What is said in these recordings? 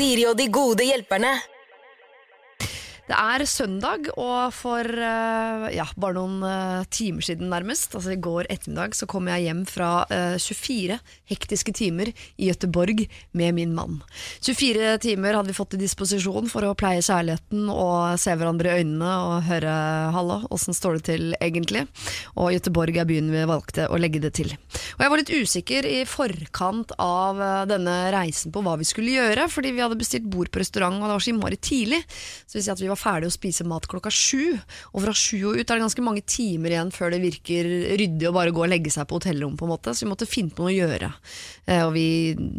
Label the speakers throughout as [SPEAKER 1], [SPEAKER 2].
[SPEAKER 1] Siri og de gode hjelperne.
[SPEAKER 2] Det er søndag, og for eh, ja, bare noen eh, timer siden nærmest, altså i går ettermiddag, så kom jeg hjem fra eh, 24 hektiske timer i Gøteborg med min mann. 24 timer hadde vi fått til disposisjon for å pleie kjærligheten og se hverandre i øynene og høre 'hallo, åssen står det til egentlig?' Og Gøteborg er byen vi valgte å legge det til. Og jeg var litt usikker i forkant av eh, denne reisen på hva vi skulle gjøre, fordi vi hadde bestilt bord på restaurant, og det var så innmari tidlig. Så vi sier at vi var ferdig å spise mat klokka sju, og fra sju og ut er det ganske mange timer igjen før det virker ryddig å bare gå og legge seg på hotellrom, på en måte, så vi måtte finne på noe å gjøre. Eh, og vi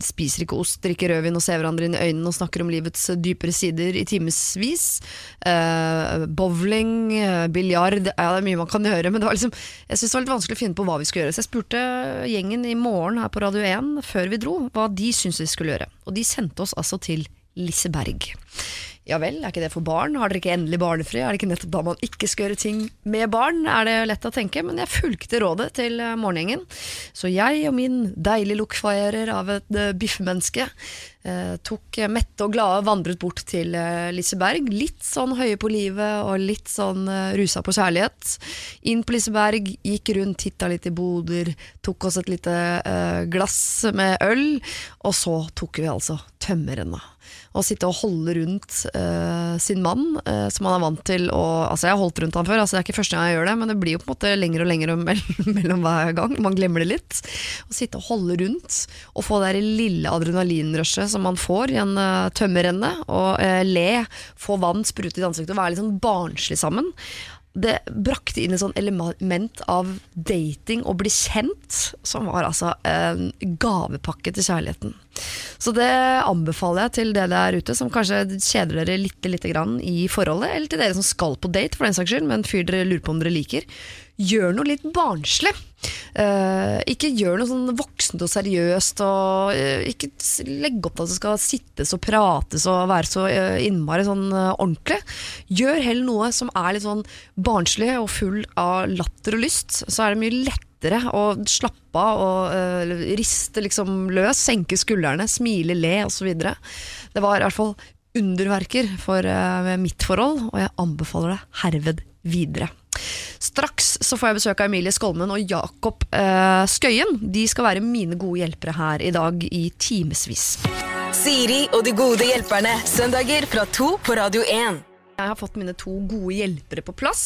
[SPEAKER 2] spiser ikke ost, drikker rødvin og ser hverandre inn i øynene og snakker om livets dypere sider i timevis. Eh, bowling, eh, biljard, ja det er mye man kan gjøre, men det var liksom, jeg synes det var litt vanskelig å finne på hva vi skulle gjøre, så jeg spurte gjengen i morgen her på Radio 1 før vi dro, hva de syntes vi skulle gjøre. Og de sendte oss altså til Liseberg. Ja vel, er ikke det for barn? Har dere ikke endelig barnefri? Er det ikke nettopp da man ikke skal gjøre ting med barn? Er det lett å tenke, men jeg fulgte rådet til eh, morgengjengen. Så jeg og min deilige lokfeirer av et biffmenneske biffemenneske eh, tok mette og glade vandret bort til eh, Liseberg. Litt sånn høye på livet og litt sånn eh, rusa på kjærlighet. Inn på Liseberg, gikk rundt, titta litt i boder, tok oss et lite eh, glass med øl, og så tok vi altså tømmerrenna. Å sitte og holde rundt uh, sin mann, uh, som han er vant til å Altså, jeg har holdt rundt han før, altså det er ikke første gang jeg gjør det, men det blir jo på en måte lenger og lenger mellom, hver gang. Man glemmer det litt. Å sitte og holde rundt og få det lille adrenalinrushet som man får i en uh, tømmerrenne, og le, få vann sprute i ansiktet og være litt sånn barnslig sammen. Det brakte inn et sånn element av dating og bli kjent, som var altså en gavepakke til kjærligheten. Så det anbefaler jeg til dere der ute som kanskje kjeder dere litt, grann i forholdet, eller til dere som skal på date for den saks skyld, med en fyr dere lurer på om dere liker. Gjør noe litt barnslig. Uh, ikke gjør noe sånn voksent og seriøst, og uh, ikke legg opp at det skal sittes og prates og være så uh, innmari sånn ordentlig. Gjør heller noe som er litt sånn barnslig og full av latter og lyst, så er det mye lettere å slappe av og riste liksom løs, senke skuldrene, smile, le osv. Det var i hvert fall underverker for mitt forhold, og jeg anbefaler det herved videre. Straks så får jeg besøk av Emilie Skolmen og Jakob eh, Skøyen. De skal være mine gode hjelpere her i dag i timevis.
[SPEAKER 1] Siri og de gode hjelperne. Søndager fra to på Radio 1.
[SPEAKER 2] Jeg har fått mine to gode hjelpere på plass.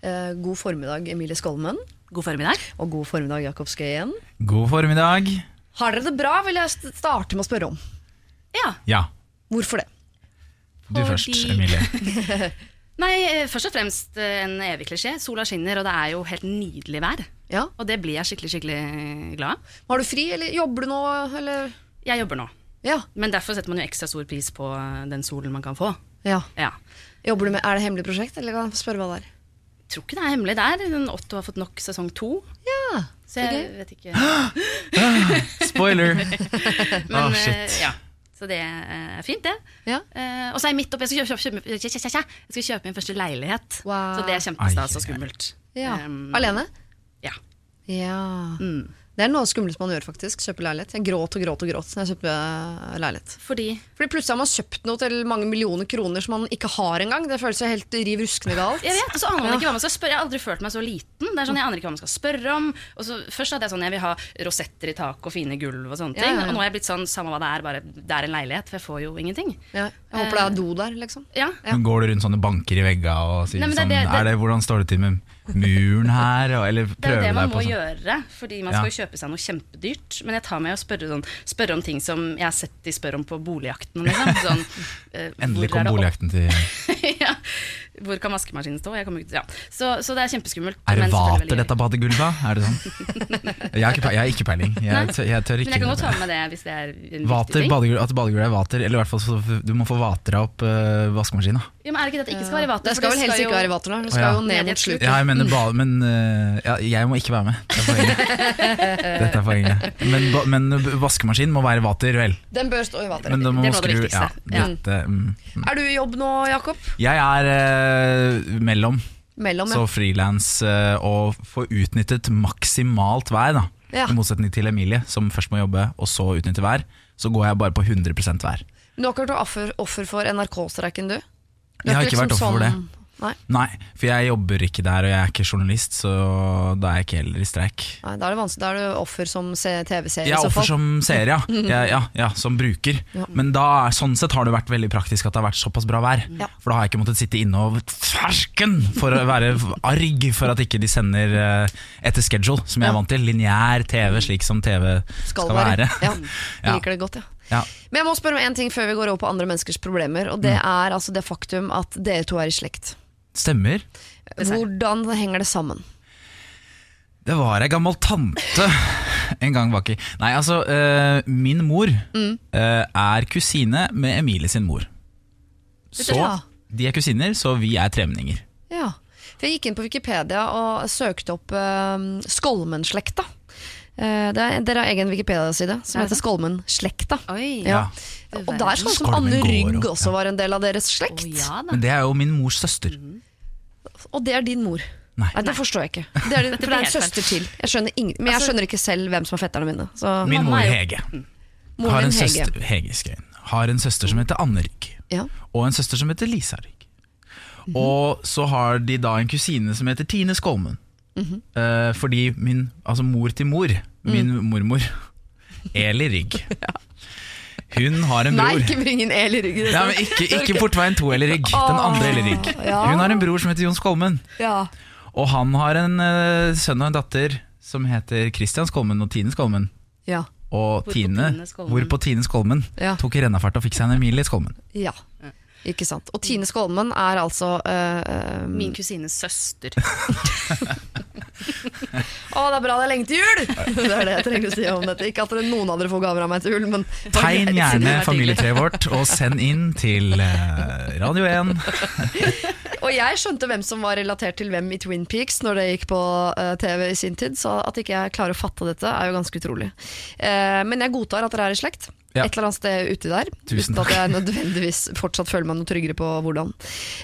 [SPEAKER 2] Eh, god formiddag, Emilie Skolmen.
[SPEAKER 3] God formiddag.
[SPEAKER 2] Og god formiddag, Jakob Skøyen.
[SPEAKER 4] God formiddag.
[SPEAKER 2] Har dere det bra, vil jeg starte med å spørre om.
[SPEAKER 3] Ja.
[SPEAKER 4] Ja,
[SPEAKER 2] Hvorfor det?
[SPEAKER 4] du
[SPEAKER 3] Fordi-
[SPEAKER 4] først, Emilie.
[SPEAKER 3] Nei, eh, først og fremst eh, en evig klisjé. Sola skinner, og det er jo helt nydelig vær.
[SPEAKER 2] Ja.
[SPEAKER 3] Og det blir jeg skikkelig, skikkelig glad av.
[SPEAKER 2] Har du fri, eller jobber du nå, eller?
[SPEAKER 3] Jeg jobber nå,
[SPEAKER 2] Ja.
[SPEAKER 3] men derfor setter man jo ekstra stor pris på eh, den solen man kan få.
[SPEAKER 2] ja.
[SPEAKER 3] Ja.
[SPEAKER 2] Jobber du med, Er det hemmelig prosjekt, eller kan jeg spørre hva det er?
[SPEAKER 3] Jeg Tror ikke det er hemmelig der. Den Otto har fått nok sesong to.
[SPEAKER 2] Ja,
[SPEAKER 3] Så jeg vet ikke.
[SPEAKER 4] Spoiler!
[SPEAKER 3] Men
[SPEAKER 4] Ah,
[SPEAKER 3] eh,
[SPEAKER 4] shit.
[SPEAKER 3] ja. Så det er fint, det.
[SPEAKER 2] Ja.
[SPEAKER 3] Eh, og så er jeg midt oppe. Jeg skal kjøpe, kjøpe, kjøpe, kjøpe, jeg skal kjøpe min første leilighet.
[SPEAKER 2] Wow.
[SPEAKER 3] Så det er kjempestas og skummelt.
[SPEAKER 2] ja.
[SPEAKER 3] Um,
[SPEAKER 2] Alene?
[SPEAKER 3] Ja.
[SPEAKER 2] Ja.
[SPEAKER 3] Mm.
[SPEAKER 2] Det er noe skummelt man gjør, faktisk. Kjøpe leilighet. Jeg gråt og gråt og gråt når jeg kjøpte eh, leilighet.
[SPEAKER 3] Fordi
[SPEAKER 2] Fordi plutselig har man kjøpt noe til mange millioner kroner som man ikke har engang. Det føles jo helt riv ruskende galt.
[SPEAKER 3] Jeg vet, og så aner man
[SPEAKER 2] Ja.
[SPEAKER 3] ikke hva man skal spørre Jeg har aldri følt meg så liten. Det er sånn, Jeg aner ikke hva man skal spørre om. Og så Først hadde jeg sånn Jeg vil ha rosetter i taket og fine gulv og sånne ting.
[SPEAKER 2] ja, ja.
[SPEAKER 3] Og nå har jeg blitt sånn Samme hva det er, bare det er en leilighet. For jeg får jo ingenting.
[SPEAKER 2] Ja. Jeg håper det er do der, liksom.
[SPEAKER 3] Ja.
[SPEAKER 2] Ja.
[SPEAKER 4] Men Går du rundt sånne banker i veggene og sier
[SPEAKER 3] Nei, det
[SPEAKER 4] sånn
[SPEAKER 3] det- det-
[SPEAKER 4] er det, Hvordan står det til med muren her? Og, eller
[SPEAKER 3] Det er jo
[SPEAKER 4] prøve
[SPEAKER 3] det man må
[SPEAKER 4] sånn?
[SPEAKER 3] gjøre, fordi man skal jo kjøpe seg noe kjempedyrt. Men jeg tar med å spørre, sånn, spørre om ting som jeg har sett de spør om på boligjakten. Liksom. Sånn, uh,
[SPEAKER 4] Endelig kom
[SPEAKER 3] er det
[SPEAKER 4] boligjakten til
[SPEAKER 3] ja. Hvor kan vaskemaskinen stå? Jeg ikke til, ja. så, så det er kjempeskummelt.
[SPEAKER 4] Er det vater dette badegulvet? Er det sånn? Jeg har ikke, pe- jeg har ikke peiling. Jeg, tør- jeg tør
[SPEAKER 3] Men jeg kan godt ta med det hvis det er en
[SPEAKER 4] Vater,
[SPEAKER 3] viktig ting.
[SPEAKER 4] badegulv, at badegulvet er vater, eller i hvert fall så du må få vatra opp uh, vaskemaskina.
[SPEAKER 3] Ja, men er det ikke det at det ikke skal være vater?
[SPEAKER 2] Det skal vel helst
[SPEAKER 3] jo-
[SPEAKER 2] ikke være vater da. Det skal
[SPEAKER 4] ja.
[SPEAKER 2] jo ned mot sluket.
[SPEAKER 4] Ja, jeg mener ba, men uh, ja, jeg må ikke være med. Det er poenget. Dette er poenget. Men, ba, men vaskemaskinen må være vater, vel?
[SPEAKER 2] Den bør stå i vater.
[SPEAKER 4] Men da må
[SPEAKER 3] Det er noe av det viktigste.
[SPEAKER 4] ja, dette, mm.
[SPEAKER 2] Er du i jobb nå, Jakob?
[SPEAKER 4] Jeg er eh, mellom,
[SPEAKER 2] Mellom,
[SPEAKER 4] så
[SPEAKER 2] ja.
[SPEAKER 4] frilans eh, og få utnyttet maksimalt vær, da
[SPEAKER 2] Ja.
[SPEAKER 4] I motsetning til Emilie, som først må jobbe og så utnytte vær. så går jeg bare på 100 vær.
[SPEAKER 2] Men du har ikke vært offer, offer for NRK-streiken, du? Du
[SPEAKER 4] Jeg har
[SPEAKER 2] ikke,
[SPEAKER 4] ikke vært
[SPEAKER 2] liksom
[SPEAKER 4] offer for det.
[SPEAKER 2] Nei,
[SPEAKER 4] Nei, for jeg jobber ikke der, og jeg er ikke journalist, så da er jeg ikke heller i streik.
[SPEAKER 2] nei, da er det vanskelig. Da er du offer som TV-serie Ja,
[SPEAKER 4] er offer som seer, ja. ja, ja, ja. Som bruker. Men da, sånn sett har det vært veldig praktisk at det har vært såpass bra vær.
[SPEAKER 2] Ja.
[SPEAKER 4] For da har jeg ikke måttet sitte inne og fersken for å være arg for at ikke de sender eh, etter schedule, som jeg er vant til. Lineær TV, slik som TV skal, være.
[SPEAKER 2] Ja, jeg
[SPEAKER 4] Ja.
[SPEAKER 2] liker det godt, ja.
[SPEAKER 4] Ja.
[SPEAKER 2] Men jeg må spørre om en ting før vi går over på andre menneskers problemer. Og det
[SPEAKER 4] Mm.
[SPEAKER 2] er altså det faktum at dere to er i slekt.
[SPEAKER 4] Stemmer.
[SPEAKER 2] Hvordan henger det sammen?
[SPEAKER 4] Det var ei gammel tante en gang baki. Nei, altså, uh, min mor
[SPEAKER 2] Mm.
[SPEAKER 4] uh, er kusine med Emilie sin mor. Så de er kusiner, så vi er tremenninger.
[SPEAKER 2] Ja. For jeg gikk inn på Wikipedia og søkte opp uh, Skolmen-slekta. Uh, er, dere har egen Wikipedia-side som
[SPEAKER 3] Er
[SPEAKER 2] heter Skolmen-slekta. Ja. Og der skal sånn som Anne Rygg også
[SPEAKER 4] ja.
[SPEAKER 2] var en del av deres slekt.
[SPEAKER 3] Oh, ja.
[SPEAKER 4] Men det er jo min mors søster.
[SPEAKER 2] Og det er din mor.
[SPEAKER 4] Nei.
[SPEAKER 2] Nei, Det forstår jeg ikke. Det er, for det er en søster til. Jeg skjønner ingen, men jeg
[SPEAKER 3] Altså-
[SPEAKER 2] skjønner ikke selv hvem som er fetterne mine. Så
[SPEAKER 4] Min mor
[SPEAKER 3] Hege jo-
[SPEAKER 4] Hege har
[SPEAKER 2] moren
[SPEAKER 4] en
[SPEAKER 2] Hege.
[SPEAKER 4] søster, Hege Skøyen, har en søster som heter Anne Rygg.
[SPEAKER 2] Ja.
[SPEAKER 4] Og en søster som heter Lisa Rygg. Og så har de da en kusine som heter Tine Skolmen.
[SPEAKER 2] Mhm.
[SPEAKER 4] Eh, fordi min, altså mor til mor, min
[SPEAKER 2] Mm.
[SPEAKER 4] mormor, Eli Rygg, hun har en bror.
[SPEAKER 2] Nei, ikke bring inn El i ryggen.
[SPEAKER 4] Ja, men ikke, ikke Portveien 2 Eli Rygg, den andre Eli Rygg. Hun har en bror som heter Jon Skolmen.
[SPEAKER 2] Ja.
[SPEAKER 4] Og han har en uh, sønn og en datter som heter Christian Skolmen og Tine Skolmen.
[SPEAKER 2] Ja.
[SPEAKER 4] Og
[SPEAKER 3] Hvorpå
[SPEAKER 4] Tine,
[SPEAKER 3] Tine Skolmen.
[SPEAKER 4] hvorpå Tine Skolmen
[SPEAKER 2] Ja.
[SPEAKER 4] tok i rennafart og fikk seg en Emilie Skolmen.
[SPEAKER 2] ja. Ikke sant. Og Tine Skolmen er altså uh, um...
[SPEAKER 3] Min kusines søster.
[SPEAKER 2] Å, det er bra det er lenge til jul! Det er det jeg trenger å si om dette. Ikke at dere- noen av dere får gaver av meg til jul, men
[SPEAKER 4] Tegn gjerne
[SPEAKER 3] det
[SPEAKER 4] familietreet vårt og send inn til eh, Radio 1.
[SPEAKER 2] Og jeg skjønte hvem som var relatert til hvem i Twin Peaks når det gikk på TV i sin tid, så at ikke jeg klarer å fatte dette, er jo ganske utrolig. Eh, men jeg godtar at dere er i slekt.
[SPEAKER 4] Ja.
[SPEAKER 2] Et eller annet sted uti der.
[SPEAKER 4] Tusen
[SPEAKER 2] uten at jeg nødvendigvis fortsatt føler meg noe tryggere på hvordan.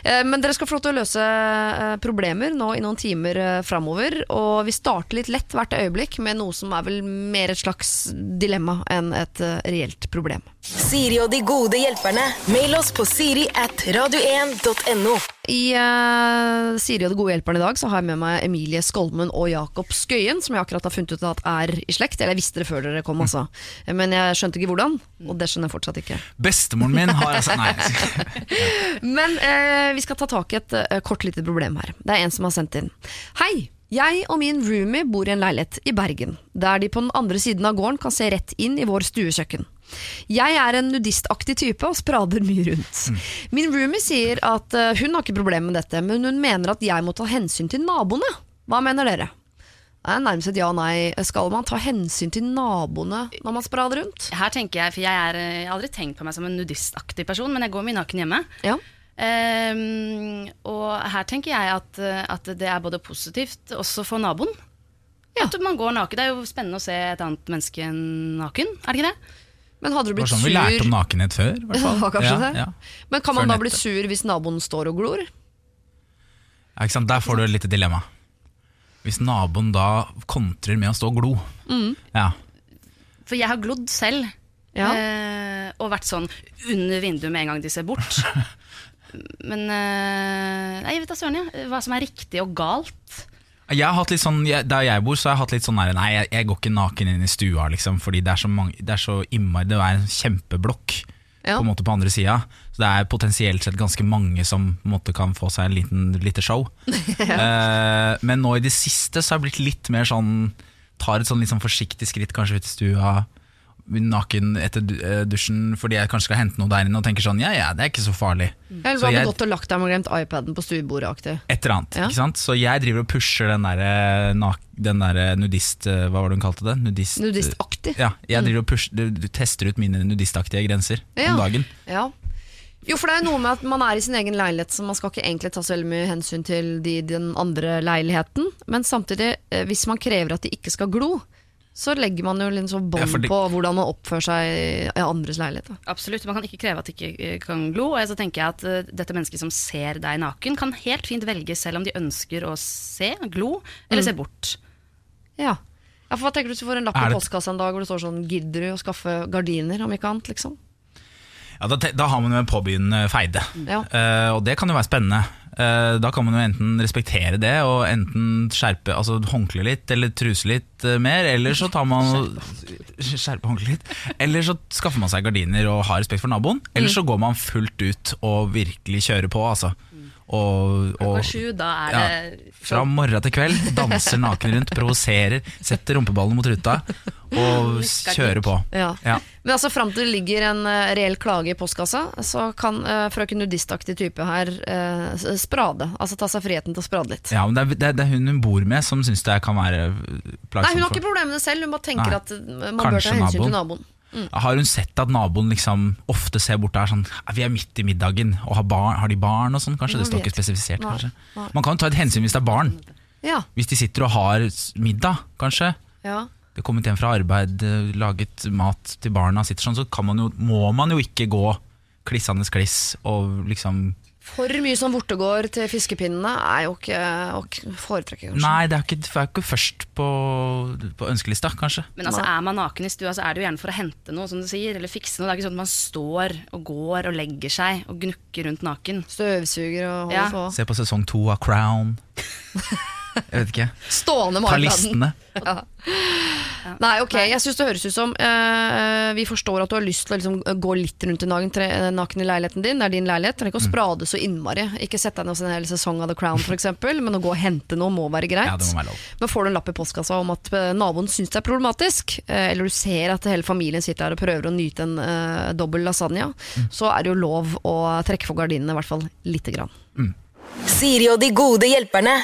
[SPEAKER 2] Eh, men dere skal få lov til å løse eh, problemer nå i noen timer eh, framover. Og vi starter litt lett hvert øyeblikk med noe som er vel mer et slags dilemma enn et reelt problem.
[SPEAKER 1] Siri og de gode hjelperne. Mail oss på siri at radio1.no.
[SPEAKER 2] I uh, Siri og de gode hjelperne i dag så har jeg med meg Emilie Skolmen og Jakob Skøyen, som jeg akkurat har funnet ut at er i slekt. Eller jeg visste det før dere kom, altså. Men jeg skjønte ikke hvordan, og det skjønner jeg fortsatt ikke.
[SPEAKER 4] Bestemoren min har altså Nei.
[SPEAKER 2] Men uh, vi skal ta tak i et uh, kort lite problem her. Det er en som har sendt inn. Hei! Jeg og min roomie bor i en leilighet i Bergen, der de på den andre siden av gården kan se rett inn i vår stuekjøkken. Jeg er en nudistaktig type og sprader mye rundt. Min roomie sier at eh, hun har ikke problemer med dette, men hun mener at jeg må ta hensyn til naboene. Hva mener dere? Det er nærmest et ja-nei. Skal man ta hensyn til naboene når man sprader rundt?
[SPEAKER 3] Her tenker Jeg for jeg, er, eh, jeg har aldri tenkt på meg som en nudistaktig person, men jeg går mye naken hjemme.
[SPEAKER 2] Ja.
[SPEAKER 3] Um, og her tenker jeg at, eh, at det er både positivt også for naboen.
[SPEAKER 2] Ja.
[SPEAKER 3] At man går naken. Det er jo spennende å se et annet menneske naken, er det ikke det?
[SPEAKER 2] Men hadde du
[SPEAKER 4] Det var
[SPEAKER 2] blitt
[SPEAKER 4] sånn
[SPEAKER 2] sur
[SPEAKER 4] vi lærte om nakenhet før. i hvert fall.
[SPEAKER 2] Ja, kanskje
[SPEAKER 4] ja,
[SPEAKER 2] det.
[SPEAKER 4] Ja.
[SPEAKER 2] Men kan man da bli sur hvis naboen står og glor?
[SPEAKER 4] Ja, ikke sant? Der får du et lite dilemma. Hvis naboen da kontrer med å stå og glo.
[SPEAKER 2] Mm.
[SPEAKER 4] Ja.
[SPEAKER 3] For jeg har glodd selv.
[SPEAKER 2] Ja.
[SPEAKER 3] eh, og vært sånn under vinduet med en gang de ser bort. Men eh, jeg vet da søren, ja. Hva som er riktig og galt.
[SPEAKER 4] Jeg har hatt litt sånn, jeg, Der jeg bor, så har jeg hatt litt sånn der, Nei, jeg, jeg går ikke naken inn i stua, liksom, fordi det er så, mange, det er så innmari Det er en kjempeblokk
[SPEAKER 2] Ja.
[SPEAKER 4] på en måte på andre sida. Så det er potensielt sett ganske mange som på en måte kan få seg en liten lite show. eh, men nå i det siste så har jeg blitt litt mer sånn Tar et sånn litt sånn forsiktig skritt kanskje ut i stua. Naken etter eh, dusjen fordi jeg kanskje skal hente noe der inne og tenker sånn ja ja, det er ikke så farlig.
[SPEAKER 2] Eller
[SPEAKER 4] Så
[SPEAKER 2] godt
[SPEAKER 4] jeg-
[SPEAKER 2] gått og lagt deg med glemt iPaden på stuebordet-aktig.
[SPEAKER 4] Et eller annet,
[SPEAKER 2] Ja.
[SPEAKER 4] ikke sant? Så jeg driver og pusher den der, eh, den der eh, nudist... Hva var det hun kalte det? Nudist,
[SPEAKER 2] Nudistaktig.
[SPEAKER 4] Ja, jeg driver og push, du, du tester ut mine nudistaktige grenser
[SPEAKER 2] Ja.
[SPEAKER 4] om dagen.
[SPEAKER 2] Ja. Jo, for det er jo noe med at man er i sin egen leilighet, så man skal ikke egentlig ta så veldig mye hensyn til de i den andre leiligheten. Men samtidig, hvis man krever at de ikke skal glo, så legger man jo litt sånn bånd
[SPEAKER 4] Ja, det-
[SPEAKER 2] på hvordan man oppfører seg i andres leilighet. Da.
[SPEAKER 3] Absolutt, Man kan ikke kreve at de ikke eh, kan glo. Og så tenker jeg at eh, dette mennesket som ser deg naken, kan helt fint velge selv om de ønsker å se, glo, eller se bort.
[SPEAKER 2] Ja. Ja, for hva tenker du hvis du får en lapp i
[SPEAKER 4] det-
[SPEAKER 2] postkassa en dag hvor det står sånn 'Gidder du å skaffe gardiner', om ikke annet, liksom?
[SPEAKER 4] Ja, da, da har man jo en påbegynnende feide,
[SPEAKER 2] Ja.
[SPEAKER 4] uh, og det kan jo være spennende. Eh, da kan man jo enten respektere det og enten skjerpe, altså håndkle litt eller truse litt eh, mer, eller så tar man Skjerpe håndkle litt. Eller så skaffer man seg gardiner og har respekt for naboen, eller så går man fullt ut og virkelig kjører på, altså. Og, og
[SPEAKER 3] sju, da er
[SPEAKER 4] ja,
[SPEAKER 3] det
[SPEAKER 4] fra morgen til kveld danser naken rundt, provoserer, setter rumpeballen mot ruta og kjører på.
[SPEAKER 2] Ja.
[SPEAKER 4] Ja.
[SPEAKER 2] Men altså fram til det ligger en uh, reell klage i postkassa, så kan uh, frøken nudistaktig type her uh, sprade. Altså ta seg friheten til å sprade litt.
[SPEAKER 4] Ja, men det er, det, er, hun hun bor med som syns det kan være
[SPEAKER 2] Nei, hun har ikke problemene selv, hun bare tenker
[SPEAKER 4] Nei.
[SPEAKER 2] at man bør ta hensyn
[SPEAKER 4] naboen.
[SPEAKER 2] til naboen.
[SPEAKER 4] Har hun sett at naboen liksom ofte ser bort der sånn Vi er midt i middagen, og har, barn, har de barn og sånn? Kanskje
[SPEAKER 2] Man
[SPEAKER 4] det står ikke spesifisert.
[SPEAKER 2] Nei,
[SPEAKER 4] kanskje
[SPEAKER 2] nei.
[SPEAKER 4] Man kan jo ta et hensyn hvis det er barn.
[SPEAKER 2] Ja,
[SPEAKER 4] Hvis de sitter og har middag, kanskje.
[SPEAKER 2] ja.
[SPEAKER 4] Det er kommet hjem fra arbeid, eh, laget mat til barna, sitter sånn, så kan man jo, må man jo ikke gå klissende kliss og liksom
[SPEAKER 2] For mye som vortegård til fiskepinnene er jo ikke å foretrekke, kanskje.
[SPEAKER 4] Nei, det er ikke, det er ikke først på, på ønskelista, kanskje.
[SPEAKER 3] Men altså, er man naken i stua, så er det jo gjerne for å hente noe, som du sier, eller fikse noe. Det er ikke sånn at man står og går og legger seg og gnukker rundt naken.
[SPEAKER 2] Støvsuger og holder
[SPEAKER 3] Ja.
[SPEAKER 2] på.
[SPEAKER 4] Se på sesong to av Crown. Jeg vet ikke.
[SPEAKER 2] Stående
[SPEAKER 4] listene.
[SPEAKER 2] Ja. Nei, ok, jeg syns det høres ut som eh, Vi forstår at du har lyst til å liksom, gå litt rundt i naken, tre- naken i leiligheten din. Det er din leilighet. Trenger ikke
[SPEAKER 4] Mm.
[SPEAKER 2] å sprade så innmari. Ikke sette deg ned hos en hel sesong av The Crown, f.eks., men å gå og hente noe må være greit.
[SPEAKER 4] Ja, det må være lov.
[SPEAKER 2] Men får du en lapp i postkassa om at eh, naboen syns det er problematisk, eh, eller du ser at hele familien sitter her og prøver å nyte en uh, dobbel lasagne,
[SPEAKER 4] Mm.
[SPEAKER 2] så er det jo lov å trekke for gardinene, i hvert fall lite grann.
[SPEAKER 1] Siri og de gode hjelperne.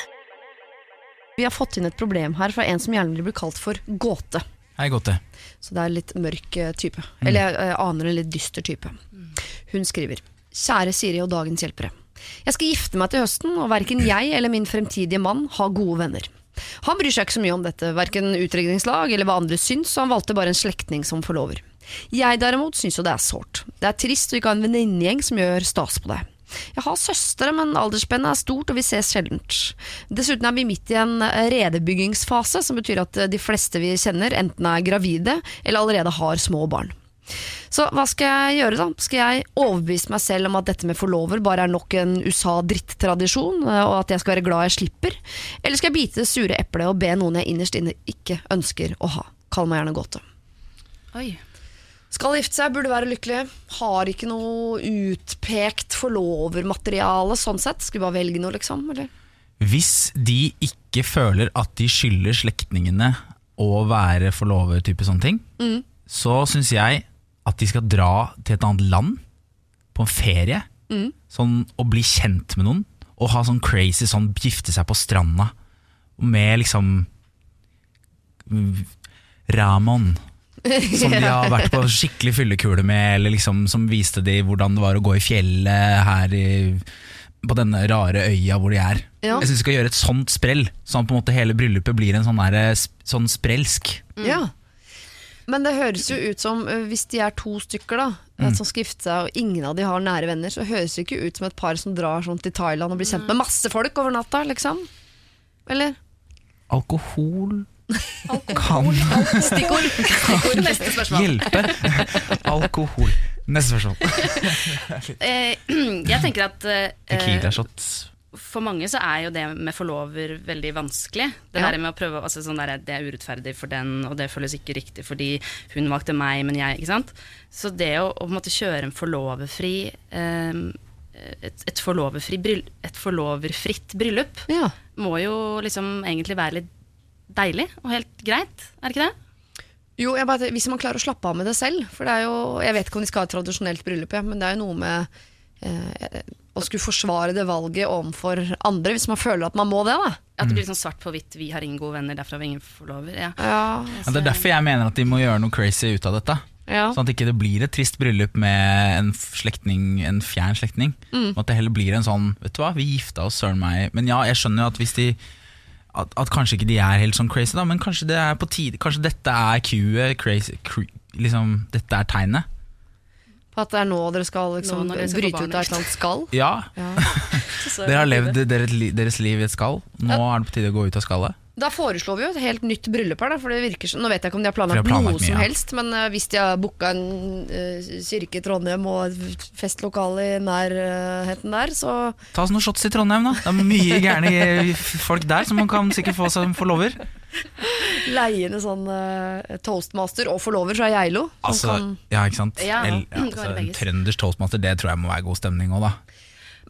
[SPEAKER 2] Vi har fått inn et problem her fra en som gjerne vil bli kalt for gåte.
[SPEAKER 4] Hei, gåte.
[SPEAKER 2] Så det er litt mørk type. type. Eller jeg eh, aner en litt dyster type. Hun skriver Kjære Siri og dagens hjelpere. Jeg skal gifte meg til høsten, og verken jeg eller min fremtidige mann har gode venner. Han bryr seg ikke så mye om dette, verken utdrikningslag eller hva andre syns, så han valgte bare en slektning som forlover. Jeg derimot syns jo det er sårt. Det er trist å ikke ha en venninnegjeng som gjør stas på deg. Jeg har søstre, men aldersspennet er stort, og vi ses sjeldent. Dessuten er vi midt i en eh, redebyggingsfase, som betyr at eh, de fleste vi kjenner, enten er gravide eller allerede har små barn. Så hva skal jeg gjøre, da? Skal jeg overbevise meg selv om at dette med forlover bare er nok en USA-drittradisjon, eh, og at jeg skal være glad jeg slipper? Eller skal jeg bite det sure eplet og be noen jeg innerst inne ikke ønsker å ha? Kall meg gjerne gåte.
[SPEAKER 3] Oi.
[SPEAKER 2] Skal gifte seg, burde være lykkelig. Har ikke noe utpekt forlovermateriale sånn sett. Skulle bare velge noe, liksom. Eller?
[SPEAKER 4] Hvis de ikke føler at de skylder slektningene å være forlover, type sånne ting, så syns jeg at de skal dra til et annet land på en ferie. Sånn, og bli kjent med noen. Og ha sånn crazy sånn gifte seg på stranda med liksom mm, Ramon. Som de har vært på skikkelig fyllekule med, eller liksom som viste de hvordan det var å gå i fjellet her i, på denne rare øya hvor de er.
[SPEAKER 2] Ja.
[SPEAKER 4] Jeg syns vi skal gjøre et sånt sprell, sånn at på en måte hele bryllupet blir en sånn, der, sånn sprelsk.
[SPEAKER 2] Ja. Men det høres jo ut som, eh, hvis de er to stykker da, mm. som skal gifte seg, og ingen av de har nære venner, så høres det ikke ut som et par som drar sånn til Thailand og blir kjent med masse folk over natta, liksom. Eller?
[SPEAKER 4] Alkohol kan
[SPEAKER 2] Stikkord.
[SPEAKER 3] Neste spørsmål.
[SPEAKER 4] hjelpe. Alkohol. Neste spørsmål.
[SPEAKER 3] Eh, jeg tenker at eh,
[SPEAKER 4] Tequila shots.
[SPEAKER 3] for mange så er jo det med forlover veldig vanskelig. Det
[SPEAKER 2] Ja.
[SPEAKER 3] der med å prøve, altså sånn der, Det er urettferdig for den, og det føles ikke riktig fordi hun valgte meg, men jeg. ikke sant? Så det å, å på en måte kjøre en forloverfri eh, et, et, forloverfri et forloverfritt bryllup
[SPEAKER 2] Ja.
[SPEAKER 3] må jo liksom egentlig være litt deilig og helt greit, er det ikke det?
[SPEAKER 2] Jo, jeg bare, hvis man klarer å slappe av med det selv. For det er jo, Jeg vet ikke om de skal ha et tradisjonelt bryllup, ja, men det er jo noe med eh, å skulle forsvare det valget overfor andre, hvis man føler at man må det. da
[SPEAKER 3] At det blir sånn svart på hvitt, vi har ingen gode venner, derfor har vi ingen forlover. Ja.
[SPEAKER 2] Ja,
[SPEAKER 4] Ja, det er derfor jeg mener at de må gjøre noe crazy ut av dette.
[SPEAKER 2] ja.
[SPEAKER 4] Sånn at ikke det blir et trist bryllup med en slektning, en fjern slektning.
[SPEAKER 2] Mm.
[SPEAKER 4] At det heller blir en sånn Vet du hva, vi gifta oss, søren meg. Men ja, jeg skjønner jo at hvis de at, at kanskje ikke de er helt sånn crazy, da, men kanskje det er på tide Kanskje dette er cuet, crazy, cre, liksom, dette er tegnet.
[SPEAKER 2] På at det er nå dere skal liksom,
[SPEAKER 3] Nå dere skal
[SPEAKER 2] bryte ut av et eller annet skall.
[SPEAKER 4] Ja,
[SPEAKER 2] Ja.
[SPEAKER 4] Dere har levd deres, liv i et skall. Nå er det på tide å gå ut av skallet.
[SPEAKER 2] Da foreslår vi jo et helt nytt bryllup her, da, for det virker som Nå vet jeg ikke om de har planlagt,
[SPEAKER 4] planlagt
[SPEAKER 2] noe som
[SPEAKER 4] mye, ja.
[SPEAKER 2] helst, men uh, hvis de har booka en uh, kirke i Trondheim og et festlokale i nærheten der, så
[SPEAKER 4] Ta oss noen shots i Trondheim, da. Det er mye gærne folk der som man kan sikkert få som forlover.
[SPEAKER 2] leie inn en sånn uh, toastmaster og forlover fra Geilo.
[SPEAKER 4] Altså,
[SPEAKER 2] kan-
[SPEAKER 4] ja, ikke sant?
[SPEAKER 3] Ja,
[SPEAKER 4] El-
[SPEAKER 3] det
[SPEAKER 4] altså, trønders toastmaster, det tror jeg må være god stemning òg, da.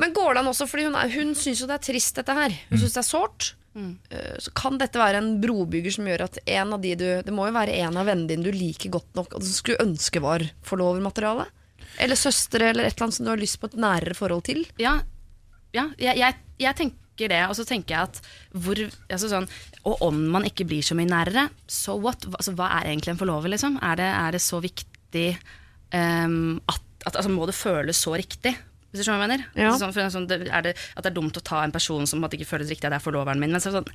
[SPEAKER 2] Men går det an også, fordi hun, er- hun syns jo det er trist dette her. Hun syns det er sårt. Eh, Så kan dette være en brobygger som gjør at en av de du Det må jo være en av vennene dine du liker godt nok, og som skulle ønske var forlovermateriale? Eller søstre, eller et eller annet som du har lyst på et nærere forhold til?
[SPEAKER 3] Ja, ja jeg, jeg, jeg tenker det, og så tenker jeg at hvor altså sånn, Og om man ikke blir så mye nærere, so what? Altså, hva er egentlig en forlover, liksom? Er det, er det så viktig um, at, at altså, Må det føles så riktig? Hvis du skjønner hva jeg mener?
[SPEAKER 2] Ja.
[SPEAKER 3] Sånn, sånn, det, er det, at det er dumt å ta en person som på ikke føles riktig, at det er forloveren min. Men så, sånn,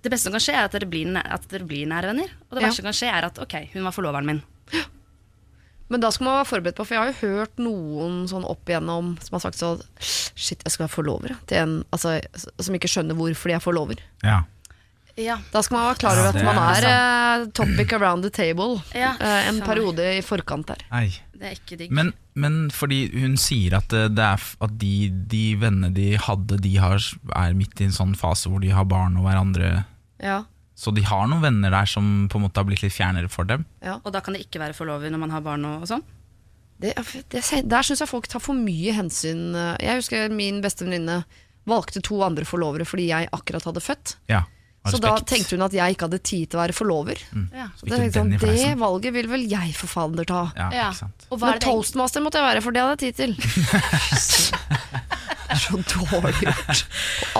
[SPEAKER 3] det beste som kan skje, er at dere blir, at dere blir nære venner. Og det
[SPEAKER 2] Ja.
[SPEAKER 3] verste som kan skje, er at ok, hun var forloveren min.
[SPEAKER 2] Men da skal man være forberedt på, for jeg har jo hørt noen sånn opp igjennom som har sagt sånn Shit, jeg skal være forlover til en altså, som ikke skjønner hvorfor de er forlover.
[SPEAKER 4] Ja.
[SPEAKER 3] Ja.
[SPEAKER 2] Da skal man være klar over at man
[SPEAKER 4] er
[SPEAKER 2] eh, topic around the table
[SPEAKER 3] Ja,
[SPEAKER 2] eh, en periode i forkant der.
[SPEAKER 4] Ei.
[SPEAKER 3] Det er ikke digg.
[SPEAKER 4] Men, men fordi hun sier at, eh, det er, f- at de, de vennene de hadde, de har, er midt i en sånn fase hvor de har barn og hverandre.
[SPEAKER 2] Ja,
[SPEAKER 4] Så de har noen venner der som på en måte har blitt litt fjernere for dem.
[SPEAKER 2] ja.
[SPEAKER 3] Og da kan det ikke være forlover når man har barn og, og sånn?
[SPEAKER 2] Det, det, der syns jeg folk tar for mye hensyn. Jeg husker min beste venninne valgte to andre forlovere fordi jeg akkurat hadde født.
[SPEAKER 4] Ja,
[SPEAKER 2] Så da tenkte hun at jeg ikke hadde tid til å være forlover.
[SPEAKER 3] Ja.
[SPEAKER 2] Så
[SPEAKER 4] den
[SPEAKER 2] sånn, Det valget vil vel jeg for fader ta.
[SPEAKER 4] Ja,
[SPEAKER 3] Ja.
[SPEAKER 4] ikke sant.
[SPEAKER 3] Og hva
[SPEAKER 2] Men
[SPEAKER 3] er det
[SPEAKER 2] toastmaster måtte jeg være, for det hadde jeg tid til. er så dårlig gjort.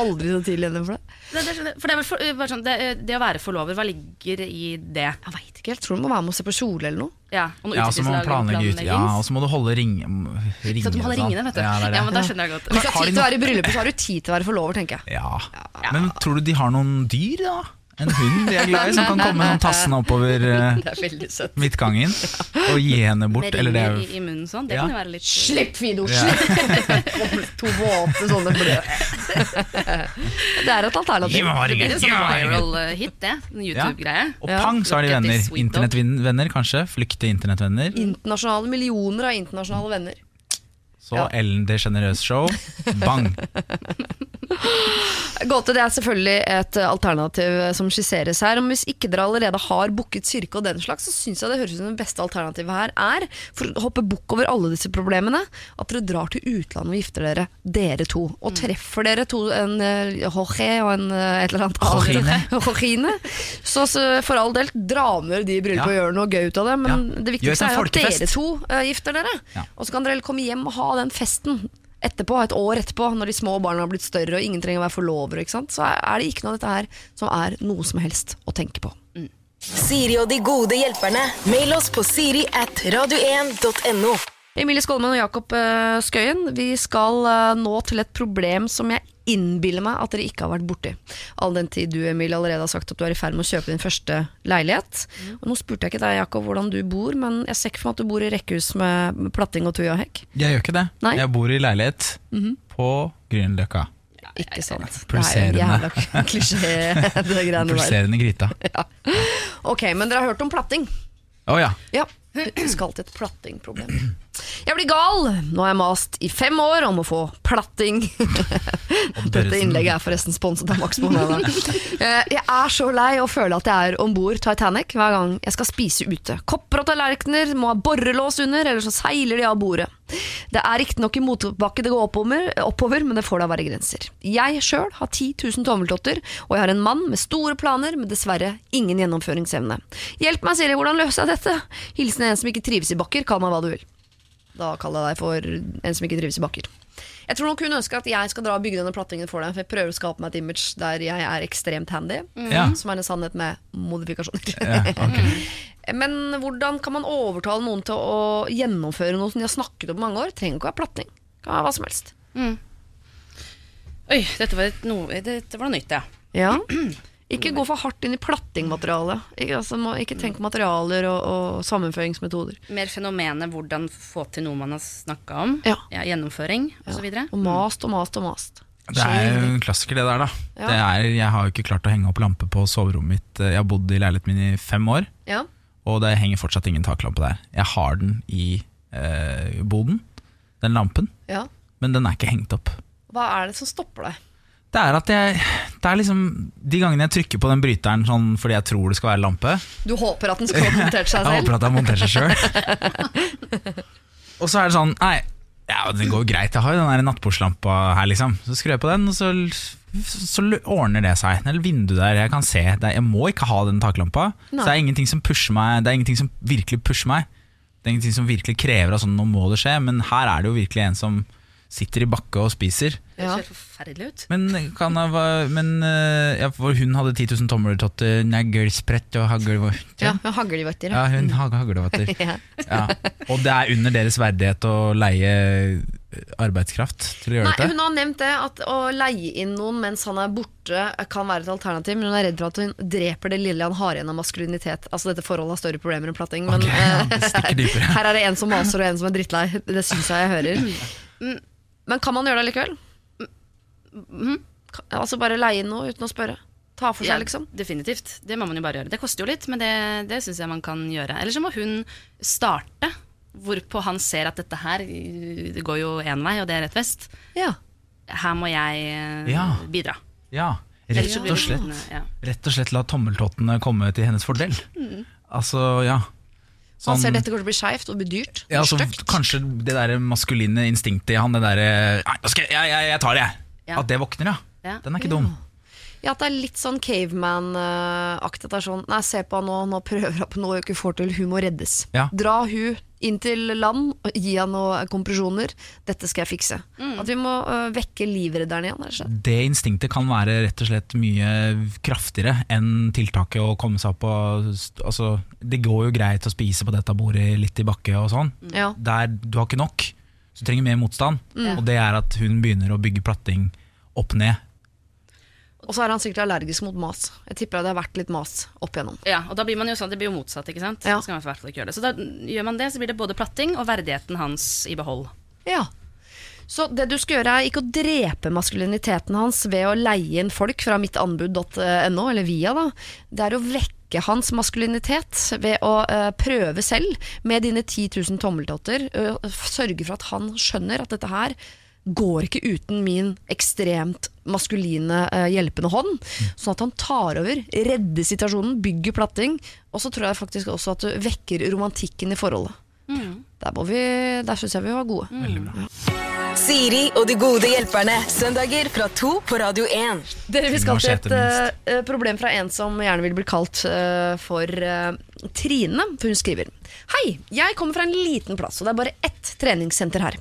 [SPEAKER 2] Aldri så tidlig igjen for det.
[SPEAKER 3] Det, det, for det, for, bare sånn, det, det å være forlover, hva ligger i det?
[SPEAKER 2] Jeg veit ikke helt. Tror du må være med og se på kjole eller noe.
[SPEAKER 3] Ja, og noe
[SPEAKER 4] Ja, så må man planlegge ut, ja, og så må du holde ring, ringene.
[SPEAKER 3] Så du må holde ringene, vet du.
[SPEAKER 4] Ja, det det.
[SPEAKER 3] men da skjønner jeg godt.
[SPEAKER 2] Hvis du har
[SPEAKER 4] har
[SPEAKER 2] tid til å være i bryllupet, så har du tid til å være forlover, tenker jeg.
[SPEAKER 4] Ja. Men tror du de har noen dyr, da? En hund de er glad i, som kan komme sånn tassende oppover
[SPEAKER 2] Det veldig søtt.
[SPEAKER 4] midtgangen og gi henne bort?
[SPEAKER 3] Med
[SPEAKER 4] Eller det
[SPEAKER 3] ringer
[SPEAKER 4] er
[SPEAKER 3] i, i munnen sånn, det
[SPEAKER 4] Ja.
[SPEAKER 3] kan jo være litt
[SPEAKER 2] Slipp, Fido!
[SPEAKER 4] Ja.
[SPEAKER 2] Slipp! To våte sånne brød. Det er et alternativ.
[SPEAKER 3] Det blir en sånn viral eh, hit, det. En YouTube-greie.
[SPEAKER 4] Og pang, så er de venner. Internettvenner, kanskje. Flykte internettvenner.
[SPEAKER 2] Internasjonale millioner av internasjonale venner.
[SPEAKER 4] Så
[SPEAKER 2] Ja.
[SPEAKER 4] Ellen DeGeneres Show. Bang!
[SPEAKER 2] Gåte det er selvfølgelig et eh, alternativ eh, som skisseres her. Men hvis ikke dere allerede har booket kirke og den slags, så syns jeg det høres ut som det beste alternativet her er, for å hoppe bukk over alle disse problemene, at dere drar til utlandet og gifter dere, dere to. Og treffer dere to, en uh, Jorge og en eh, et eller annet
[SPEAKER 4] Jorgine.
[SPEAKER 2] Jorgine. Så, så for all del, dra med de i bryllupet
[SPEAKER 4] Ja.
[SPEAKER 2] og gjør noe gøy ut av det. Men
[SPEAKER 4] Ja.
[SPEAKER 2] det viktigste er at dere to uh, gifter dere.
[SPEAKER 4] Ja.
[SPEAKER 2] Og så kan dere komme hjem og ha den festen etterpå, et år etterpå, når de små barna har blitt større og ingen trenger å være forlovere, så er det ikke noe av dette her som er noe som helst å tenke på.
[SPEAKER 1] Siri og de gode hjelperne. Mail oss på siri at radio1.no.
[SPEAKER 2] Emilie Skolmen og Jakob eh, Skøyen, vi skal eh, nå til et problem som jeg innbiller meg at dere ikke har vært borti. All den tid du Emilie, allerede har sagt at du er i ferd med å kjøpe din første leilighet. Og nå spurte jeg ikke deg, Jakob, hvordan du bor, men jeg ser ikke for meg at du bor i rekkehus med platting og tujahekk.
[SPEAKER 4] Jeg gjør ikke det.
[SPEAKER 2] Nei.
[SPEAKER 4] Jeg bor i leilighet på Grünerløkka.
[SPEAKER 2] Ikke sant.
[SPEAKER 4] Pulserende.
[SPEAKER 2] Er klisjé, det greiene der.
[SPEAKER 4] Pulserende gryta.
[SPEAKER 2] Ok, men dere har hørt om platting?
[SPEAKER 4] Å ja.
[SPEAKER 2] Ja, vi skal til et plattingproblem. Jeg blir gal! Nå har jeg mast i fem år om å få platting. Dette innlegget er forresten sponset av Max Bonanza. Eh, Jeg er så lei å føle at jeg er om bord Titanic hver gang jeg skal spise ute. Kopper og tallerkener må ha borrelås under, eller så seiler de av bordet. Det er riktignok i motbakke det går oppover, oppover, men det får da være grenser. Jeg sjøl har 10 000 tommeltotter, og jeg har en mann med store planer, men dessverre ingen gjennomføringsevne. Hjelp meg, Siri, hvordan løser jeg dette? Hilsen en som ikke trives i bakker, kall meg hva du vil. Da kaller jeg deg for en som ikke trives i bakker. Jeg tror nok hun ønsker at jeg skal dra og bygge denne plattingen for deg, for jeg prøver å skape meg et image der jeg er ekstremt handy,
[SPEAKER 4] Ja.
[SPEAKER 2] som er en sannhet med modifikasjoner.
[SPEAKER 4] Ja, okay.
[SPEAKER 2] Men hvordan kan man overtale noen til å gjennomføre noe som de har snakket om i mange år? Trenger ikke å være platting. Kan være hva som helst.
[SPEAKER 3] Oi, dette var, et noe, dette var noe nytt, ja.
[SPEAKER 2] Ja. Ikke gå for hardt inn i plattingmaterialet. Ikke, altså, må, ikke tenk materialer og, og sammenføringsmetoder.
[SPEAKER 3] Mer fenomenet hvordan få til noe man har snakka om.
[SPEAKER 2] Ja.
[SPEAKER 3] gjennomføring osv.
[SPEAKER 2] Og mast og mast og mast.
[SPEAKER 4] Det er en klassiker, det der. da
[SPEAKER 2] Ja.
[SPEAKER 4] det er, Jeg har jo ikke klart å henge opp lampe på soverommet mitt. Jeg har bodd i leiligheten min i fem år,
[SPEAKER 2] Ja.
[SPEAKER 4] og det henger fortsatt ingen taklampe der. Jeg har den i eh, boden, den lampen,
[SPEAKER 2] ja.
[SPEAKER 4] men den er ikke hengt opp.
[SPEAKER 2] Hva er det som stopper deg?
[SPEAKER 4] Det er at jeg Det er liksom De gangene jeg trykker på den bryteren sånn fordi jeg tror det skal være lampe,
[SPEAKER 2] Du håper at den skal ha montert seg selv?
[SPEAKER 4] Jeg håper at den har montert seg sjøl. og så er det sånn Nei, ja, det går jo greit. Jeg har jo den der nattbordslampa her, liksom. Så skrur jeg på den, og så, så ordner det seg. Det er et vindu der jeg kan se. Jeg må ikke ha den taklampa.
[SPEAKER 2] Nei.
[SPEAKER 4] Så det er ingenting som pusher meg Det er ingenting som virkelig pusher meg. Det er ingenting som virkelig krever at sånn, nå må det skje. Men her er det jo virkelig en som sitter i bakke og spiser.
[SPEAKER 3] Det ser forferdelig ut.
[SPEAKER 4] Men, kan jeg, men eh, ja, for hun hadde 10 000 tommeltotter, neglesprett og haglvotter.
[SPEAKER 2] Ja, haglvotter.
[SPEAKER 4] Ja, hun haglvotter.
[SPEAKER 2] Ja.
[SPEAKER 4] Ja. Og det er under deres verdighet å leie arbeidskraft til å gjøre
[SPEAKER 2] Nei,
[SPEAKER 4] dette?
[SPEAKER 2] hun har nevnt det at å leie inn noen mens han er borte kan være et alternativ, men hun er redd for at hun dreper det lille han har igjen av maskulinitet. Altså Dette forholdet har større problemer enn platting, men
[SPEAKER 4] Ok, ja, det
[SPEAKER 2] eh, her er det en som maser og en som er drittlei. Det syns jeg jeg hører. Men kan man gjøre det likevel? Kan- Altså Bare leie inn noe uten å spørre? Ta for seg,
[SPEAKER 3] Ja,
[SPEAKER 2] liksom?
[SPEAKER 3] Definitivt. Det må man jo bare gjøre. Det koster jo litt, men det, det syns jeg man kan gjøre. Eller så må hun starte, hvorpå han ser at dette her det går jo én vei, og det er rett vest.
[SPEAKER 2] Ja.
[SPEAKER 3] Her må jeg eh,
[SPEAKER 4] Ja.
[SPEAKER 3] bidra.
[SPEAKER 4] Ja, rett og slett. Rett og slett la tommeltottene komme til hennes fordel. Altså, ja.
[SPEAKER 2] Han
[SPEAKER 4] Sånn-
[SPEAKER 2] ser dette kommer til å bli skeivt og bli dyrt.
[SPEAKER 4] ja, altså, kanskje det der maskuline instinktet i han, det derre jeg, jeg, jeg, jeg tar det, jeg.
[SPEAKER 3] Ja.
[SPEAKER 4] At det våkner, ja.
[SPEAKER 3] Ja.
[SPEAKER 4] Den er ikke dum.
[SPEAKER 2] Ja, at det er litt sånn caveman-aktig. Det er sånn Nei, se på han nå, nå prøver han på noe hun ikke får til. Hun må reddes.
[SPEAKER 4] Ja.
[SPEAKER 2] Dra hun inn til land, gi han noen kompresjoner. Dette skal jeg fikse.
[SPEAKER 3] Mm.
[SPEAKER 2] At vi må øh, vekke livredderen igjen. rett og slett.
[SPEAKER 4] Det instinktet kan være rett og slett mye kraftigere enn tiltaket å komme seg opp og altså, Det går jo greit å spise på dette bordet litt i bakke og sånn.
[SPEAKER 2] Ja.
[SPEAKER 4] Der du har ikke nok, så du trenger mer motstand.
[SPEAKER 2] Mm.
[SPEAKER 4] Og det er at hun begynner å bygge platting opp ned.
[SPEAKER 2] Og så er han sikkert allergisk mot mas. Jeg tipper det har vært litt mas opp igjennom.
[SPEAKER 3] Ja, og da blir man jo sånn, det blir jo motsatt, ikke sant?
[SPEAKER 2] Ja.
[SPEAKER 3] Så. Så da gjør man det, så blir det både platting og verdigheten hans i behold.
[SPEAKER 2] Ja. Så det du skal gjøre er ikke å drepe maskuliniteten hans ved å leie inn folk fra mittanbud.no, eller via da. Det er å vekke hans maskulinitet ved å uh, prøve selv med dine 10 000 tommeltotter. Uh, sørge for at han skjønner at dette her går ikke uten min ekstremt maskuline eh, hjelpende hånd. Sånn at han tar over, redder situasjonen, bygger platting. Og så tror jeg faktisk også at du vekker romantikken i forholdet. Der, må vi, der syns jeg vi var gode.
[SPEAKER 1] Siri og de gode hjelperne. Søndager fra to på Radio 1.
[SPEAKER 2] Dere, vi skal til et uh, problem fra en som gjerne vil bli kalt uh, for uh, Trine. For hun skriver Hei, jeg kommer fra en liten plass, og det er bare ett treningssenter her.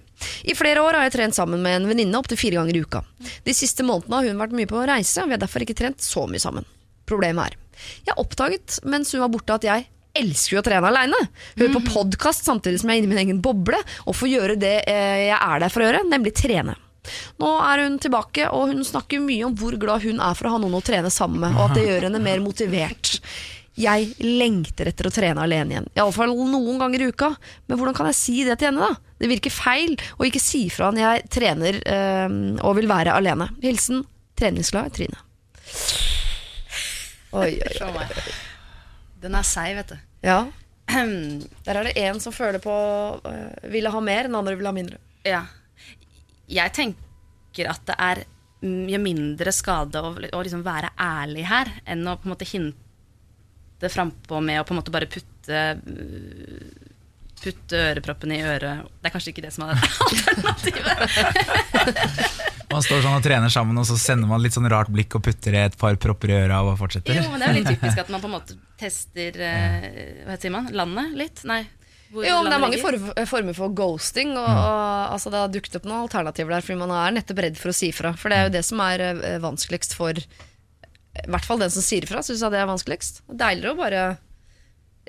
[SPEAKER 2] I flere år har jeg trent sammen med en venninne opptil fire ganger i uka. De siste månedene har hun vært mye på reise, og vi har derfor ikke trent så mye sammen. Problemet er Jeg oppdaget mens hun var borte at jeg elsker jo å trene aleine. Høre på podkast samtidig som jeg er inne i min egen boble, og få gjøre det eh, jeg er der for å gjøre, nemlig trene. Nå er hun tilbake, og hun snakker mye om hvor glad hun er for å ha noen å trene sammen med, og at det gjør henne mer motivert. Jeg lengter etter å trene alene igjen, iallfall noen ganger i uka. Men hvordan kan jeg si det til henne, da? Det virker feil å ikke si fra når jeg trener øh, og vil være alene. Hilsen treningsglad Trine. Oi, oi, oi.
[SPEAKER 3] Den er seig, vet du.
[SPEAKER 2] Ja. Der er det en som føler på øh, ville ha mer, den andre vil ha mindre.
[SPEAKER 3] Ja. Jeg tenker at det er mye mindre skade å, å liksom være ærlig her, enn å på en måte hinte frampå med å på en måte bare putte Putte øreproppen i øret. Det er kanskje ikke det som er alternativet.
[SPEAKER 4] Man står sånn og trener sammen, og så sender man litt sånn rart blikk og putter et par propper i øra og fortsetter.
[SPEAKER 3] Jo, men Det er jo litt typisk at man på en måte tester eh, Hva sier man? Landet litt? Nei. hvor
[SPEAKER 2] Jo, men det er mange for, former for ghosting. Og, og, altså, det har dukket opp noen alternativer der, fordi man er nettopp redd for å si fra. For det er jo det som er eh, vanskeligst for I hvert fall den som sier fra, syns jeg det er vanskeligst. Deiligere å bare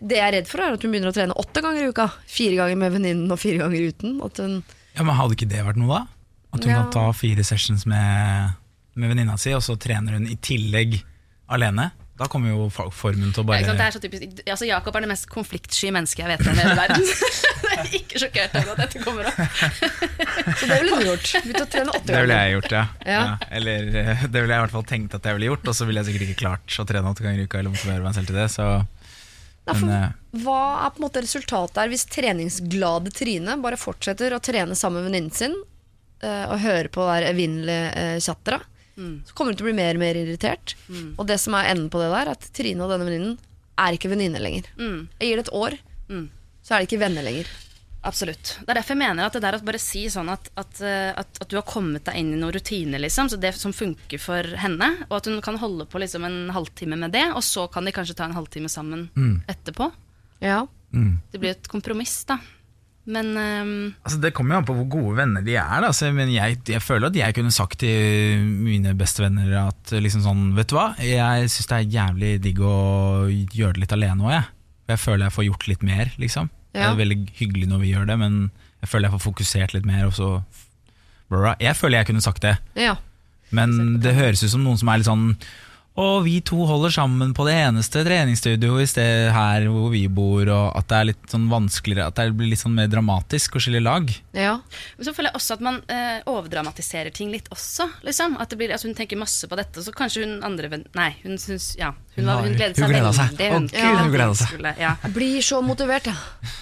[SPEAKER 2] Det jeg er redd for, er at hun begynner å trene åtte ganger i uka. Fire ganger med venninnen og fire ganger uten. Hun
[SPEAKER 4] Ja, men Hadde ikke det vært noe, da? At hun
[SPEAKER 2] Ja.
[SPEAKER 4] kan ta fire sessions med, med venninna si, og så trener hun i tillegg alene? Da kommer jo formen til å
[SPEAKER 3] Ja, ikke sant? Det
[SPEAKER 4] bare
[SPEAKER 3] er så typisk, altså Jakob er det mest konfliktsky mennesket jeg vet om i hele verden. jeg er ikke sjokkert over at dette kommer opp.
[SPEAKER 2] Så det ville du gjort. Begynt å trene åtte
[SPEAKER 4] Det ville jeg gjort, ja.
[SPEAKER 2] Ja.
[SPEAKER 4] ja. Eller eh, det ville jeg i hvert fall tenkt at jeg ville gjort, og så ville jeg sikkert ikke klart å trene åtte ganger i uka eller motivere meg selv til det. Så
[SPEAKER 2] Ja, for
[SPEAKER 4] Men, eh,
[SPEAKER 2] hva er på en måte resultatet her hvis treningsglade Trine bare fortsetter å trene sammen med venninnen sin eh, og høre på det evinnelige uh, tjatteret? Så kommer hun til å bli mer og mer irritert. Og det som er enden på det der, er at Trine og denne venninnen er ikke venninner lenger.
[SPEAKER 3] Mm.
[SPEAKER 2] Jeg gir det et år, så er de ikke venner lenger.
[SPEAKER 3] Absolutt. Det er derfor jeg mener at det der å bare si sånn at, at, eh, at, at du har kommet deg inn i noen rutiner, liksom, så det som funker for henne, og at hun kan holde på liksom en halvtime med det, og så kan de kanskje ta en halvtime sammen etterpå.
[SPEAKER 2] Ja.
[SPEAKER 3] Det blir et kompromiss, da. Men um,
[SPEAKER 4] Altså Det kommer jo an på hvor gode venner de er. Da. Så, men jeg, jeg føler at jeg kunne sagt til mine bestevenner at liksom sånn, vet du hva, jeg syns det er jævlig digg å gjøre det litt alene òg, jeg. Jeg føler jeg får gjort litt mer, liksom. Det er veldig hyggelig når vi gjør det, men jeg føler jeg får fokusert litt mer. Så. Jeg føler jeg kunne sagt det,
[SPEAKER 2] ja.
[SPEAKER 4] men det høres ut som noen som er litt sånn og vi to holder sammen på det eneste treningsstudioet i sted her hvor vi bor, og at det er litt sånn vanskeligere At det blir litt sånn mer dramatisk å skille lag.
[SPEAKER 2] ja.
[SPEAKER 3] Men så føler jeg også at man eh, overdramatiserer ting litt også. Liksom. At det blir, altså hun tenker masse på dette, og så kanskje hun andre. Nei, hun syns Ja, hun, var, hun
[SPEAKER 4] Hun
[SPEAKER 3] gledet seg
[SPEAKER 4] gledet seg.
[SPEAKER 3] veldig. Hun,
[SPEAKER 4] ja, hun gleda seg.
[SPEAKER 3] Skulle, ja.
[SPEAKER 2] Jeg blir så motivert, ja.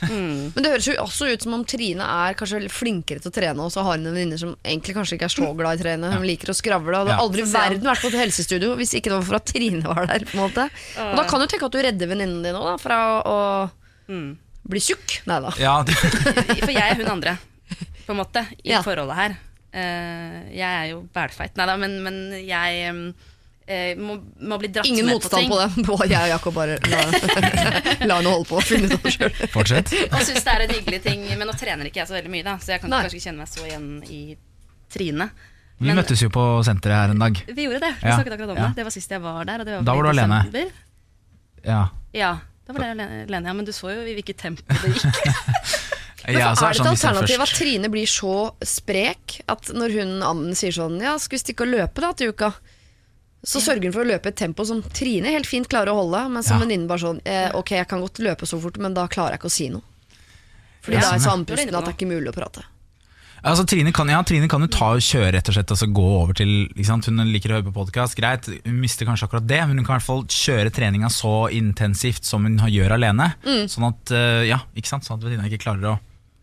[SPEAKER 3] Mm.
[SPEAKER 2] Men det høres jo også ut som om Trine er kanskje flinkere til å trene, og så har hun en venninne som egentlig kanskje ikke er så glad i å trene. Hun liker å skravle. Og hadde aldri i verden vært på et helsestudio hvis ikke det var for at Trine var der. på en måte Og da kan du tenke at du redder venninnen din òg, fra å
[SPEAKER 3] Mm.
[SPEAKER 2] bli tjukk. Nei da.
[SPEAKER 4] Ja,
[SPEAKER 3] For jeg er hun andre, på en måte, i
[SPEAKER 2] Ja.
[SPEAKER 3] forholdet her. Eh, jeg er jo bælfeit. Nei da, men, men jeg eh, må, må bli dratt
[SPEAKER 2] Ingen
[SPEAKER 3] med
[SPEAKER 2] motstand
[SPEAKER 3] på
[SPEAKER 2] på det. Jeg og Jakob bare la, la henne holde på og finne ut av det sjøl.
[SPEAKER 4] fortsett.
[SPEAKER 3] Og syns det er en hyggelig ting. Men nå trener ikke jeg så veldig mye, da, så jeg kan
[SPEAKER 2] Nei.
[SPEAKER 3] kanskje ikke kjenne meg så igjen i Trine.
[SPEAKER 4] Vi
[SPEAKER 3] Men-
[SPEAKER 4] møttes jo på senteret her en dag.
[SPEAKER 3] Vi gjorde det. Vi
[SPEAKER 4] Ja,
[SPEAKER 3] snakket akkurat om
[SPEAKER 4] ja.
[SPEAKER 3] det. Det var sist jeg var der. Og det var
[SPEAKER 4] Da var du alene.
[SPEAKER 3] desember.
[SPEAKER 4] Ja.
[SPEAKER 3] Ja, da var det alene. Ja, men du så jo i hvilket tempo det gikk.
[SPEAKER 2] Men
[SPEAKER 4] også
[SPEAKER 2] er det et
[SPEAKER 4] sånn,
[SPEAKER 2] alternativ at Trine blir så sprek at når hun Annen sier sånn Ja, skal vi stikke og løpe da til uka? Så sørger hun for å løpe et tempo som Trine helt fint klarer å holde, men som
[SPEAKER 4] Ja.
[SPEAKER 2] venninnen bare sånn eh, Ok, jeg kan godt løpe så fort, men da klarer jeg ikke å si noe. Fordi
[SPEAKER 4] Ja,
[SPEAKER 2] da er jeg så andpusten at det er ikke mulig å prate.
[SPEAKER 4] Altså, Trine kan, ja, Trine kan jo ta og kjøre rett og slett altså, gå over til? Hun liker å høre på podkast, greit. Hun mister kanskje akkurat det, men hun kan i hvert fall kjøre treninga så intensivt som hun gjør alene.
[SPEAKER 2] Mm.
[SPEAKER 4] Sånn at eh, ja, ikke sant? Sånn at venninna ikke klarer å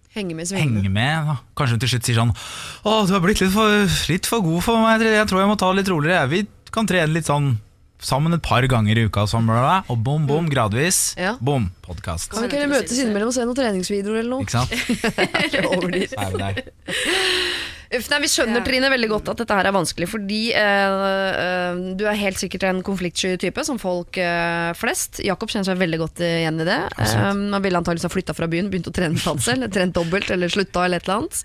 [SPEAKER 2] Henge med
[SPEAKER 4] henge med. Da. Kanskje hun til slutt sier sånn Å, du har blitt litt for, litt for god for meg, jeg tror jeg må ta litt roligere. Vi kan trene litt sånn sammen et par ganger i uka, sånn, bla, og bom, bom, gradvis.
[SPEAKER 2] Ja.
[SPEAKER 4] Bom, podkast.
[SPEAKER 2] Kan vi ikke møtes innimellom og se noen treningsvideoer eller noe?
[SPEAKER 4] Ikke sant?
[SPEAKER 2] Over dit. Uff, nei, Vi skjønner Trine, veldig godt at dette her er vanskelig, fordi eh, eh, du er helt sikkert en konfliktsky type, som folk eh, flest. Jakob kjenner seg veldig godt igjen i det. Um, han ville antakeligvis ha flytta fra byen, begynt å trene danse, eller trent dobbelt, eller slutta, eller et eller annet.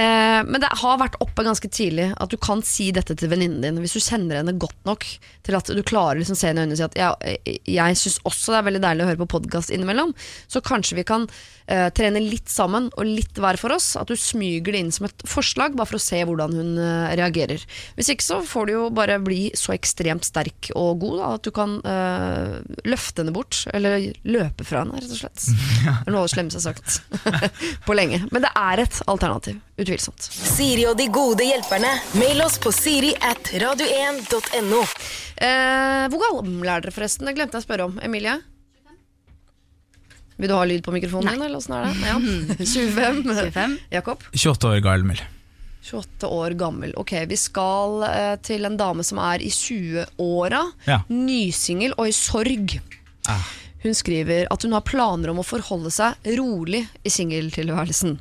[SPEAKER 2] Eh, men det har vært oppe ganske tidlig at du kan si dette til venninnen din, hvis du kjenner henne godt nok til at du klarer liksom se henne i øynene og si at jeg, jeg syns også det er veldig deilig å høre på podkast innimellom, så kanskje vi kan eh, trene litt sammen og litt hver for oss. At du smyger det inn som et forslag, bare for å se hvordan hun eh, reagerer. Hvis ikke så får du jo bare bli så ekstremt sterk og god da, at du kan øh, løfte henne bort, eller løpe fra henne, rett og slett. Det er noe av det slemmeste jeg har sagt på lenge. Men det er et alternativ, utvilsomt.
[SPEAKER 1] Siri og de gode hjelperne. Mail oss på siri at radio1.no.
[SPEAKER 2] Eh, hvor gammel er dere forresten? Det glemte jeg å spørre om. Emilie? Vil du ha lyd på mikrofonen din, eller åssen er det? Ja. 25.
[SPEAKER 3] 25.
[SPEAKER 2] Jakob?
[SPEAKER 4] 28 år gammel.
[SPEAKER 2] 28 år gammel. Ok, vi skal eh, til en dame som er i 20-åra.
[SPEAKER 4] Ja.
[SPEAKER 2] Nysingel og i sorg.
[SPEAKER 4] Ah.
[SPEAKER 2] Hun skriver at hun har planer om å forholde seg rolig i singeltilværelsen.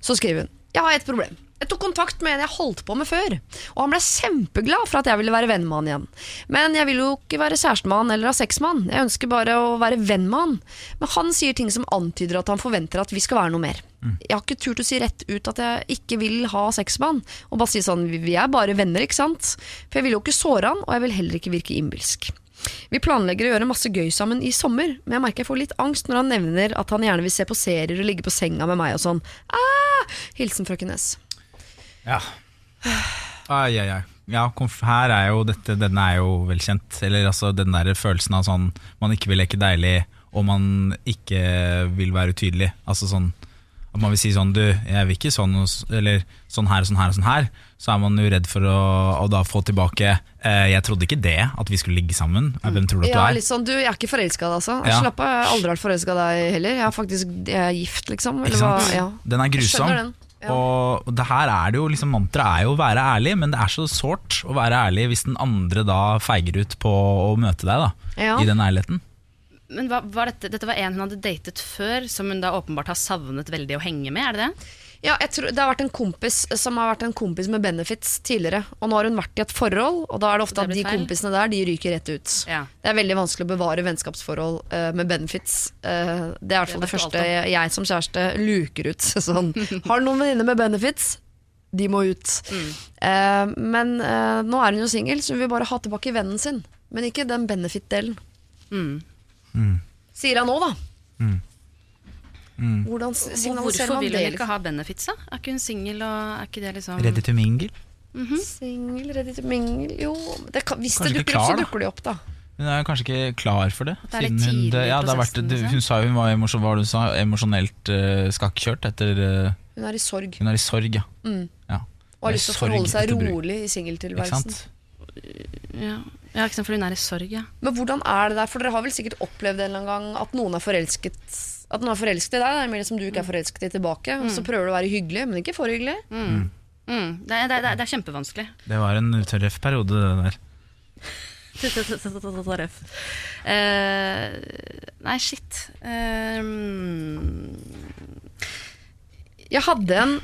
[SPEAKER 2] Så skriver hun Jeg har et problem. Jeg tok kontakt med en jeg holdt på med før, og han ble kjempeglad for at jeg ville være venn med han igjen. Men jeg vil jo ikke være kjæreste med han eller ha sex med han, jeg ønsker bare å være venn med han. Men han sier ting som antyder at han forventer at vi skal være noe mer. Jeg har ikke turt å si rett ut at jeg ikke vil ha sex med han, og bare si sånn vi er bare venner, ikke sant? For jeg vil jo ikke såre han, og jeg vil heller ikke virke innbilsk. Vi planlegger å gjøre masse gøy sammen i sommer, men jeg merker jeg får litt angst når han nevner at han gjerne vil se på serier og ligge på senga med meg og sånn. Ah! Hilsen frøken S.
[SPEAKER 4] Ja. Ai, ai, ai. ja, her er jo dette Den er jo velkjent. Eller altså den der følelsen av sånn man ikke vil leke deilig, og man ikke vil være utydelig. Altså sånn at man vil si sånn Du, jeg vil ikke sånn, eller sånn her og sånn her og sånn her. Så er man jo redd for å, å da få tilbake eh, Jeg trodde ikke det, at vi skulle ligge sammen. Eh, Hvem tror du at
[SPEAKER 2] Ja,
[SPEAKER 4] du er?
[SPEAKER 2] litt sånn, du, jeg er ikke forelska i deg, altså.
[SPEAKER 4] Ja.
[SPEAKER 2] Slapp av, jeg har aldri vært forelska i deg heller. Jeg er faktisk jeg er gift, liksom.
[SPEAKER 4] Ikke
[SPEAKER 2] Eller hva, ja.
[SPEAKER 4] Den er grusom.
[SPEAKER 2] Ja.
[SPEAKER 4] Og det her er det jo liksom Mantraet er jo å være ærlig, men det er så sårt å være ærlig hvis den andre da feiger ut på å møte deg da
[SPEAKER 2] Ja.
[SPEAKER 4] i den ærligheten.
[SPEAKER 3] Men hva, var dette, dette var en hun hadde datet før, som hun da åpenbart har savnet veldig å henge med, er det det?
[SPEAKER 2] Ja, jeg tror, Det har vært en kompis som har vært en kompis med benefits tidligere. Og nå har hun vært i et forhold, og da er det ofte
[SPEAKER 3] Det
[SPEAKER 2] at de
[SPEAKER 3] feil.
[SPEAKER 2] kompisene der De ryker rett ut.
[SPEAKER 3] Ja.
[SPEAKER 2] Det er veldig vanskelig å bevare vennskapsforhold uh, med benefits. Uh, det er i hvert fall det
[SPEAKER 3] det
[SPEAKER 2] første jeg, jeg som kjæreste luker ut. Sånn, har du noen venninner med benefits? De må ut.
[SPEAKER 3] Mm.
[SPEAKER 2] Uh, men eh, nå er hun jo singel, så hun vil bare ha tilbake vennen sin. Men ikke den benefit-delen.
[SPEAKER 3] Mm.
[SPEAKER 2] Sier han nå, da.
[SPEAKER 4] Mm.
[SPEAKER 2] Hvordan
[SPEAKER 3] Og
[SPEAKER 2] signaliserer
[SPEAKER 3] Hvorfor
[SPEAKER 2] man
[SPEAKER 3] vil hun ikke ha benefits, da? Er ikke hun singel, og er ikke det liksom
[SPEAKER 4] Ready to mingle?
[SPEAKER 2] Singel, ready to mingle Jo, det kan, hvis
[SPEAKER 4] Kanskje
[SPEAKER 2] det
[SPEAKER 4] dukker
[SPEAKER 2] dukker opp, så dukker de opp, da.
[SPEAKER 4] Hun er kanskje ikke klar for det.
[SPEAKER 3] det er
[SPEAKER 4] siden hun,
[SPEAKER 3] det,
[SPEAKER 4] ja, det har vært, det,
[SPEAKER 3] liksom.
[SPEAKER 4] hun sa jo hun var emosjon, hva var det hun sa, emosjonelt uh, skakkjørt etter uh,
[SPEAKER 2] Hun er i sorg
[SPEAKER 4] Hun er i sorg, ja.
[SPEAKER 2] Mm.
[SPEAKER 4] ja.
[SPEAKER 2] og har lyst til å forholde seg rolig i singeltilværelsen.
[SPEAKER 3] Ja, ja ikke sant, for hun er i sorg, ja.
[SPEAKER 2] Men hvordan er det der? For dere har vel sikkert opplevd en eller annen gang at noen er forelsket At den er forelsket i deg, det er mer som du ikke er forelsket i tilbake. Og så prøver du å være hyggelig, men ikke for hyggelig.
[SPEAKER 3] Mm. Det, er, det, er, det er kjempevanskelig.
[SPEAKER 4] Det var en tørref periode, det der.
[SPEAKER 3] Røff. Eh, nei, shit. Eh, mm,
[SPEAKER 2] Jeg hadde en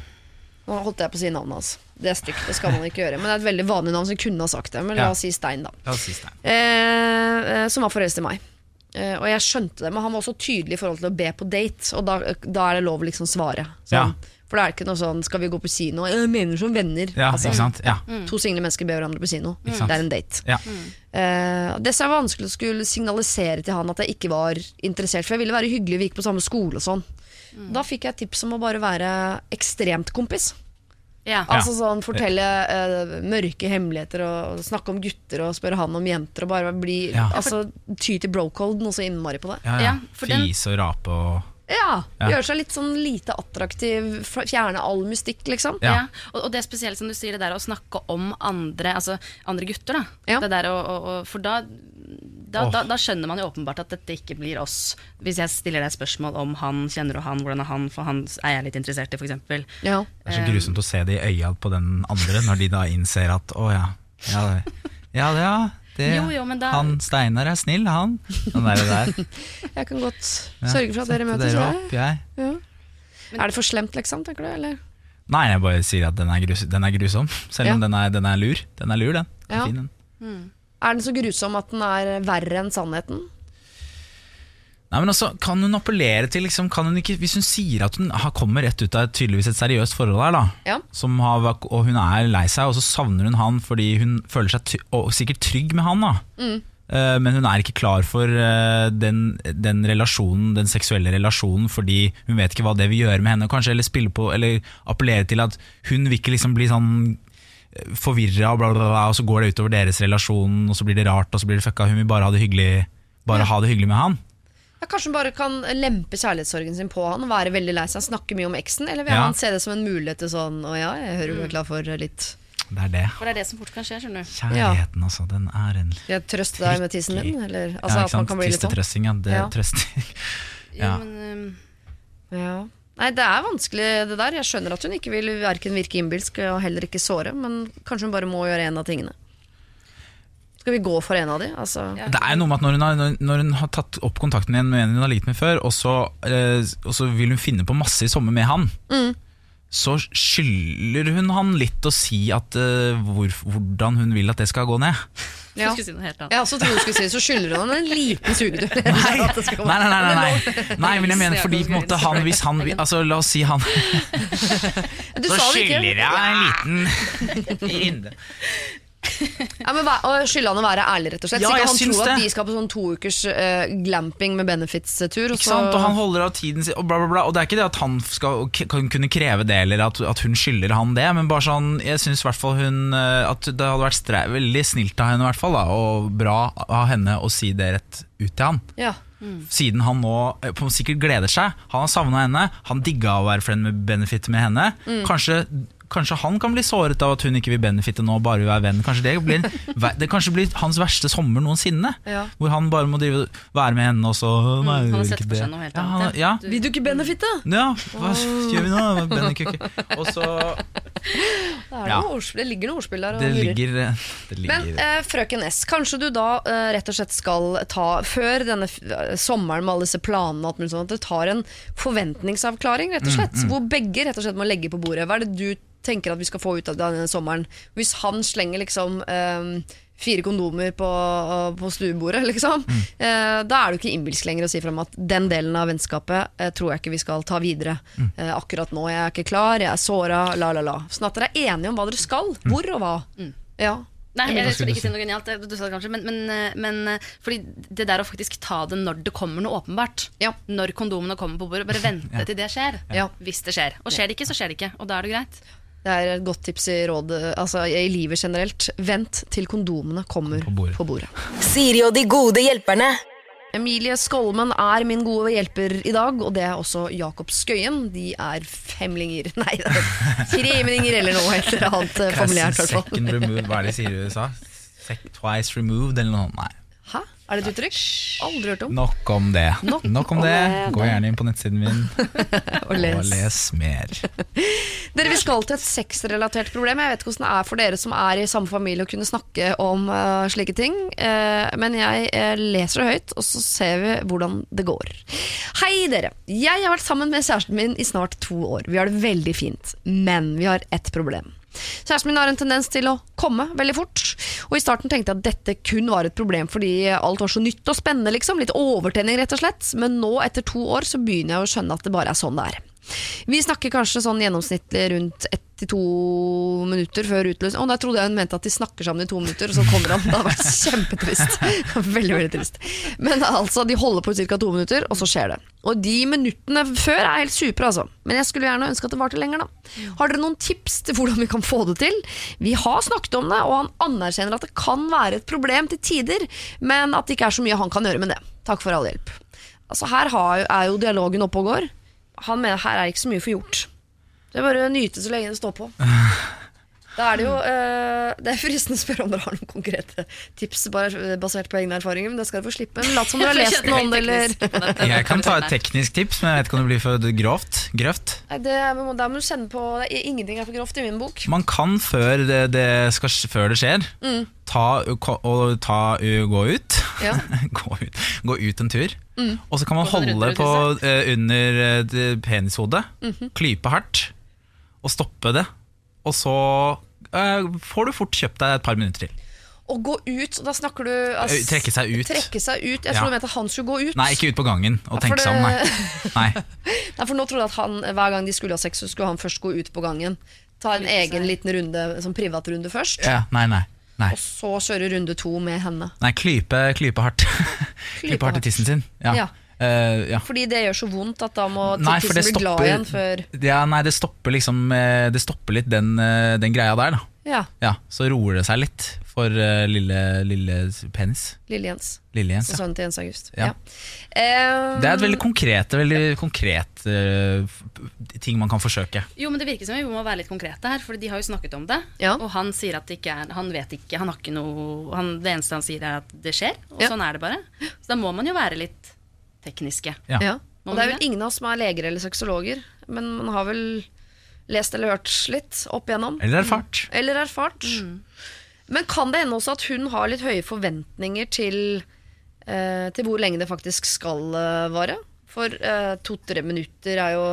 [SPEAKER 2] Nå holdt jeg på å si navnet hans. Det er stygt, det skal man ikke gjøre. Men det er et veldig vanlig navn, så jeg kunne ha sagt det. Men la oss si Stein, da. Eh, eh, som var forelsket i meg. Eh, og jeg skjønte det, men han var også tydelig i forhold til å be på date. Og da, da er det lov å liksom svare. Sånn.
[SPEAKER 4] Ja.
[SPEAKER 2] For det er ikke noe sånn 'skal vi gå på kino'? Jeg mener som venner.
[SPEAKER 4] Ja,
[SPEAKER 2] Altså,
[SPEAKER 4] ikke sant? Ja.
[SPEAKER 2] To single mennesker ber hverandre på kino.
[SPEAKER 4] Mm.
[SPEAKER 2] Det er en date.
[SPEAKER 4] Ja.
[SPEAKER 2] Uh, det som er vanskelig å skulle signalisere til han at jeg ikke var interessert, for jeg ville være hyggelig, vi gikk på samme skole og sånn. Da fikk jeg tips om å bare være ekstremt kompis.
[SPEAKER 3] Ja.
[SPEAKER 2] Altså sånn Fortelle uh, mørke hemmeligheter og, og snakke om gutter og spørre han om jenter. Og bare bli
[SPEAKER 4] Ja.
[SPEAKER 2] altså, ty til brocode noe så innmari på det.
[SPEAKER 4] Ja, ja.
[SPEAKER 3] Ja,
[SPEAKER 4] Fise og rape og
[SPEAKER 2] Ja,
[SPEAKER 4] Ja.
[SPEAKER 2] Gjøre seg litt sånn lite attraktiv, fjerne all mystikk, liksom.
[SPEAKER 4] Ja.
[SPEAKER 3] Ja, og, og det er spesielt som du sier, det der å snakke om andre, altså andre gutter. da
[SPEAKER 2] Ja.
[SPEAKER 3] det der å, å, å, For da, da, da, da skjønner man jo åpenbart at dette ikke blir oss. Hvis jeg stiller deg spørsmål om han, kjenner du han, hvordan er han, for han er jeg litt interessert i, f.eks.
[SPEAKER 2] Ja.
[SPEAKER 4] Det er så grusomt å se det i øya på den andre, når de da innser at å ja, ja, det, ja, det, ja det,
[SPEAKER 3] Jo, jo, men da-
[SPEAKER 4] Han Steinar er snill, han. Den der, der.
[SPEAKER 2] Jeg kan godt sørge for at dere møtes.
[SPEAKER 4] dere opp, jeg.
[SPEAKER 2] Ja. Er det for slemt, liksom? tenker du? Eller?
[SPEAKER 4] Nei, jeg bare sier at den er, grus, den er grusom. Selv om
[SPEAKER 2] Ja.
[SPEAKER 4] den, er, den er lur. Den er lur, den. den er
[SPEAKER 2] Ja.
[SPEAKER 4] fin, den.
[SPEAKER 2] Er den så grusom at den er verre enn sannheten?
[SPEAKER 4] Nei, men altså, Kan hun appellere til liksom, kan hun ikke, Hvis hun sier at hun har, kommer rett ut av et, tydeligvis et seriøst forhold her, da,
[SPEAKER 2] Ja.
[SPEAKER 4] som har, og hun er lei seg, og så savner hun han fordi hun føler seg ty sikkert trygg med han, da.
[SPEAKER 2] Mm.
[SPEAKER 4] Uh, men hun er ikke klar for uh, den, den relasjonen, den seksuelle relasjonen fordi hun vet ikke hva det vil gjøre med henne. Kanskje eller på, eller appellere til at hun vil ikke liksom bli sånn forvirra, og, bla, bla, bla, og så går det utover deres relasjon, og så blir det rart, og så blir det fucka. Hun vil bare ha det hyggelig, bare
[SPEAKER 2] Ja.
[SPEAKER 4] ha det hyggelig med han.
[SPEAKER 2] Ja, kanskje hun bare kan lempe kjærlighetssorgen sin på han og være veldig lei seg, snakke mye om eksen? Eller vil
[SPEAKER 4] Ja.
[SPEAKER 2] han se det som en mulighet til sånn Å ja, jeg hører du er klar for litt
[SPEAKER 4] Det er det.
[SPEAKER 3] For det er det som fort kan skje, skjønner du.
[SPEAKER 4] Kjærligheten, altså. Den er en
[SPEAKER 2] jeg trøste deg med tissen din? Eller altså
[SPEAKER 4] ja, ikke sant?
[SPEAKER 2] kan bli sånn?
[SPEAKER 4] Tristetrøsting, ja. Det
[SPEAKER 2] Ja.
[SPEAKER 4] trøster.
[SPEAKER 3] Jo,
[SPEAKER 4] Ja.
[SPEAKER 3] men, um,
[SPEAKER 2] Ja. Nei, det er vanskelig det der. Jeg skjønner at hun ikke vil verken virke innbilsk og heller ikke såre, men kanskje hun bare må gjøre en av tingene. Skal vi gå for en av de? Altså,
[SPEAKER 3] Ja.
[SPEAKER 4] Det er noe med at når hun, har, når- hun har tatt opp kontakten igjen med en hun har ligget med før, og så, eh, og så vil hun finne på masse i sommer med han,
[SPEAKER 2] Mm.
[SPEAKER 4] Så skylder hun han litt å si at, uh, hvor, hvordan hun vil at det skal gå ned.
[SPEAKER 2] Ja.
[SPEAKER 3] skulle si noe helt annet.
[SPEAKER 2] Jeg også skulle si så skylder hun en liten sugetur.
[SPEAKER 4] Nei,
[SPEAKER 2] At det skal
[SPEAKER 4] nei, nei, nei, nei. nei men jeg mener fordi på en måte han, hvis han altså, La oss si han
[SPEAKER 2] Du
[SPEAKER 4] Så skylder jeg en liten runde.
[SPEAKER 2] Ja, men Skylder han å være ærlig, rett og slett.
[SPEAKER 4] Ja,
[SPEAKER 2] så ikke han tror at de skal på sånn to ukers uh, glamping med benefits-tur.
[SPEAKER 4] Ikke sant? Og han holder av tiden sin, og bla, bla, bla. Og det er ikke det at han skal kan kunne kreve det, eller at, at hun skylder han det, men bare sånn Jeg syns i hvert fall hun eh, At det hadde vært stre veldig snilt av henne, i hvert fall, da, og bra av henne å si det rett ut til han.
[SPEAKER 2] ja.
[SPEAKER 4] Siden han nå eh, på sikkert gleder seg. Han har savna henne, han digga å være friend med benefit med henne.
[SPEAKER 2] Mm.
[SPEAKER 4] Kanskje, kanskje han kan bli såret av at hun ikke vil benefitte nå, bare vil være venn. Kanskje det blir, det kanskje blir hans verste sommer noensinne.
[SPEAKER 2] Ja.
[SPEAKER 4] Hvor han bare må drive, være med henne, og så nei,
[SPEAKER 3] han har
[SPEAKER 4] vil
[SPEAKER 3] sett
[SPEAKER 4] ikke
[SPEAKER 3] for
[SPEAKER 4] det.
[SPEAKER 3] seg noe helt
[SPEAKER 4] ja,
[SPEAKER 3] annet,
[SPEAKER 4] han-
[SPEAKER 3] ja.
[SPEAKER 4] Ja,
[SPEAKER 2] Vil du ikke benefitte?
[SPEAKER 4] ja, hva gjør vi nå? Bennekukke. Og så
[SPEAKER 2] Det, er ordspill, det ligger noe ordspill der. og
[SPEAKER 4] Det
[SPEAKER 2] lurer.
[SPEAKER 4] ligger, eh,
[SPEAKER 2] Men eh, frøken S, kanskje du da eh, rett og slett skal ta, før denne f- sommeren med alle disse planene, at du tar en forventningsavklaring, rett og slett.
[SPEAKER 4] Mm,
[SPEAKER 2] Hvor begge rett og slett må legge på bordet. Hva er det du tenker at vi skal få ut av denne sommeren? Hvis han slenger liksom eh, fire kondomer på, på stuebordet, liksom,
[SPEAKER 4] Mm.
[SPEAKER 2] eh, da er det jo ikke innbilsk lenger å si frem at den delen av vennskapet eh, tror jeg ikke vi skal ta videre.
[SPEAKER 4] Mm.
[SPEAKER 2] Eh, akkurat nå, jeg er ikke klar, jeg er såra, la, la, la. Sånn at dere er enige om hva dere skal.
[SPEAKER 4] Mm.
[SPEAKER 2] Hvor og hva. Ja.
[SPEAKER 3] Nei, jeg
[SPEAKER 4] skulle
[SPEAKER 3] skal ikke si noe genialt, du sa det kanskje, men, men, eh, men eh, fordi det der å faktisk ta det når det kommer noe åpenbart,
[SPEAKER 2] Ja.
[SPEAKER 3] når kondomene kommer på bordet, bare vente til det skjer,
[SPEAKER 2] Ja.
[SPEAKER 3] hvis det skjer. Og skjer det ikke, så skjer det ikke, og da er det greit.
[SPEAKER 2] Det er et godt tips i rådet, altså, i livet generelt. Vent til kondomene kommer
[SPEAKER 4] På bordet.
[SPEAKER 2] på bordet.
[SPEAKER 1] Siri og de gode hjelperne.
[SPEAKER 2] Emilie Skolmen er min gode hjelper i dag, og det er også Jakob Skøyen. De er femlinger Nei, det er tremlinger eller noe helt annet eh, familiært. i hvert fall.
[SPEAKER 4] Second remove, hva er det de sier i USA? Sec twice removed, eller noe? Nei.
[SPEAKER 2] Er det et uttrykk? Aldri hørt om.
[SPEAKER 4] Nok om det.
[SPEAKER 2] Nok
[SPEAKER 4] Nok om det. Gå gjerne inn på nettsiden min
[SPEAKER 2] Og les.
[SPEAKER 4] og les mer.
[SPEAKER 2] Dere, Vi skal til et sexrelatert problem. Jeg vet ikke hvordan det er for dere som er i samme familie å kunne snakke om uh, slike ting. Uh, men jeg uh, leser det høyt, og så ser vi hvordan det går. Hei, dere. Jeg har vært sammen med kjæresten min i snart to år. Vi har det veldig fint, men vi har ett problem. Kjæresten min har en tendens til å komme veldig fort. Og I starten tenkte jeg at dette kun var et problem fordi alt var så nytt og spennende. liksom, Litt overtenning, rett og slett. Men nå, etter to år, så begynner jeg å skjønne at det bare er sånn det er. Vi snakker kanskje sånn gjennomsnittlig rundt ett til to minutter før utløsning. Og da trodde jeg hun mente at de snakker sammen i to minutter, og så kommer han. Det hadde vært kjempetrist. veldig, veldig trist. Men altså, de holder på i ca. to minutter, og så skjer det. Og de minuttene før er helt supre, altså. Men jeg skulle gjerne ønske at det varte lenger, da. Har dere noen tips til hvordan vi kan få det til? Vi har snakket om det, og han anerkjenner at det kan være et problem til tider, men at det ikke er så mye han kan gjøre med det. Takk for all hjelp. Altså, her er jo dialogen oppe og går. Han mener her er ikke så mye for gjort. Det er bare å nyte så lenge det står på. Da er det jo eh, Det er fristende å spørre om dere har noen konkrete tips bare basert på egne erfaringer, men det skal dere få slippe. Lat som dere har lest noe om det, eller
[SPEAKER 4] Jeg kan ta et teknisk tips, men jeg vet ikke om det blir for grovt. Grøft.
[SPEAKER 2] Nei, det, er- Der må du kjenne på det er, Ingenting er for grovt i min bok.
[SPEAKER 4] Man kan før det, det, skal, før det skjer, ta, og ta, gå ut.
[SPEAKER 2] Ja.
[SPEAKER 4] gå ut. Gå ut en tur. Og så kan man
[SPEAKER 3] sånn
[SPEAKER 4] holde på
[SPEAKER 3] uh,
[SPEAKER 4] under under penishodet, mm penishodet, klype hardt, og stoppe det. Og så uh, får du fort kjøpt deg et par minutter til.
[SPEAKER 2] Å gå ut, og da snakker du altså,
[SPEAKER 4] trekke seg ut.
[SPEAKER 2] Trekke seg ut. Jeg
[SPEAKER 4] Ja.
[SPEAKER 2] tror du mente at han skulle gå ut.
[SPEAKER 4] Nei, ikke ut på gangen og
[SPEAKER 2] Ja,
[SPEAKER 4] tenke seg om, nei. nei.
[SPEAKER 2] Nei, for nå trodde jeg at han, hver gang de skulle ha sex, så skulle han først gå ut på gangen. Ta en egen liten runde, sånn privatrunde først.
[SPEAKER 4] Ja, nei, nei. Nei.
[SPEAKER 2] Og så kjøre runde to med henne.
[SPEAKER 4] Nei, klype, klype hardt. klype hardt i tissen sin. Ja.
[SPEAKER 2] Ja.
[SPEAKER 4] Uh, ja.
[SPEAKER 2] Fordi det gjør så vondt at da må
[SPEAKER 4] Nei,
[SPEAKER 2] tissen bli glad igjen før
[SPEAKER 4] ja, Nei, det stopper liksom eh, Det stopper litt den, eh, den greia der, da.
[SPEAKER 2] Ja,
[SPEAKER 4] Ja, Så roer det seg litt for uh, lille, lille penis.
[SPEAKER 2] Lille Jens.
[SPEAKER 4] Lille Jens.
[SPEAKER 2] Så
[SPEAKER 4] Ja.
[SPEAKER 2] sønnen til Jens August.
[SPEAKER 4] Ja.
[SPEAKER 2] Eh,
[SPEAKER 4] Det er et veldig konkret, veldig konkret uh, ting man kan forsøke.
[SPEAKER 3] Jo, men det virker som vi må være litt konkrete her, for de har jo snakket om det.
[SPEAKER 2] Ja.
[SPEAKER 3] Og han sier at det ikke er Han vet ikke, han har ikke noe han, Det eneste han sier, er at det skjer, og
[SPEAKER 2] Ja.
[SPEAKER 3] sånn er det bare. Så da må man jo være litt tekniske.
[SPEAKER 4] Ja.
[SPEAKER 2] ja. Og det er
[SPEAKER 3] jo
[SPEAKER 2] vel ingen av oss som er leger eller sexologer, men man har vel lest eller hørt litt opp igjennom.
[SPEAKER 4] Eller erfart.
[SPEAKER 2] Eller erfart. Men kan det hende også at hun har litt høye forventninger til, eh, til hvor lenge det faktisk skal eh, vare? For eh, to-tre minutter er jo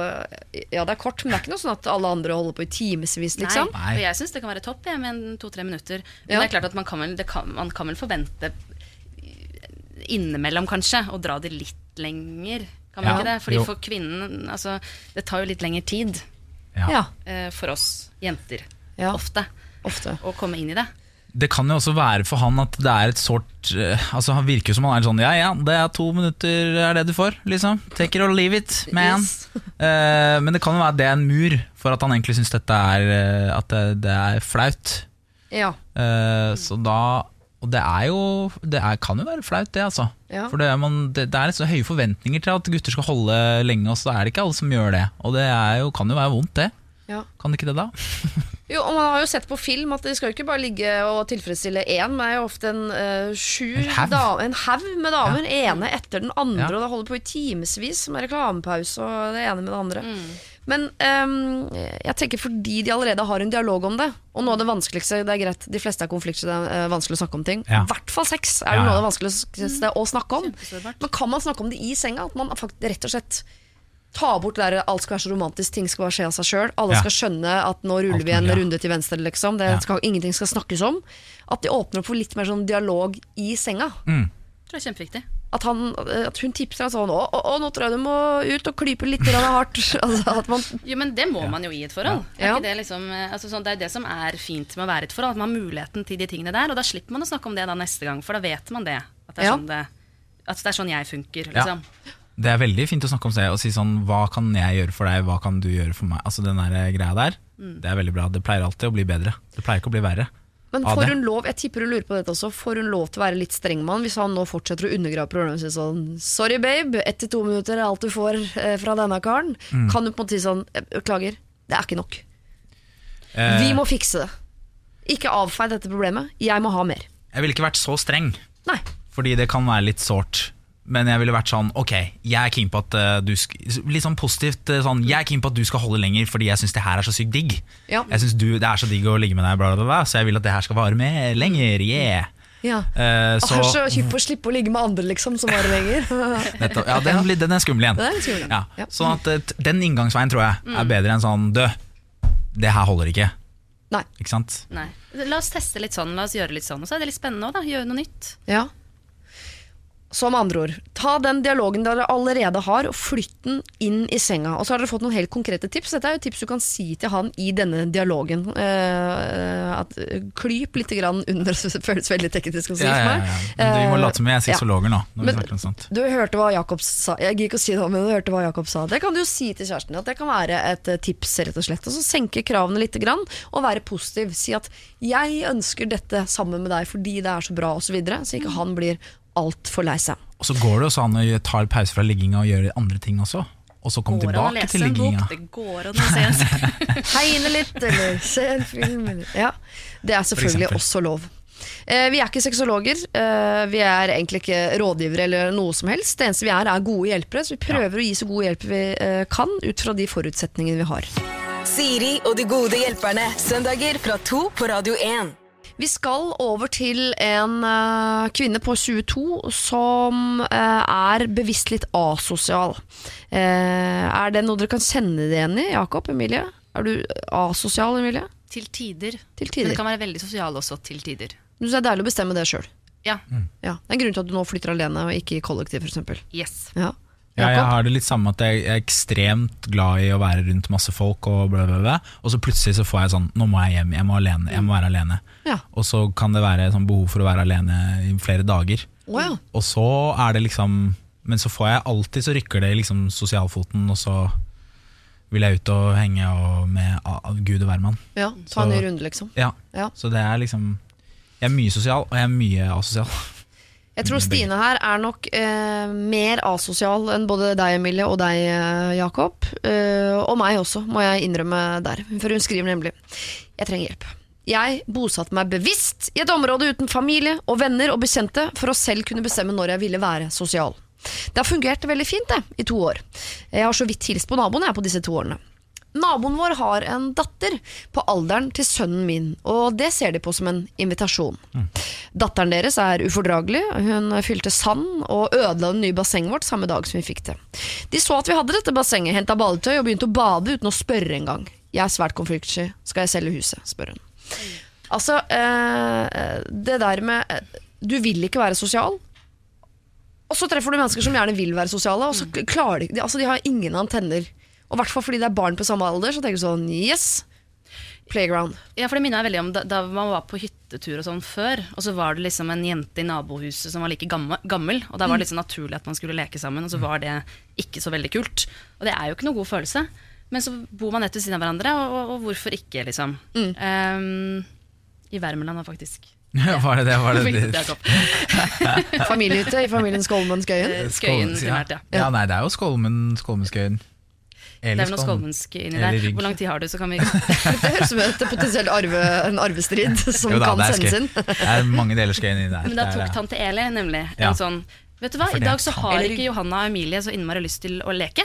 [SPEAKER 2] Ja, det er kort, men det er ikke noe sånn at alle andre holder på i timevis, liksom.
[SPEAKER 3] Nei, og jeg syns det kan være topp jeg, med en to-tre minutter. Men
[SPEAKER 2] Ja.
[SPEAKER 3] det er klart at man kan, vel, det kan, man kan vel forvente innimellom, kanskje, å dra det litt lenger. Kan man
[SPEAKER 4] Ja.
[SPEAKER 3] ikke det? Fordi
[SPEAKER 4] Jo.
[SPEAKER 3] for kvinnen altså, Det tar jo litt lengre tid
[SPEAKER 4] Ja.
[SPEAKER 2] Ja,
[SPEAKER 3] eh, for oss jenter,
[SPEAKER 2] Ja.
[SPEAKER 3] ofte,
[SPEAKER 2] ofte.
[SPEAKER 3] å komme inn i det.
[SPEAKER 4] Det kan jo også være for han at det er et sårt eh, Altså Han virker som han er sånn Ja ja, det er to minutter er det du får, liksom. Take it or leave it, man.
[SPEAKER 2] Yes.
[SPEAKER 4] Uh, men det kan jo være det er en mur for at han egentlig syns dette er eh, At det, det er flaut.
[SPEAKER 2] Ja.
[SPEAKER 4] Uh, så da Og det er jo Det er, kan jo være flaut, det, altså.
[SPEAKER 2] Ja.
[SPEAKER 4] For det er, man, det, det er så høye forventninger til at gutter skal holde lenge, og så er det ikke alle som gjør det. Og det er jo, kan jo være vondt, det.
[SPEAKER 2] ja.
[SPEAKER 4] Kan det ikke det, da?
[SPEAKER 2] Jo, og Man har jo sett på film at de skal jo ikke bare ligge og tilfredsstille én, men det er jo ofte en uh, sju
[SPEAKER 4] En haug.
[SPEAKER 2] da- med damer. ene etter den andre,
[SPEAKER 4] Ja.
[SPEAKER 2] og det holder på i timevis med reklamepause og det ene med det andre.
[SPEAKER 3] Mm.
[SPEAKER 2] Men um, jeg tenker fordi de allerede har en dialog om det, og noe av det vanskeligste Det er greit, de fleste er konflikter, det er eh, vanskelig å snakke om ting. I
[SPEAKER 4] Ja.
[SPEAKER 2] hvert fall sex er
[SPEAKER 4] Ja,
[SPEAKER 2] jo noe av det vanskeligste å snakke om. Men kan man snakke om det i senga? At man faktisk rett og slett tar bort det der alt skal være så romantisk, ting skal bare skje av seg sjøl. Alle
[SPEAKER 4] Ja.
[SPEAKER 2] skal skjønne at nå ruller vi en
[SPEAKER 4] ja.
[SPEAKER 2] runde til venstre, liksom. Det
[SPEAKER 4] Ja.
[SPEAKER 2] skal, ingenting skal snakkes om. At de åpner opp for litt mer sånn dialog i senga.
[SPEAKER 4] Mm.
[SPEAKER 3] Det er kjempeviktig.
[SPEAKER 2] At, han, at hun tipser han sånn Å, å, å, nå tror jeg du må ut og klype litt hardt. altså, at man,
[SPEAKER 3] Jo, men det må man jo i et forhold. Er
[SPEAKER 2] Ja.
[SPEAKER 3] ikke det, liksom, eh, altså, sånn, det er det som er fint med å være i et forhold, at man har muligheten til de tingene der. Og da slipper man å snakke om det da neste gang, for da vet man det. At det er,
[SPEAKER 2] Ja.
[SPEAKER 3] sånn, det, at det er sånn jeg funker.
[SPEAKER 4] Ja. Det er veldig fint å snakke om det og si sånn Hva kan jeg gjøre for deg, hva kan du gjøre for meg? Altså den der greia der,
[SPEAKER 2] Mm.
[SPEAKER 4] det er veldig bra. Det pleier alltid å bli bedre. Det pleier ikke å bli verre.
[SPEAKER 2] men får hun lov Jeg tipper hun lurer på dette også Får hun lov til å være litt streng med han hvis han nå fortsetter å undergrave programmet sitt sånn Sorry, babe. Ett til to minutter er alt du får eh, fra denne karen.
[SPEAKER 4] Mm.
[SPEAKER 2] Kan du på en måte si sånn «Jeg Beklager, det er ikke nok.
[SPEAKER 4] Eh,
[SPEAKER 2] Vi må fikse det. Ikke avfei dette problemet. Jeg må ha mer.
[SPEAKER 4] Jeg ville ikke vært så streng,
[SPEAKER 2] Nei.
[SPEAKER 4] fordi det kan være litt sårt. Men jeg ville vært sånn Ok, jeg er keen på at eh, du Litt sånn positivt eh, sånn Jeg er keen på at du skal holde lenger fordi jeg syns det her er så sykt digg.
[SPEAKER 2] Ja.
[SPEAKER 4] Jeg synes du, Det er så digg å ligge med deg, bla, bla, bla, så jeg vil at det her skal vare med lenger. Yeah.
[SPEAKER 2] Ja.
[SPEAKER 4] Uh,
[SPEAKER 2] Så,
[SPEAKER 4] så,
[SPEAKER 2] hypp å slippe å ligge med andre, liksom, som varer lenger.
[SPEAKER 4] nettopp, ja, den, blir- den er skummel igjen.
[SPEAKER 2] Det er skummel,
[SPEAKER 4] Ja,
[SPEAKER 2] ja.
[SPEAKER 4] sånn at Den inngangsveien tror jeg er bedre enn sånn Død, det her holder ikke.
[SPEAKER 2] Nei.
[SPEAKER 4] Ikke sant?
[SPEAKER 3] Nei. La oss teste litt sånn, la oss gjøre litt sånn. Og så er det litt spennende òg, da. Gjøre noe nytt.
[SPEAKER 2] Ja. Så med andre ord, ta den dialogen dere allerede har, og flytt den inn i senga. Og så har dere fått noen helt konkrete tips. Dette er jo tips du kan si til han i denne dialogen. Eh, at Klyp litt grann under Det føles veldig teknisk å si
[SPEAKER 4] Ja,
[SPEAKER 2] for
[SPEAKER 4] ja,
[SPEAKER 2] meg.
[SPEAKER 4] ja. Men Vi må
[SPEAKER 2] Eh,
[SPEAKER 4] late som vi er
[SPEAKER 2] ja.
[SPEAKER 4] sexologer nå.
[SPEAKER 2] Men- Du hørte hva Jakob sa Jeg gir ikke å si det, men du hørte hva Jakob sa. Det kan du jo si til kjæresten din, at det kan være et eh, tips, rett og slett. Og så senke kravene litt, grann, og være positiv. Si at 'jeg ønsker dette sammen med deg fordi det er så bra', osv. Så, videre, så ikke han blir altfor lei seg.
[SPEAKER 4] Og så går det også an å ta en pause fra ligginga og gjøre andre ting også. Og så komme
[SPEAKER 3] Går
[SPEAKER 4] tilbake
[SPEAKER 3] lese
[SPEAKER 4] til ligginga.
[SPEAKER 3] det går an å se en bok,
[SPEAKER 2] Tegne litt, eller se en film. Eller. Ja, det er selvfølgelig også lov. Eh, vi er ikke sexologer, eh, vi er egentlig ikke rådgivere eller noe som helst. Det eneste vi er, er gode hjelpere, så vi prøver å gi så god hjelp vi eh, kan ut fra de forutsetningene vi har.
[SPEAKER 1] Siri og de gode hjelperne. Søndager fra to på Radio 1.
[SPEAKER 2] Vi skal over til en uh, kvinne på 22 som uh, er bevisst litt asosial. Uh, er det noe dere kan kjenne det igjen i, Jakob, Emilie? Er du asosial, Emilie?
[SPEAKER 3] Til tider.
[SPEAKER 2] Til tider.
[SPEAKER 3] Men det kan være veldig sosial også, til tider.
[SPEAKER 2] Du synes det er deilig å bestemme det sjøl.
[SPEAKER 3] Ja.
[SPEAKER 2] Ja, det er en grunn til at du nå flytter alene og ikke i kollektiv, f.eks.
[SPEAKER 3] Yes.
[SPEAKER 2] Ja.
[SPEAKER 4] Ja, jeg har det litt samme at jeg er ekstremt glad i å være rundt masse folk, og bla, bla, bla. Og så plutselig så får jeg sånn Nå må jeg hjem, jeg må, alene, jeg må være alene.
[SPEAKER 2] Ja.
[SPEAKER 4] Og så kan det være sånn behov for å være alene i flere dager.
[SPEAKER 2] Wow.
[SPEAKER 4] Og så er det liksom Men så får jeg alltid så rykker det i liksom sosialfoten, og så vil jeg ut og henge og med gud og hvermann.
[SPEAKER 2] ja. Ta en ny runde, liksom.
[SPEAKER 4] Ja.
[SPEAKER 2] Ja.
[SPEAKER 4] Så det er liksom Jeg er mye sosial, og jeg er mye asosial.
[SPEAKER 2] Jeg tror Stine her er nok eh, mer asosial enn både deg, Emilie, og deg, eh, Jakob. Eh, og meg også, må jeg innrømme der. For hun skriver nemlig Jeg trenger hjelp. Jeg bosatte meg bevisst i et område uten familie og venner og bekjente for å selv kunne bestemme når jeg ville være sosial. Det har fungert veldig fint det, i to år. Jeg har så vidt hilst på naboen jeg på disse to årene. Naboen vår har en datter på alderen til sønnen min, og det ser de på som en invitasjon. Datteren deres er ufordragelig, hun fylte sand og ødela det nye bassenget vårt samme dag som vi fikk det. De så at vi hadde dette bassenget, henta badetøy og begynte å bade uten å spørre engang. Jeg er svært konfliktsky, skal jeg selge huset? spør hun. Altså, eh, det der med eh, Du vil ikke være sosial, og så treffer du mennesker som gjerne vil være sosiale, og så klarer de ikke altså de har ingen antenner. Og i hvert fall fordi det er barn på samme alder, så tenker du sånn yes. Playground.
[SPEAKER 3] Ja, for det minner meg veldig om da, da man var på hyttetur og sånn før, og så var det liksom en jente i nabohuset som var like gammel, gammel og da var det litt sånn naturlig at man skulle leke sammen, og så var det ikke så veldig kult. Og det er jo ikke noe god følelse. Men så bor man rett ved siden av hverandre, og, og, og hvorfor ikke, liksom. Um, I Värmland, faktisk.
[SPEAKER 4] var det det? Var det,
[SPEAKER 3] Det.
[SPEAKER 2] Familiehytte i familien Skolmen Skøyen.
[SPEAKER 3] Eh, Skøyen primært, ja.
[SPEAKER 4] ja. Nei, det er jo Skolmen, Skolmenskøyen.
[SPEAKER 3] Det er noe skålmensk inni der. Hvor lang tid har du, så kan vi
[SPEAKER 2] Det høres ut som potensielt arve, en arvestrid som
[SPEAKER 4] da,
[SPEAKER 2] kan sendes inn.
[SPEAKER 4] Det er mange deler Skøyen inni der.
[SPEAKER 3] Men da tok tante Eli nemlig
[SPEAKER 4] Ja.
[SPEAKER 3] en sånn Vet du hva, i dag så har ikke Johanna og Emilie så innmari lyst til å leke.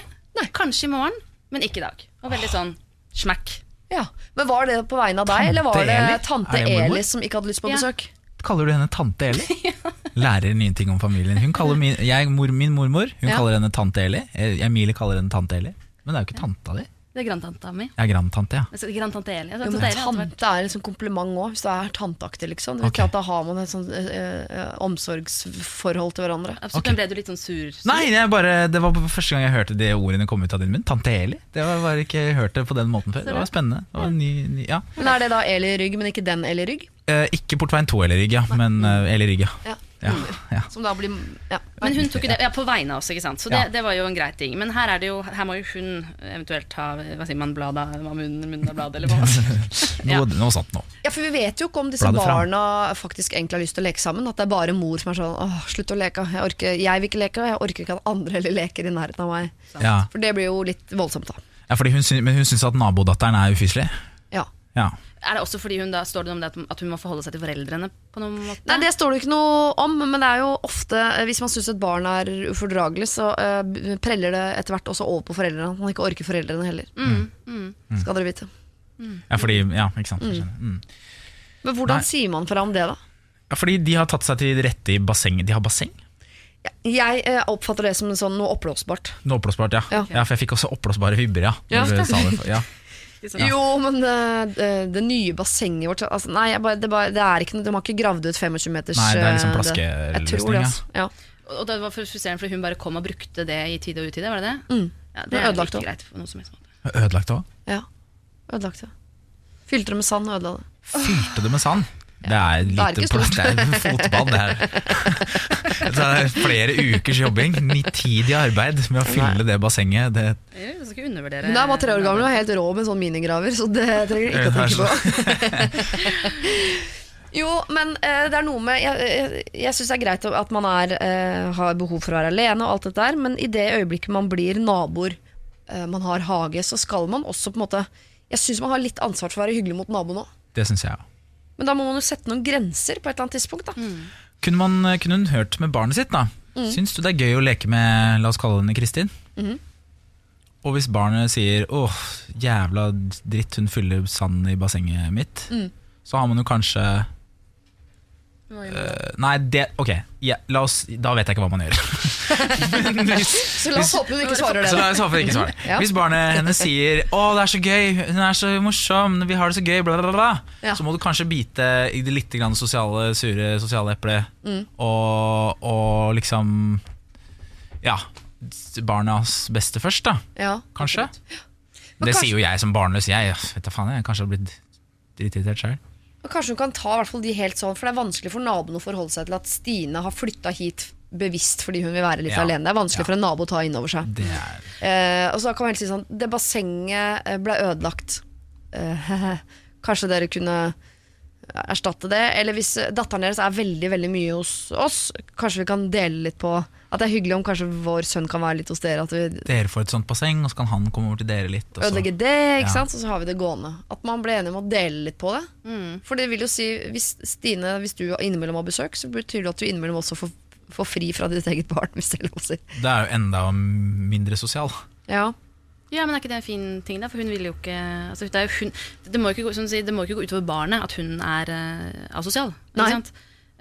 [SPEAKER 3] Kanskje i morgen, men ikke i dag. Og veldig sånn smack.
[SPEAKER 2] Ja. Men Var det på vegne av deg, eller var det
[SPEAKER 4] Eli?
[SPEAKER 2] tante? Eli som ikke hadde lyst på
[SPEAKER 3] Ja.
[SPEAKER 2] besøk?
[SPEAKER 4] Kaller du henne tante Eli? Lærer nye ting om familien. Hun kaller min, jeg, mor, min mormor hun
[SPEAKER 2] Ja.
[SPEAKER 4] kaller henne tante Eli. Eh, Emilie kaller henne tante Eli. Men det er jo ikke tanta di.
[SPEAKER 3] Det er grandtanta mi.
[SPEAKER 4] Jeg er grandtante, ja.
[SPEAKER 3] Altså, grandtante Eli. Altså,
[SPEAKER 2] jo, men
[SPEAKER 3] tante, Eli vært-
[SPEAKER 2] tante er en sånn kompliment òg, hvis du er tanteaktig. Liksom. Du vet
[SPEAKER 4] Ok.
[SPEAKER 2] at Da har man et sånt eh, eh, omsorgsforhold til hverandre.
[SPEAKER 3] Absolutt,
[SPEAKER 4] Ok.
[SPEAKER 3] men ble du litt sånn sur? sur?
[SPEAKER 4] Nei, jeg bare, det var første gang jeg hørte de ordene komme ut av din munn. Tante Eli. Det var bare ikke hørt det på den måten før. Det var spennende. Det var en ny, ny, ja.
[SPEAKER 2] Men Er det da Eli Rygg, men ikke den Eli Rygg?
[SPEAKER 4] Eh, ikke Portveien 2 Eli Rygg, ja, men eh, Eli Rygg, ja.
[SPEAKER 2] Ja.
[SPEAKER 4] Ja, ja.
[SPEAKER 2] Som da blir ja.
[SPEAKER 3] Men hun tok jo det ja, på vegne av oss, ikke sant? så det,
[SPEAKER 4] Ja.
[SPEAKER 3] det var jo en grei ting. Men her, er det jo, her må jo hun eventuelt ta hva sier man, bladet, hva munnen, munnen av bladet, eller hva?
[SPEAKER 4] Noe,
[SPEAKER 3] Ja.
[SPEAKER 4] noe sånt noe.
[SPEAKER 2] Ja, for vi vet jo ikke om disse
[SPEAKER 4] Bladet fram.
[SPEAKER 2] barna faktisk egentlig har lyst til å leke sammen. At det er bare mor som er sånn åh, slutt å leke. Jeg, orker, jeg vil ikke leke, og jeg orker ikke at andre heller leker i nærheten av meg.
[SPEAKER 4] Ja.
[SPEAKER 2] For det blir jo litt voldsomt, da.
[SPEAKER 4] Ja, fordi hun men hun syns at nabodatteren er ufyselig.
[SPEAKER 2] Ja.
[SPEAKER 4] Ja.
[SPEAKER 3] Er det også fordi hun da, står det om det at, hun må forholde seg til foreldrene på noen måte?
[SPEAKER 2] Nei, Det står det ikke noe om, men det er jo ofte eh, hvis man syns et barn er ufordragelig, så uh, preller det etter hvert også over på foreldrene. At man ikke orker foreldrene heller.
[SPEAKER 3] Mm, mm.
[SPEAKER 2] Skal dere vite.
[SPEAKER 4] ja, fordi Ja, ikke sant. jeg. Mm.
[SPEAKER 2] Men hvordan
[SPEAKER 4] Nei.
[SPEAKER 2] sier man fra om det, da?
[SPEAKER 4] Ja, fordi de har tatt seg til rette i bassenget. De har basseng?
[SPEAKER 2] Jeg eh, oppfatter det som sånn noe oppblåsbart.
[SPEAKER 4] Noe oppblåsbart, ja.
[SPEAKER 2] Ja.
[SPEAKER 4] ja. For jeg fikk også oppblåsbare vibber, ja.
[SPEAKER 2] Ja.
[SPEAKER 4] det.
[SPEAKER 3] Liksom.
[SPEAKER 2] Jo, men eh, det, det nye bassenget vårt altså, Nei, jeg bare, det, bare, det er ikke noe De har ikke gravd ut 25 meters
[SPEAKER 4] Nei, det er liksom
[SPEAKER 2] eh,
[SPEAKER 4] plaskeløsning,
[SPEAKER 2] det, altså. Ja.
[SPEAKER 3] Og det var frustrerende, for hun bare kom og brukte det i tide og utide, var det det?
[SPEAKER 2] Mm.
[SPEAKER 3] Ja,
[SPEAKER 2] Det
[SPEAKER 3] det
[SPEAKER 2] er ødelagt
[SPEAKER 3] ikke
[SPEAKER 2] også.
[SPEAKER 3] greit på noe som helst måte.
[SPEAKER 4] Ødelagt òg?
[SPEAKER 2] ja. Ødelagt ja. Fylte det med sand og ødela det.
[SPEAKER 4] Fylte det med sand? Det er lite
[SPEAKER 2] plass.
[SPEAKER 4] Det er fotball, det her. Det er flere ukers jobbing. Nitidig arbeid med å fylle det bassenget. Det,
[SPEAKER 3] Jeg skal undervurdere
[SPEAKER 2] Hun er bare tre år gammel og er helt rå med en sånn minigraver, så det trenger du ikke å tenke på. Jo, men uh, det er noe med Jeg, jeg, jeg syns det er greit at man er, uh, har behov for å være alene, og alt dette der, men i det øyeblikket man blir naboer, uh, man har hage, så skal man også på en måte Jeg syns man har litt ansvar for å være hyggelig mot naboen òg.
[SPEAKER 4] det syns jeg òg.
[SPEAKER 2] Men da må man jo sette noen grenser på et eller annet tidspunkt. da
[SPEAKER 4] Kunne, man- kunne hun hørt med barnet sitt, da?
[SPEAKER 2] Mm.
[SPEAKER 4] Syns du det er gøy å leke med La oss kalle henne Kristin?
[SPEAKER 2] Mm.
[SPEAKER 4] Og hvis barnet sier 'åh, jævla dritt, hun fyller sand i bassenget mitt',
[SPEAKER 2] Mm.
[SPEAKER 4] så har man jo kanskje Øh, Nei, det Ok, ja, oss, da vet jeg ikke hva man gjør. Hvis,
[SPEAKER 2] Så la oss håpe hun ikke svarer det.
[SPEAKER 4] så la oss håpe det ikke svarer.
[SPEAKER 2] Ja.
[SPEAKER 4] Hvis barnet hennes sier 'Å, det er så gøy, hun er så morsom, vi har det så gøy', bla, bla, bla,
[SPEAKER 2] Ja.
[SPEAKER 4] så må du kanskje bite i det litt sosiale, sure sosiale eplet,
[SPEAKER 2] Mm.
[SPEAKER 4] og, og liksom Ja, barnas beste først, da.
[SPEAKER 2] Ja.
[SPEAKER 4] Kanskje. Det
[SPEAKER 2] kanskje-
[SPEAKER 4] sier jo jeg som barnløs. Jeg vet da faen, jeg kanskje har blitt dritirritert sjøl.
[SPEAKER 2] Kanskje hun kan ta hvert fall de helt sånn, for det er vanskelig for naboen å forholde seg til at Stine har flytta hit bevisst fordi hun vil være litt
[SPEAKER 4] Ja.
[SPEAKER 2] alene. Det er vanskelig
[SPEAKER 4] Ja.
[SPEAKER 2] for en nabo å ta inn over seg.
[SPEAKER 4] Det er
[SPEAKER 2] Eh, og så kan man helt si sånn Det bassenget eh, ble ødelagt. Eh, kanskje dere kunne erstatte det? Eller hvis datteren deres er veldig veldig mye hos oss, kanskje vi kan dele litt på At det er hyggelig om kanskje vår sønn kan være litt hos dere. At vi
[SPEAKER 4] Dere får et sånt basseng, og så kan han komme over til dere litt. Og så.
[SPEAKER 2] Ødelegge det, ikke
[SPEAKER 4] Ja.
[SPEAKER 2] sant? Og så har vi det gående. At man blir enige om å dele litt på det.
[SPEAKER 3] Mm.
[SPEAKER 2] For det vil jo si, hvis Stine, hvis du innimellom har besøk, så betyr det at du innimellom også får, får fri fra ditt eget barn, hvis det er lov å si.
[SPEAKER 4] Det er jo enda mindre sosial.
[SPEAKER 2] Ja.
[SPEAKER 3] Ja, men er ikke det en fin ting, da? For hun vil jo ikke altså, det, er jo hun, det, må jo ikke gå, si, det må ikke gå utover barnet at hun er uh, asosial.
[SPEAKER 2] Nei.
[SPEAKER 3] Ikke sant?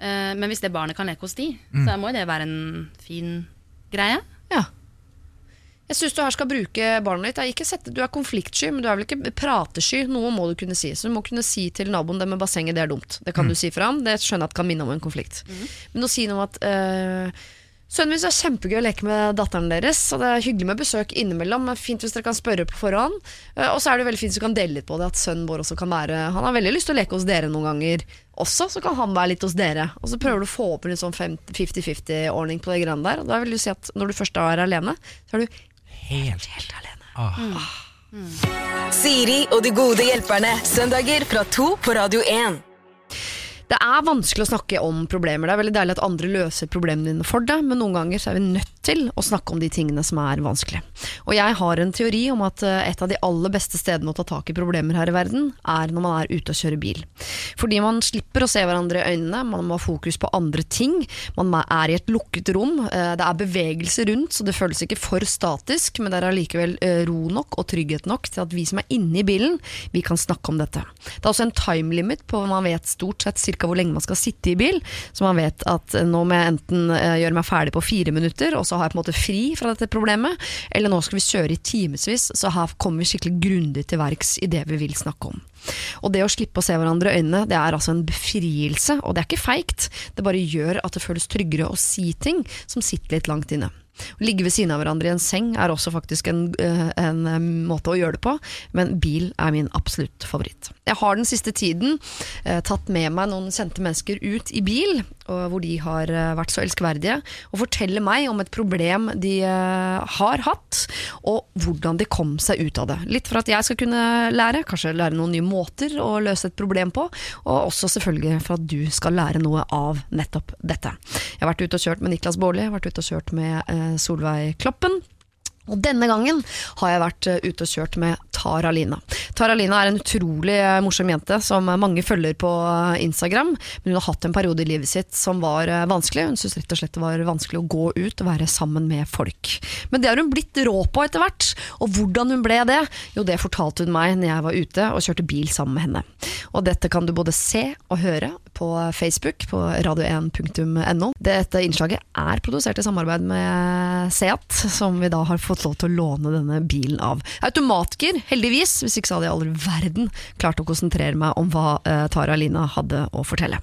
[SPEAKER 3] Eh, men hvis det barnet kan leke hos de, så må jo det være en fin greie.
[SPEAKER 2] ja. Jeg syns du her skal bruke barnet ditt. Jeg ikke sett, du er konfliktsky, men du er vel ikke pratesky. Noe må du kunne si. Så du må kunne si til naboen det med bassenget, det er dumt. Det kan du si fra om. Det skjønner jeg at kan minne om en konflikt. Men å si noe om at eh, Sønnen min er kjempegøy å leke med datteren deres. Og det er hyggelig med besøk innimellom. Fint hvis dere kan spørre på forhånd. Eh, Og så er det veldig fint hvis du kan dele litt på det. At sønnen vår også kan være Han har veldig lyst til å leke hos dere noen ganger også, så kan han være litt hos dere. Og så prøver du å få opp en litt sånn 50-50-ordning på det greiene der. Og da vil du si at når du først er alene, så er du
[SPEAKER 4] Helt.
[SPEAKER 2] helt alene.
[SPEAKER 4] Ah.
[SPEAKER 1] Siri og de gode hjelperne. Søndager fra to på Radio 1.
[SPEAKER 2] Det er vanskelig å snakke om problemer. Det er veldig deilig at andre løser problemene dine for deg, men noen ganger så er vi nødt til å snakke om de tingene som er vanskelig. Og jeg har en teori om at eh, et av de aller beste stedene å ta tak i problemer her i verden, er når man er ute og kjører bil. Fordi man slipper å se hverandre i øynene, man må ha fokus på andre ting, man er i et lukket rom, eh, det er bevegelse rundt, så det føles ikke for statisk, men det er allikevel eh, ro nok og trygghet nok til at vi som er inne i bilen, vi kan snakke om dette. Det er også en time limit på man vet stort sett cirka hvor lenge man skal sitte i bil, så man vet at nå må jeg enten gjøre meg ferdig på fire minutter, og så har jeg på en måte fri fra dette problemet, eller nå skal vi kjøre i timevis, så her kommer vi skikkelig grundig til verks i det vi vil snakke om. Og det å slippe å se hverandre i øynene, det er altså en befrielse, og det er ikke feigt, det bare gjør at det føles tryggere å si ting som sitter litt langt inne. Å ligge ved siden av hverandre i en seng er også faktisk en, eh, en eh, måte å gjøre det på, men bil er min absolutt favoritt. Jeg har den siste tiden eh, tatt med meg noen kjente mennesker ut i bil, hvor de har vært så elskverdige, og forteller meg om et problem de har hatt, og hvordan de kom seg ut av det. Litt for at jeg skal kunne lære, kanskje lære noen nye måter å løse et problem på, og også selvfølgelig for at du skal lære noe av nettopp dette. Jeg har vært ute og kjørt med Niklas Baarli, vært ute og kjørt med eh, Solveig Kloppen. Og denne gangen har jeg vært eh, ute og kjørt med Tara Lina. Tara Lina er en utrolig eh, morsom jente som mange følger på eh, Instagram. Men hun har hatt en periode i livet sitt som var vanskelig. Hun syntes rett og slett det var vanskelig å gå ut og være sammen med folk. Men det har hun blitt rå på etter hvert. Og hvordan hun ble det, jo det fortalte hun meg når jeg var ute og kjørte bil sammen med henne. Og dette kan du både se og høre på Facebook på radio1.no. Dette innslaget er produsert i samarbeid med Seat, som vi da har fått lov til å låne denne bilen av. Automatgir, heldigvis, hvis ikke så hadde jeg aldri i verden klart å konsentrere meg om hva eh, Tara Lina hadde å fortelle.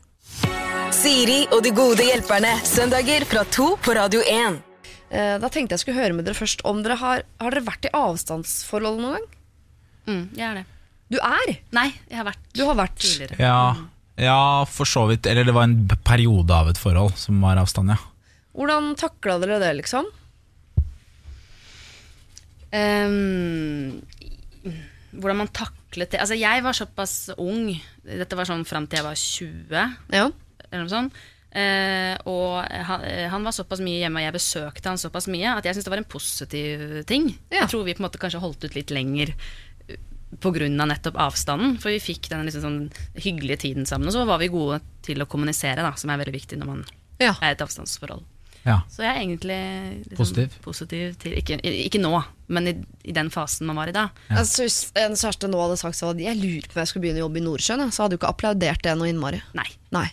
[SPEAKER 1] Siri og de gode hjelperne. Søndager fra to på Radio 1.
[SPEAKER 2] Eh, da tenkte jeg skulle høre med dere først om dere har, har dere vært i avstandsforhold noen gang?
[SPEAKER 3] Mm, jeg er det.
[SPEAKER 2] Du er!
[SPEAKER 3] Nei, jeg har vært
[SPEAKER 2] Du har vært
[SPEAKER 3] tidligere.
[SPEAKER 4] Ja, ja, for så vidt. Eller det var en periode av et forhold som var avstand, ja.
[SPEAKER 2] Hvordan takla dere det, liksom?
[SPEAKER 3] Ehm, hvordan man taklet det Altså, jeg var såpass ung. Dette var sånn fram til jeg var 20,
[SPEAKER 2] Ja.
[SPEAKER 3] eller noe sånt. Uh, og han, eh, han var såpass mye hjemme, og jeg besøkte han såpass mye, at jeg syntes det var en positiv ting.
[SPEAKER 2] Ja.
[SPEAKER 3] Jeg tror vi på en måte kanskje holdt ut litt lenger pga. på grunn av nettopp avstanden. For vi fikk den liksom sånn hyggelige tiden sammen, og så var vi gode til å kommunisere, da, som er veldig viktig når man
[SPEAKER 2] ja.
[SPEAKER 3] er i et avstandsforhold.
[SPEAKER 4] Ja.
[SPEAKER 3] Så jeg er egentlig liksom
[SPEAKER 4] Positiv?
[SPEAKER 3] positiv til ikke, ikke nå, men i, i den fasen man var i da.
[SPEAKER 2] Altså, hvis en kjæreste nå hadde sagt at Jeg lurer på om jeg skulle begynne å jobbe i Nordsjøen, så hadde du ikke applaudert det noe innmari.
[SPEAKER 3] Nei.
[SPEAKER 2] Nei.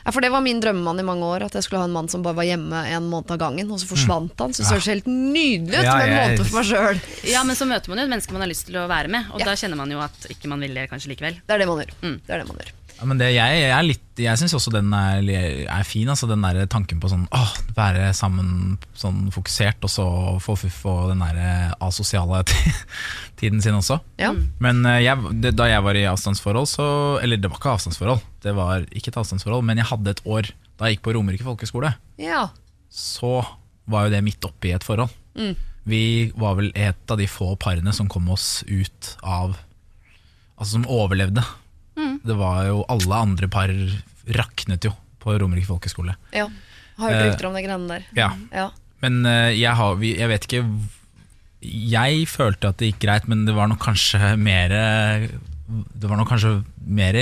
[SPEAKER 2] Ja, for det var min drømmemann i mange år, at jeg skulle ha en mann som bare var hjemme en måned av gangen, og så forsvant han. Så det høres helt nydelig ut
[SPEAKER 4] Ja,
[SPEAKER 2] med en måned for meg sjøl.
[SPEAKER 3] Ja, men så møter man jo et menneske man har lyst til å være med, og
[SPEAKER 2] Ja.
[SPEAKER 3] da kjenner man jo at ikke man vil det kanskje likevel.
[SPEAKER 2] Det er det man gjør.
[SPEAKER 3] Mm.
[SPEAKER 2] Det er det man gjør.
[SPEAKER 4] Ja, men det, jeg, jeg, er litt, jeg syns også den er, er fin, altså den der tanken på sånn åh, være sammen sånn fokusert, og så få, få den der asosiale ti- tiden sin også.
[SPEAKER 2] Ja.
[SPEAKER 4] Men eh, jeg, det, da jeg var i avstandsforhold, så Eller det var ikke avstandsforhold, det var ikke et avstandsforhold, men jeg hadde et år da jeg gikk på Romerike folkehøgskole.
[SPEAKER 2] ja.
[SPEAKER 4] Så var jo det midt oppi et forhold.
[SPEAKER 2] Mm.
[SPEAKER 4] Vi var vel et av de få parene som kom oss ut av Altså som overlevde. Det var jo Alle andre par raknet jo på Romerike folkeskole.
[SPEAKER 2] ja. Har hørt
[SPEAKER 4] Eh,
[SPEAKER 2] rykter om de greiene der.
[SPEAKER 4] Ja.
[SPEAKER 2] Ja.
[SPEAKER 4] Men eh, jeg, har, jeg vet ikke Jeg følte at det gikk greit, men det var nok kanskje mer Det var nok kanskje mer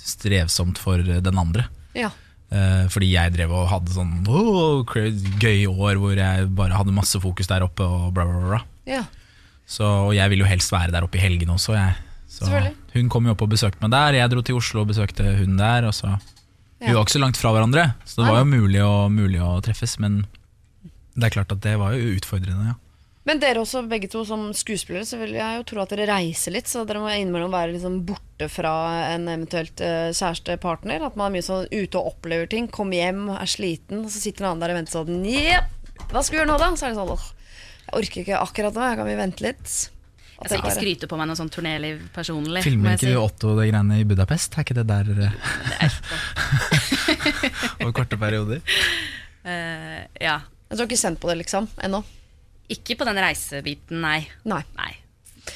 [SPEAKER 4] strevsomt for den andre.
[SPEAKER 2] ja.
[SPEAKER 4] Eh, fordi jeg drev og hadde sånn oh, gøy år hvor jeg bare hadde masse fokus der oppe. Og bla bla bla
[SPEAKER 2] ja.
[SPEAKER 4] Så, Og jeg ville jo helst være der oppe i helgene også. Jeg. Så hun kom jo opp og besøkte meg der. Jeg dro til Oslo og besøkte hun der. Og så. Vi var ikke så langt fra hverandre, så det var jo mulig å, mulig å treffes. Men det er klart at det var jo utfordrende. Ja.
[SPEAKER 2] Men dere også, begge to som skuespillere, så vil jeg jo tro at dere reiser litt. Så dere må innimellom være liksom borte fra en eventuelt uh, kjærestepartner. At man er mye sånn ute og opplever ting. Kommer hjem, er sliten, og så sitter en annen der og venter sånn Jepp, hva skal vi gjøre nå, da? Så er det sånn åh, jeg orker ikke akkurat nå, jeg kan vi vente litt.
[SPEAKER 3] Jeg skal ikke skryte på meg noe sånn turnéliv personlig.
[SPEAKER 4] Filmer ikke
[SPEAKER 3] si.
[SPEAKER 4] du Otto det greiene i Budapest? Er ikke det der eh, Over korte perioder?
[SPEAKER 3] Uh, ja.
[SPEAKER 2] Du har ikke sendt på det, liksom, ennå.
[SPEAKER 3] Ikke på den reisebiten, nei.
[SPEAKER 2] Nei.
[SPEAKER 3] nei.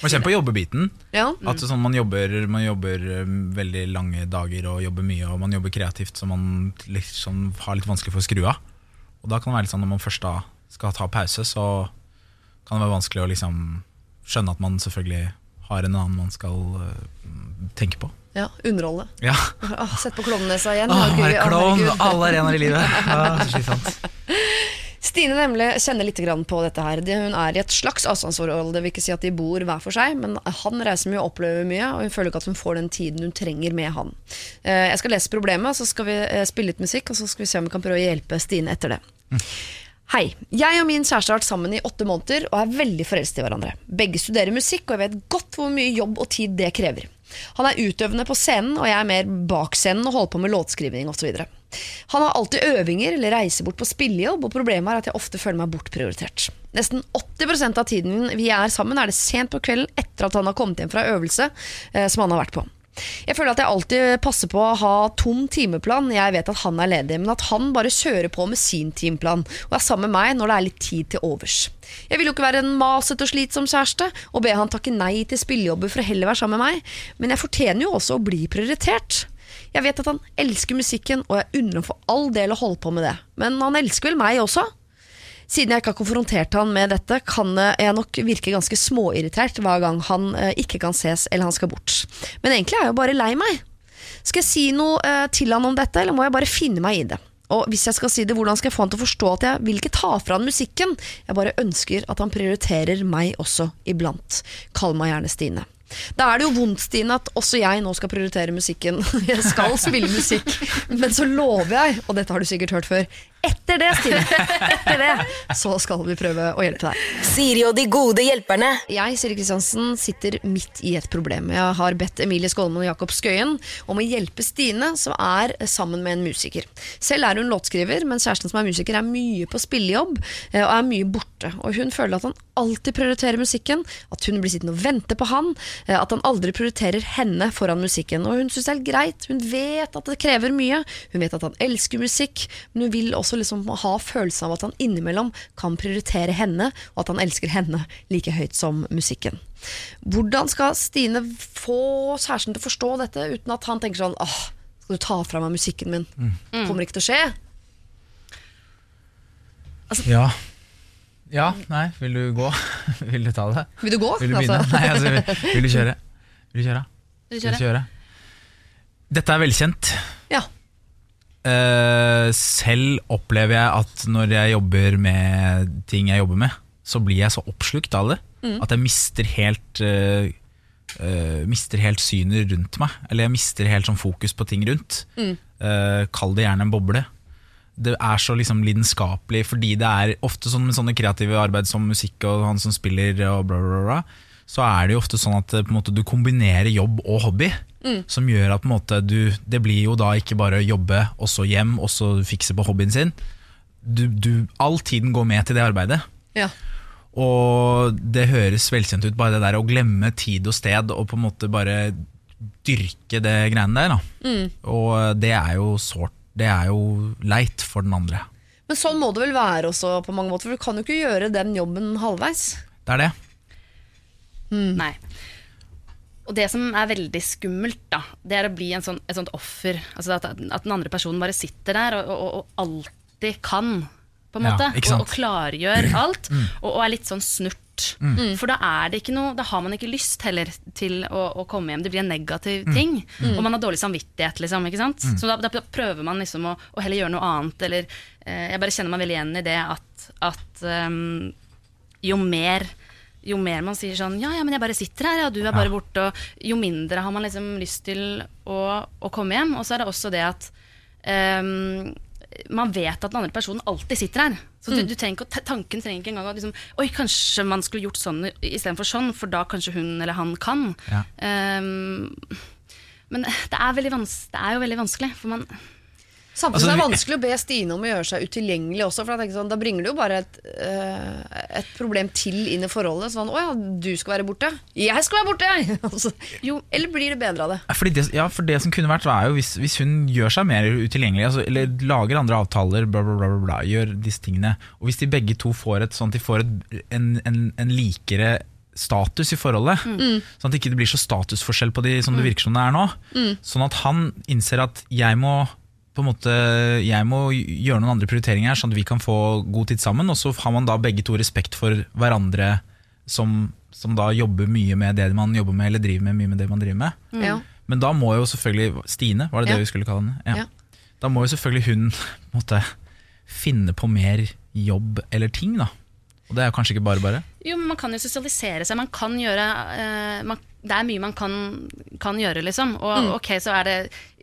[SPEAKER 4] Man kjenner på jobbebiten.
[SPEAKER 2] Ja.
[SPEAKER 4] At sånn, man jobber, man jobber eh, veldig lange dager og jobber mye, og man jobber kreativt, så man liksom har litt vanskelig for å skru av. Og da kan det være litt sånn når man først da skal ta pause, så kan det være vanskelig å liksom skjønne at man selvfølgelig har en annen man skal eh, tenke på.
[SPEAKER 2] ja underholde.
[SPEAKER 4] Ja.
[SPEAKER 2] Åh, Sett på klovnenesa igjen.
[SPEAKER 4] Åh,
[SPEAKER 2] Å,
[SPEAKER 4] være klovn! Alle arenaer i livet. Ja, slitsomt.
[SPEAKER 2] Stine nemlig kjenner litt på dette her. Hun er i et slags avstandsforhold. Det vil ikke si at de bor hver for seg, men han reiser mye og opplever mye, og hun føler ikke at hun får den tiden hun trenger med han. Eh, Jeg skal lese problemet, så skal vi eh, spille litt musikk, og så skal vi se om vi kan prøve å hjelpe Stine etter det. Hei. Jeg og min kjæreste har vært sammen i åtte måneder og er veldig forelsket i hverandre. Begge studerer musikk, og jeg vet godt hvor mye jobb og tid det krever. Han er utøvende på scenen, og jeg er mer bak scenen og holder på med låtskriving osv. Han har alltid øvinger eller reiser bort på spillejobb, og problemet er at jeg ofte føler meg bortprioritert. Nesten 80% av tiden vi er sammen, er det sent på kvelden etter at han har kommet hjem fra øvelse eh, som han har vært på. Jeg føler at jeg alltid passer på å ha tom timeplan. Jeg vet at han er ledig, men at han bare kjører på med sin timeplan og er sammen med meg når det er litt tid til overs. Jeg vil jo ikke være en masete og slitsom kjæreste og be han takke nei til spillejobber for å heller være sammen med meg, men jeg fortjener jo også å bli prioritert. Jeg vet at han elsker musikken, og jeg unner ham for all del å holde på med det, men han elsker vel meg også? Siden jeg ikke har konfrontert han med dette, kan eh, jeg nok virke ganske småirritert hver gang han eh, ikke kan ses eller han skal bort. Men egentlig er jeg jo bare lei meg. Skal jeg si noe eh, til han om dette, eller må jeg bare finne meg i det? Og hvis jeg skal si det, hvordan skal jeg få han til å forstå at jeg vil ikke ta fra han musikken? Jeg bare ønsker at han prioriterer meg også iblant. Kall meg gjerne Stine. Da er det jo vondt, Stine, at også jeg nå skal prioritere musikken. Jeg skal spille musikk, men så lover jeg, og dette har du sikkert hørt før, etter det, Stine, etter det, så skal vi prøve å hjelpe deg.
[SPEAKER 1] Siri og de gode hjelperne.
[SPEAKER 2] Jeg, Siri Kristiansen, sitter midt i et problem. Jeg har bedt Emilie Skålmann og Jakob Skøyen om å hjelpe Stine, som er sammen med en musiker. Selv er hun låtskriver, men kjæresten som er musiker, er mye på spillejobb eh, og er mye borte. Og hun føler at han alltid prioriterer musikken, at hun blir sittende og vente på han, eh, at han aldri prioriterer henne foran musikken. Og hun syns det er greit. Hun vet at det krever mye. Hun vet at han elsker musikk, men hun vil også liksom ha følelsen av at han innimellom kan prioritere henne, og at han elsker henne like høyt som musikken. Hvordan skal Stine få kjæresten til å forstå dette uten at han tenker sånn åh, skal du ta fra meg musikken min? Kommer ikke til å skje.
[SPEAKER 4] Ja. ja. Nei, vil du gå? vil du ta det?
[SPEAKER 2] Vil du gå?
[SPEAKER 4] Vil du begynne?
[SPEAKER 2] Altså.
[SPEAKER 4] Nei, altså, vil, vil du kjøre? Vil du kjøre?
[SPEAKER 3] Vil du
[SPEAKER 4] Vil du
[SPEAKER 3] kjøre?
[SPEAKER 4] kjøre? Dette er velkjent.
[SPEAKER 2] Ja.
[SPEAKER 4] Eh, selv opplever jeg at når jeg jobber med ting jeg jobber med, så blir jeg så oppslukt av det at jeg mister helt uh, uh, Mister helt synet rundt meg. Eller jeg mister helt sånn fokus på ting rundt. Eh, kall det gjerne en boble. Det er så liksom lidenskapelig, fordi det er ofte sånn med sånne kreative arbeid som musikk og han som spiller og bla, bla, bla, så er det jo ofte sånn at måte, du kombinerer jobb og hobby. Som gjør at på en måte, du, det blir jo da ikke bare jobbe og så hjem og så fikse på hobbyen sin. Du, du, all tiden går med til det arbeidet.
[SPEAKER 2] Ja.
[SPEAKER 4] Og det høres velkjent ut, bare det der å glemme tid og sted og på en måte bare dyrke det greiene der. Da. Og det er jo sårt. Det er jo leit for den andre.
[SPEAKER 2] Men sånn må det vel være også på mange måter, for du kan jo ikke gjøre den jobben halvveis.
[SPEAKER 4] Det er det.
[SPEAKER 3] Nei. Og det som er veldig skummelt, da, det er å bli en sånn, et sånt offer. Altså at, at den andre personen bare sitter der og, og, og alltid kan, på en måte.
[SPEAKER 4] Ja,
[SPEAKER 3] og, og klargjør alt. Og, og er litt sånn snurt. For da er det ikke noe Da har man ikke lyst heller til å, å komme hjem. Det blir en negativ ting. Og man har dårlig samvittighet, liksom. Ikke sant? Så da, da prøver man liksom å, å heller gjøre noe annet. Eller eh, jeg bare kjenner meg veldig igjen i det at, at um, jo mer jo mer man sier sånn Ja, ja, men jeg bare sitter her, ja, du er bare borte. Og jo mindre har man liksom lyst til å, å komme hjem. Og så er det også det at um, man vet at den andre personen alltid sitter her. Så du, du trenger ikke, Tanken trenger ikke engang å liksom, Oi, kanskje man skulle gjort sånn istedenfor sånn, for da kanskje hun eller han kan.
[SPEAKER 4] Ja.
[SPEAKER 3] Um, men det er, det er jo veldig vanskelig, for man
[SPEAKER 2] Samtidig
[SPEAKER 4] Altså,
[SPEAKER 2] er det vanskelig å be Stine om å gjøre seg utilgjengelig også. For sånn, Da bringer du jo bare et, øh, et problem til inn i forholdet. Sånn 'Å ja, du skal være borte'. 'Jeg skal være borte!' Altså, jo, eller blir det bedre av det?
[SPEAKER 4] Fordi det, ja, for det som kunne vært er jo hvis, hvis hun gjør seg mer utilgjengelig, altså, eller lager andre avtaler, bla, bla, bla, bla, gjør disse tingene, og hvis de begge to får et at de får et, en, en, en likere status i forholdet, sånn at det ikke blir så statusforskjell på de som det virker som det er nå, sånn at han innser at jeg må på en måte, jeg må gjøre noen andre prioriteringer her, sånn at vi kan få god tid sammen, og så har man da begge to respekt for hverandre som, som da jobber mye med det man jobber med, eller driver med mye med det man driver med.
[SPEAKER 2] Ja.
[SPEAKER 4] Men da må jo selvfølgelig Stine, var det det
[SPEAKER 2] Ja.
[SPEAKER 4] vi skulle kalle henne? Ja.
[SPEAKER 2] Ja.
[SPEAKER 4] Da må jo selvfølgelig hun måtte, finne på mer jobb eller ting, da. Og det er jo kanskje ikke bare bare.
[SPEAKER 3] Jo, men man kan jo sosialisere seg. Man kan gjøre uh, man, Det er mye man kan, kan gjøre, liksom. Og ok, så, er det,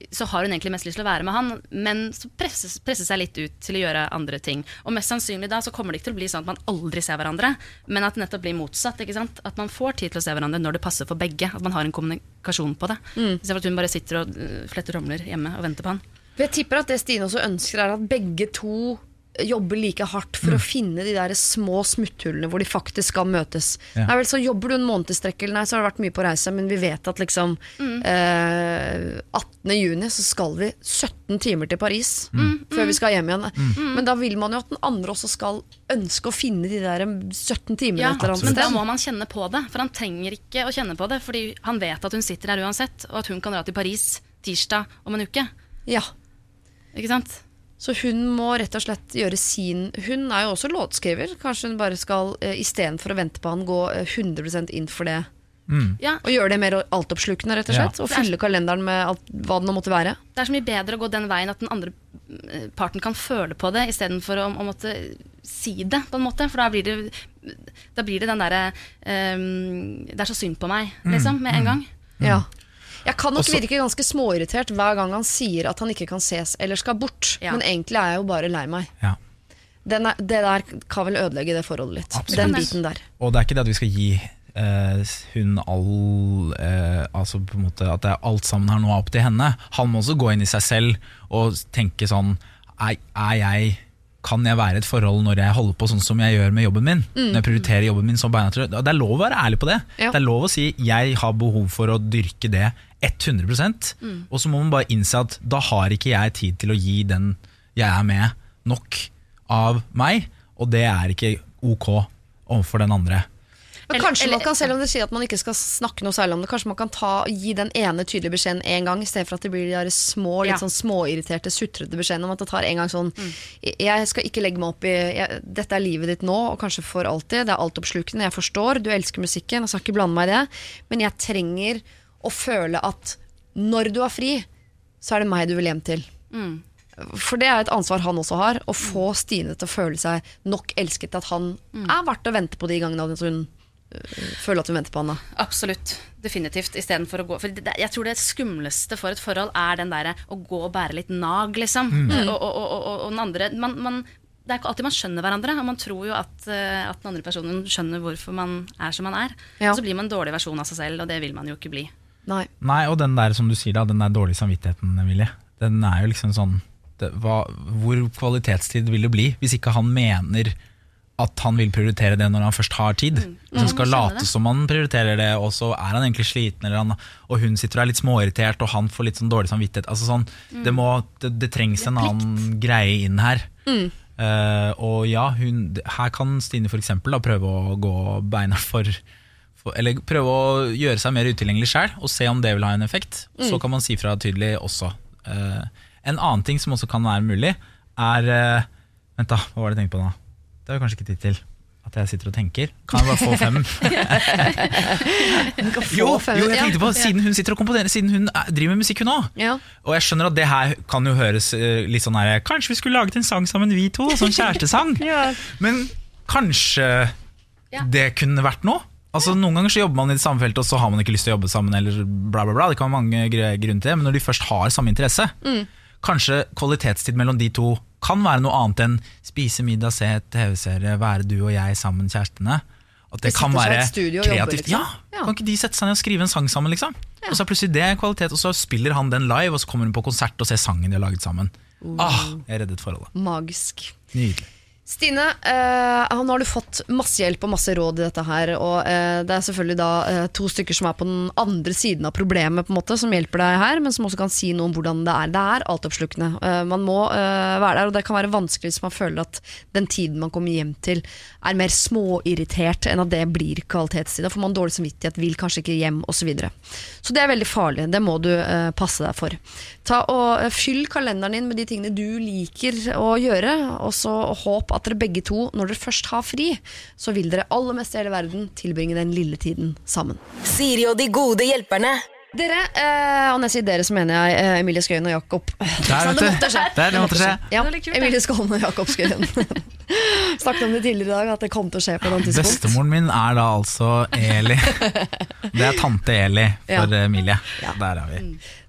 [SPEAKER 3] så har hun egentlig mest lyst til å være med han, men så presses, presses seg litt ut til å gjøre andre ting. Og mest sannsynlig da så kommer det ikke til å bli sånn at man aldri ser hverandre, men at det nettopp blir motsatt. ikke sant? At man får tid til å se hverandre når det passer for begge. At man har en kommunikasjon på det. Istedenfor at hun bare sitter og eh, fletter tomler hjemme og venter på han.
[SPEAKER 2] Jeg tipper at det Stine også ønsker, er at begge to jobber like hardt for å finne de der små smutthullene hvor de faktisk skal møtes.
[SPEAKER 4] Ja.
[SPEAKER 2] Nei vel, Så jobber du en måned i strekk, eller nei, så har det vært mye på reise, men vi vet at liksom eh, 18. juni så skal vi 17 timer til Paris før vi skal hjem igjen. Men da vil man jo at den andre også skal ønske å finne de der 17 timene
[SPEAKER 3] Ja,
[SPEAKER 2] et eller annet
[SPEAKER 3] men da må man kjenne på det. For han trenger ikke å kjenne på det, fordi han vet at hun sitter her uansett, og at hun kan dra til Paris tirsdag om en uke.
[SPEAKER 2] Ja.
[SPEAKER 3] Ikke sant?
[SPEAKER 2] Så hun må rett og slett gjøre sin Hun er jo også låtskriver. Kanskje hun bare skal uh, istedenfor å vente på han, gå eh, 100% inn for det.
[SPEAKER 3] Ja,
[SPEAKER 2] Og gjøre det mer altoppslukende, rett og
[SPEAKER 4] Ja.
[SPEAKER 2] slett. Og fylle kalenderen med alt, hva det nå måtte være.
[SPEAKER 3] Det er så mye bedre å gå den veien at den andre eh, parten kan føle på det, istedenfor å, å måtte si det, på en måte. For da blir det, da blir det den derre um, Det er så synd på meg, liksom, med en gang.
[SPEAKER 2] Ja. Jeg kan nok
[SPEAKER 4] Også-
[SPEAKER 2] virke ganske småirritert hver gang han sier at han ikke kan ses eller skal bort.
[SPEAKER 3] Ja.
[SPEAKER 2] Men egentlig er jeg jo bare lei meg.
[SPEAKER 4] Ja.
[SPEAKER 2] Den er, det der kan vel ødelegge det forholdet litt.
[SPEAKER 4] Absolutt.
[SPEAKER 2] Den biten der.
[SPEAKER 4] Og det er ikke det at vi skal gi eh, hun all eh, Altså på en måte at det er alt sammen her nå er opp til henne. Han må også gå inn i seg selv og tenke sånn Er, er jeg kan jeg være i et forhold når jeg holder på sånn som jeg gjør med jobben min? Når jeg prioriterer jobben min som beinhardt. Det er lov å være ærlig på det.
[SPEAKER 2] Ja.
[SPEAKER 4] Det er lov å si jeg har behov for å dyrke det 100% Og så må man bare innse at da har ikke jeg tid til å gi den jeg er med, nok av meg. Og det er ikke ok overfor den andre.
[SPEAKER 2] Men
[SPEAKER 3] Eller-
[SPEAKER 2] kanskje man kan, selv om det sier at man ikke skal snakke noe særlig om det, kanskje man kan ta, gi den ene tydelige beskjeden én gang, i stedet for at det blir de der små, litt
[SPEAKER 3] Ja.
[SPEAKER 2] sånn småirriterte, sutrete beskjedene om at det tar en gang sånn Jeg skal ikke legge meg opp i jeg, Dette er livet ditt nå, og kanskje for alltid. Det er altoppslukende. Jeg forstår, du elsker musikken, jeg skal ikke blande meg i det. Men jeg trenger å føle at når du har fri, så er det meg du vil hjem til. For det er et ansvar han også har, å få Stine til å føle seg nok elsket at han er verdt å vente på de gangene hun føler at hun venter på han. da
[SPEAKER 3] Absolutt. Definitivt. Istedenfor å gå For det, jeg tror det skumleste for et forhold er den derre å gå og bære litt nag, liksom. Og, og, og, og, og den andre man, man, Det er ikke alltid man skjønner hverandre, og man tror jo at, eh, at den andre personen skjønner hvorfor man er som man er.
[SPEAKER 2] Ja.
[SPEAKER 3] Og så blir man en dårlig versjon av seg selv, og det vil man jo ikke bli.
[SPEAKER 2] Nei.
[SPEAKER 4] Nei, og den der som du sier da, den der dårlige samvittigheten, Emilie, den er jo liksom sånn det, hva, Hvor kvalitetstid vil det bli hvis ikke han mener at han vil prioritere det når han først har tid? Hvis han skal
[SPEAKER 3] Mm,
[SPEAKER 4] late
[SPEAKER 3] det.
[SPEAKER 4] som han prioriterer det, og så er han egentlig sliten, eller han, og hun sitter og er litt småirritert, og han får litt sånn dårlig samvittighet. Altså sånn,
[SPEAKER 3] Mm.
[SPEAKER 4] det, må, det, det trengs en annen greie inn her. Eh, og ja, hun, her kan Stine eksempel prøve å gå beina for, for Eller prøve å gjøre seg mer utilgjengelig sjøl, og se om det vil ha en effekt. Så kan man si fra tydelig også. Uh, en annen ting som også kan være mulig, er uh, Vent, da, hva var det jeg tenkte på nå? Det har vi kanskje ikke tid til. At jeg sitter og tenker. Kan jeg bare få fem? Jo, jo, jeg tenkte på Siden hun sitter og komponerer, siden hun er- driver med musikk, hun òg.
[SPEAKER 2] Ja.
[SPEAKER 4] Og jeg skjønner at det her kan jo høres eh, litt sånn her Kanskje vi skulle laget en sang sammen, vi to? Sånn kjærestesang. Men kanskje det kunne vært noe? Altså Noen ganger så jobber man i det samme feltet, og så har man ikke lyst til å jobbe sammen. Eller bla bla bla, Det kan være mange grunner til det Men når de først har samme interesse, kanskje kvalitetstid mellom de to kan være noe annet enn spise middag, se et TV-serie, være du og jeg sammen, kjærestene. At det
[SPEAKER 2] De
[SPEAKER 4] kan være
[SPEAKER 2] kreativt. jobber, liksom.
[SPEAKER 4] Ja,
[SPEAKER 2] Ja.
[SPEAKER 4] Kan ikke de sette seg ned og skrive en sang sammen, liksom? Og så er plutselig det kvalitet, og så spiller han den live, og så kommer hun på konsert og ser sangen de har laget sammen. Ah, jeg reddet forholdet.
[SPEAKER 2] Magisk.
[SPEAKER 4] Nydelig.
[SPEAKER 2] Stine, eh, nå har du fått masse hjelp og masse råd i dette her. Og eh, det er selvfølgelig da eh, to stykker som er på den andre siden av problemet, på en måte, som hjelper deg her, men som også kan si noe om hvordan det er. Det er altoppslukende. Eh, man må eh, være der, og det kan være vanskelig hvis man føler at den tiden man kommer hjem til, er mer småirritert enn at det blir kvalitetstid. Da får man dårlig samvittighet, vil kanskje ikke hjem, osv. Så, videre. så det er veldig farlig. Det må du eh, passe deg for. Ta og eh, Fyll kalenderen din med de tingene du liker å gjøre, og så håp at dere begge to, når dere først har fri, så vil dere aller mest i hele verden tilbringe den lille tiden sammen.
[SPEAKER 1] Siri og de gode hjelperne.
[SPEAKER 2] Dere, eh, og når jeg sier dere, så mener jeg eh, Emilie Skøyen og Jakob.
[SPEAKER 4] Der, vet
[SPEAKER 2] det
[SPEAKER 4] du.
[SPEAKER 2] måtte skje.
[SPEAKER 4] Der, det måtte skje.
[SPEAKER 2] Ja. Emilie Skålen og Jakob Skøyen. Snakket om det tidligere i dag, at det kom til å skje på et tidspunkt.
[SPEAKER 4] Bestemoren min er da altså Eli. Det er tante Eli for
[SPEAKER 2] Ja.
[SPEAKER 4] Emilie.
[SPEAKER 2] Ja.
[SPEAKER 4] Der er vi.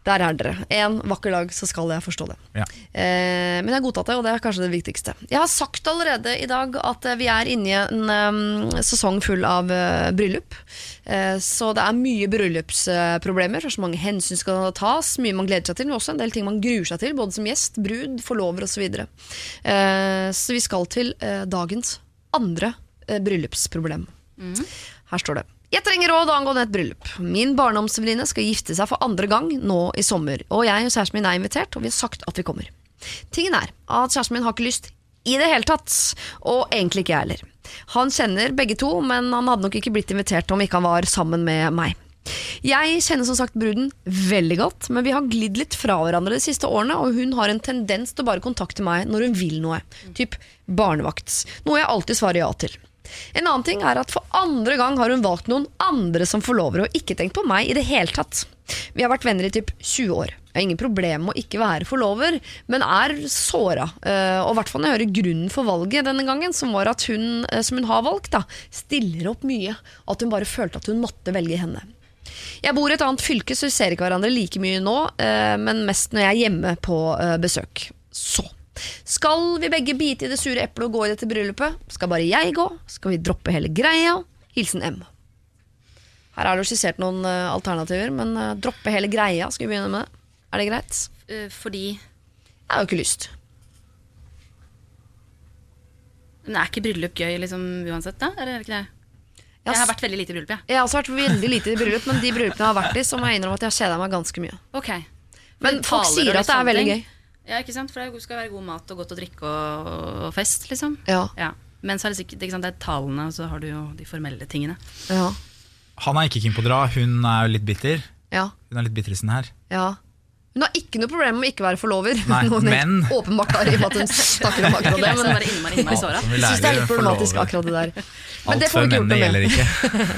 [SPEAKER 2] Der er dere. En vakker dag så skal jeg forstå det.
[SPEAKER 4] Ja.
[SPEAKER 2] Eh, men jeg har godtatt det, og det er kanskje det viktigste. Jeg har sagt allerede i dag at eh, vi er inne i en um, sesong full av uh, bryllup. Eh, så det er mye bryllupsproblemer. så mange hensyn skal tas, mye man gleder seg til, men også en del ting man gruer seg til, både som gjest, brud, forlover osv. Så, eh, så vi skal til eh, dagens andre eh, bryllupsproblem. Her står det. Jeg trenger råd angående et bryllup. Min barndomsvenninne skal gifte seg for andre gang nå i sommer, og jeg og kjæresten min er invitert, og vi har sagt at vi kommer. Tingen er at kjæresten min har ikke lyst i det hele tatt, og egentlig ikke jeg heller. Han kjenner begge to, men han hadde nok ikke blitt invitert om ikke han var sammen med meg. Jeg kjenner som sagt bruden veldig godt, men vi har glidd litt fra hverandre de siste årene, og hun har en tendens til å bare kontakte meg når hun vil noe. Typ barnevakt. Noe jeg alltid svarer ja til. En annen ting er at for andre gang har hun valgt noen andre som forlovere, og ikke tenkt på meg i det hele tatt. Vi har vært venner i typ 20 år. Jeg har ingen problem med å ikke være forlover, men er såra. eh, Og i hvert fall når jeg hører grunnen for valget denne gangen, som var at hun, eh, som hun har valgt, da, stiller opp mye. At hun bare følte at hun måtte velge henne. Jeg bor i et annet fylke, så vi ser ikke hverandre like mye nå, eh, men mest når jeg er hjemme på besøk. Så skal vi begge bite i det sure eplet og gå i dette bryllupet? Skal bare jeg gå? Skal vi droppe hele greia? Hilsen M. Her er det jo skissert noen uh, alternativer, men uh, droppe hele greia, skal vi begynne med det? Er det greit?
[SPEAKER 3] Eh, Fordi
[SPEAKER 2] Jeg har jo ikke lyst.
[SPEAKER 3] Men er ikke bryllup gøy liksom uansett, da? Eller er det ikke det? Jeg har vært veldig lite i bryllup, jeg.
[SPEAKER 2] Jeg har også vært veldig lite i bryllup, men de bryllupene jeg har vært i, så må jeg innrømme at jeg har kjeda meg ganske mye.
[SPEAKER 3] Okay.
[SPEAKER 2] Men folk sier at det er veldig gøy.
[SPEAKER 3] Ja, ikke sant? For det skal være god mat og godt å drikke og, og fest, liksom.
[SPEAKER 2] Ja.
[SPEAKER 3] Ja. Men så er det sikkert ikke sant? det er tallene, og så har du jo de formelle tingene.
[SPEAKER 2] Ja.
[SPEAKER 4] Han er ikke keen på å dra, hun er jo litt bitter.
[SPEAKER 2] Ja.
[SPEAKER 4] Hun er litt bitter i sin her.
[SPEAKER 2] ja. Hun har ikke noe problem med å ikke være forlover.
[SPEAKER 4] Nei,
[SPEAKER 2] Noen
[SPEAKER 4] men-
[SPEAKER 2] åpenbart har i og med at hun snakker om akkurat det. Men
[SPEAKER 3] bare innmari, innmari såra.
[SPEAKER 2] Jeg syns det er litt problematisk akkurat det der. Men
[SPEAKER 4] Alt
[SPEAKER 2] det får vi ikke gjort noe med.
[SPEAKER 4] ikke.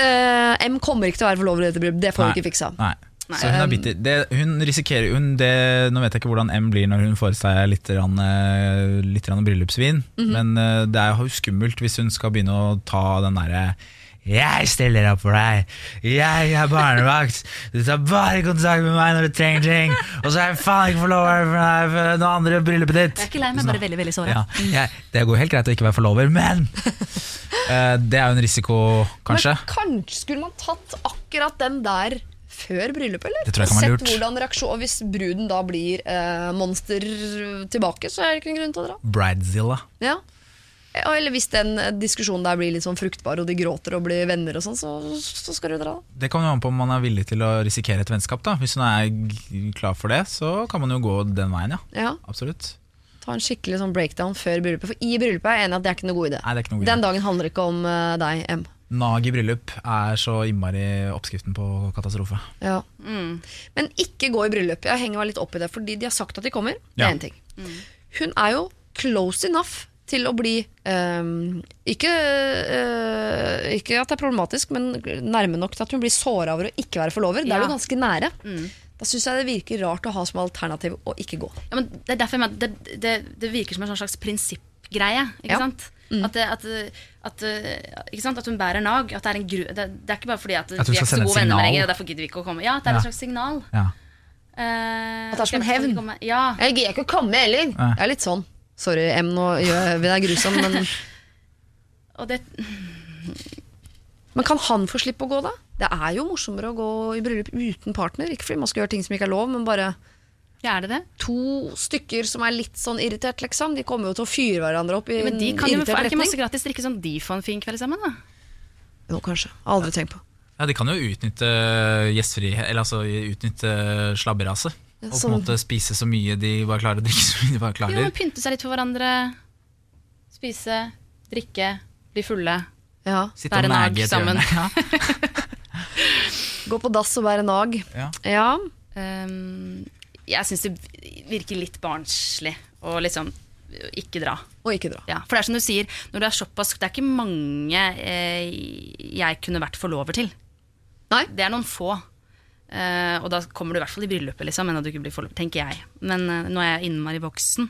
[SPEAKER 2] Eh, M kommer ikke til å være forlover i dette bryllupet. Det får vi ikke fiksa.
[SPEAKER 4] Nei.
[SPEAKER 3] Nei.
[SPEAKER 4] Så hun er bitter. Det, hun risikerer hun, det, Nå vet jeg ikke hvordan M blir når hun får seg litt, rann, eh, litt rann bryllupsvin,
[SPEAKER 2] Mhm.
[SPEAKER 4] men eh, det er jo skummelt hvis hun skal begynne å ta den derre jeg stiller opp for deg, jeg er barnevakt, du tar bare kontakt med meg når du trenger ting, og så er jeg faen ikke forlover for deg for noe andre bryllupet ditt.
[SPEAKER 3] Jeg er ikke lei meg, bare veldig, veldig såra.
[SPEAKER 4] Ja, jeg, det går helt greit å ikke være forlover, men uh, det er jo en risiko, kanskje.
[SPEAKER 2] Men kanskje skulle man tatt akkurat den der før bryllupet, eller?
[SPEAKER 4] Det tror jeg kan være lurt.
[SPEAKER 2] sett hvordan reaksjon og Hvis bruden da blir eh, monster tilbake, så er det ikke noen grunn til å dra.
[SPEAKER 4] Bridezilla.
[SPEAKER 2] Ja. Eller hvis den diskusjonen der blir litt sånn fruktbar, og de gråter og blir venner og sånn, så, så skal du dra.
[SPEAKER 4] Det kommer jo an på om man er villig til å risikere et vennskap. da Hvis hun er klar for det, så kan man jo gå den veien, ja.
[SPEAKER 2] Ja,
[SPEAKER 4] Absolutt.
[SPEAKER 2] Ta en skikkelig sånn breakdown før bryllupet. For i bryllupet er jeg enig at det er ikke noe god idé.
[SPEAKER 4] Nei, det er ikke noe god
[SPEAKER 2] Den dagen handler ikke om eh, deg, M.
[SPEAKER 4] Nag i bryllup er så innmari oppskriften på katastrofe.
[SPEAKER 2] Ja.
[SPEAKER 3] Mm.
[SPEAKER 2] Men ikke gå i bryllup. Jeg henger meg litt opp i det, fordi de har sagt at de kommer. Det
[SPEAKER 4] Ja.
[SPEAKER 2] er en ting. Hun er jo close enough til å bli um, ikke, uh, ikke at det er problematisk, men nærme nok til at hun blir såra over å ikke være forlover. Det er jo ganske nære. Da syns jeg det virker rart å ha som alternativ å ikke gå.
[SPEAKER 3] Ja, men det er derfor jeg mener, det, det, det virker som en sånn slags prinsippgreie. Ikke
[SPEAKER 2] Ja.
[SPEAKER 3] sant? At, det, at, at, ikke sant? at hun bærer nag. At det, er en gru, det, det er ikke bare fordi at,
[SPEAKER 4] At
[SPEAKER 3] vi er ikke så gode venner lenger, og derfor gidder vi ikke å komme. Ja, at det er
[SPEAKER 4] Ja.
[SPEAKER 3] et slags signal.
[SPEAKER 4] Ja.
[SPEAKER 3] Uh,
[SPEAKER 2] At det er som hevn.
[SPEAKER 3] Ja.
[SPEAKER 2] Jeg gidder ikke å komme heller. Jeg er litt sånn. Sorry, M, nå gjør vi deg grusom, men,
[SPEAKER 3] Og det,
[SPEAKER 2] men kan han få slippe å gå, da? Det er jo morsommere å gå i bryllup uten partner. Ikke fordi man skal gjøre ting som ikke er lov, men bare
[SPEAKER 3] ja, er det det?
[SPEAKER 2] to stykker som er litt sånn irritert, liksom. De kommer jo til å fyre hverandre opp i
[SPEAKER 3] Men de kan jo,
[SPEAKER 2] irritert
[SPEAKER 3] er det ikke masse gratis drikke sånn de får en fin kveld sammen? da?
[SPEAKER 2] Jo, kanskje. Aldri tenkt på.
[SPEAKER 4] Ja, De kan jo utnytte gjestfri, eller altså utnytte slabberase.
[SPEAKER 2] Ja,
[SPEAKER 4] Og på en måte spise så mye de bare klarer, drikke så mye de bare
[SPEAKER 3] Jo,
[SPEAKER 4] klarer.
[SPEAKER 3] men Pynte seg litt for hverandre. Spise, drikke, bli fulle.
[SPEAKER 2] Ja.
[SPEAKER 4] Sitte og nage et
[SPEAKER 3] sammen.
[SPEAKER 4] Ja.
[SPEAKER 2] Gå på dass og være nag.
[SPEAKER 4] Ja.
[SPEAKER 2] Ja.
[SPEAKER 3] Ehm, jeg syns det virker litt barnslig å liksom ikke dra.
[SPEAKER 2] Og ikke dra.
[SPEAKER 3] Ja, for det er som du sier, når det er såpass Det er ikke mange eh, jeg kunne vært forlover til.
[SPEAKER 2] Nei.
[SPEAKER 3] Det er noen få. Eh, og da kommer du i hvert fall i bryllupet, liksom, enn at du ikke blir forlover, tenker jeg. Men uh, nå er jeg innmari voksen,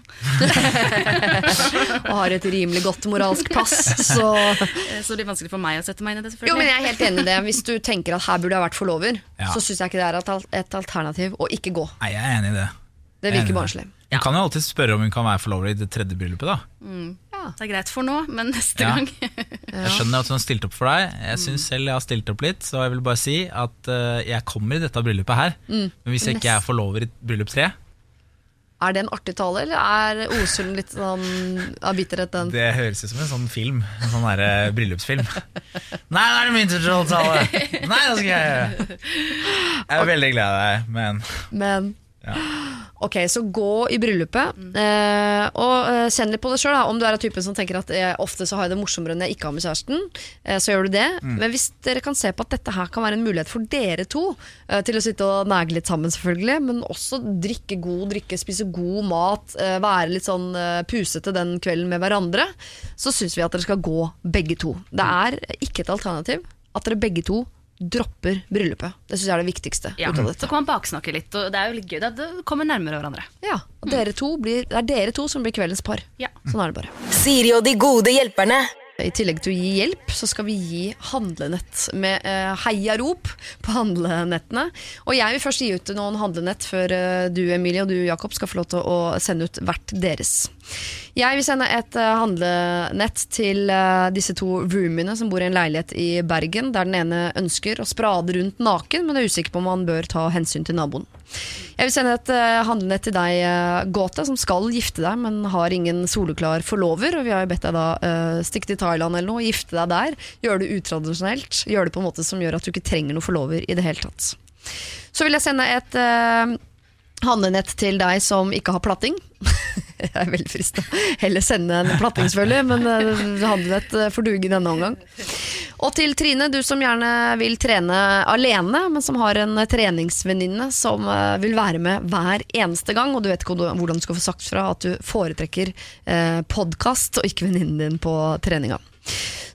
[SPEAKER 2] Og har et rimelig godt moralsk pass, så
[SPEAKER 3] eh, så det blir vanskelig for meg å sette meg inn i det. selvfølgelig
[SPEAKER 2] Jo, men jeg er helt enig i det. Hvis du tenker at her burde jeg vært forlover,
[SPEAKER 4] Ja.
[SPEAKER 2] så syns jeg ikke det er et alternativ å ikke gå.
[SPEAKER 4] Nei, jeg er enig i det.
[SPEAKER 2] Det
[SPEAKER 4] er
[SPEAKER 2] virker barnslig.
[SPEAKER 4] Hun kan jo alltid spørre om hun kan være forlover i det tredje bryllupet. da
[SPEAKER 3] Det er greit for nå, men neste
[SPEAKER 4] Ja.
[SPEAKER 3] gang
[SPEAKER 4] Jeg skjønner at hun har stilt opp for deg. Jeg syns selv jeg har stilt opp litt, så jeg vil bare si at eh, jeg kommer i dette bryllupet her. Men hvis jeg ikke er forlover i bryllup tre,
[SPEAKER 2] Er det en artig tale, eller er oser den litt sånn av bitterhet, den?
[SPEAKER 4] det høres ut som en sånn film. En sånn der, bryllupsfilm. Nei, nå er det min tur til å tale! Nei, det skal jeg gjøre! Jeg er veldig glad i deg, men
[SPEAKER 2] Men
[SPEAKER 4] ja.
[SPEAKER 2] Ok, så gå i bryllupet, eh, og eh, kjenn litt på det sjøl. Om du er av typen som tenker at eh, ofte så har jeg det morsommere når jeg ikke har med kjæresten, eh, så gjør du det. Men hvis dere kan se på at dette her kan være en mulighet for dere to eh, til å sitte og nage litt sammen, selvfølgelig, men også drikke god drikke, spise god mat, eh, være litt sånn pusete den kvelden med hverandre, så syns vi at dere skal gå begge to. Det er ikke et alternativ at dere begge to dropper bryllupet. Det syns jeg er det viktigste
[SPEAKER 3] ja.
[SPEAKER 2] ut av
[SPEAKER 3] Så kan man baksnakke litt, og det er jo litt gøy. Det kommer nærmere hverandre.
[SPEAKER 2] Ja, og dere to blir, det er dere to som blir kveldens par.
[SPEAKER 3] Ja.
[SPEAKER 2] Sånn er det bare.
[SPEAKER 1] Siri og de gode hjelperne.
[SPEAKER 2] I tillegg til å gi hjelp, så skal vi gi handlenett med eh, heiarop på handlenettene. Og jeg vil først gi ut noen handlenett før eh, du Emilie og du Jakob skal få lov til å sende ut hvert deres. Jeg vil sende et uh, handlenett til uh, disse to roomiene som bor i en leilighet i Bergen, der den ene ønsker å sprade rundt naken, men er usikker på om han bør ta hensyn til naboen. Jeg vil sende et uh, handlenett til deg, uh, Gåte, som skal gifte deg, men har ingen soleklar forlover. Og vi har jo bedt deg da stikke til Thailand eller noe, gifte deg der. Gjøre det utradisjonelt. Gjøre det på en måte som gjør at du ikke trenger noen forlover i det hele tatt. Så vil jeg sende et handlenett til deg som ikke har platting. Jeg er veldig frista. Heller sende en platting, selvfølgelig, men uh, handlenett uh, får duge denne omgang. Og til Trine, du som gjerne vil trene alene, men som har en treningsvenninne som uh, vil være med hver eneste gang, og du vet ikke hvordan du skal få sagt fra at du foretrekker podkast og ikke venninnen din på treninga.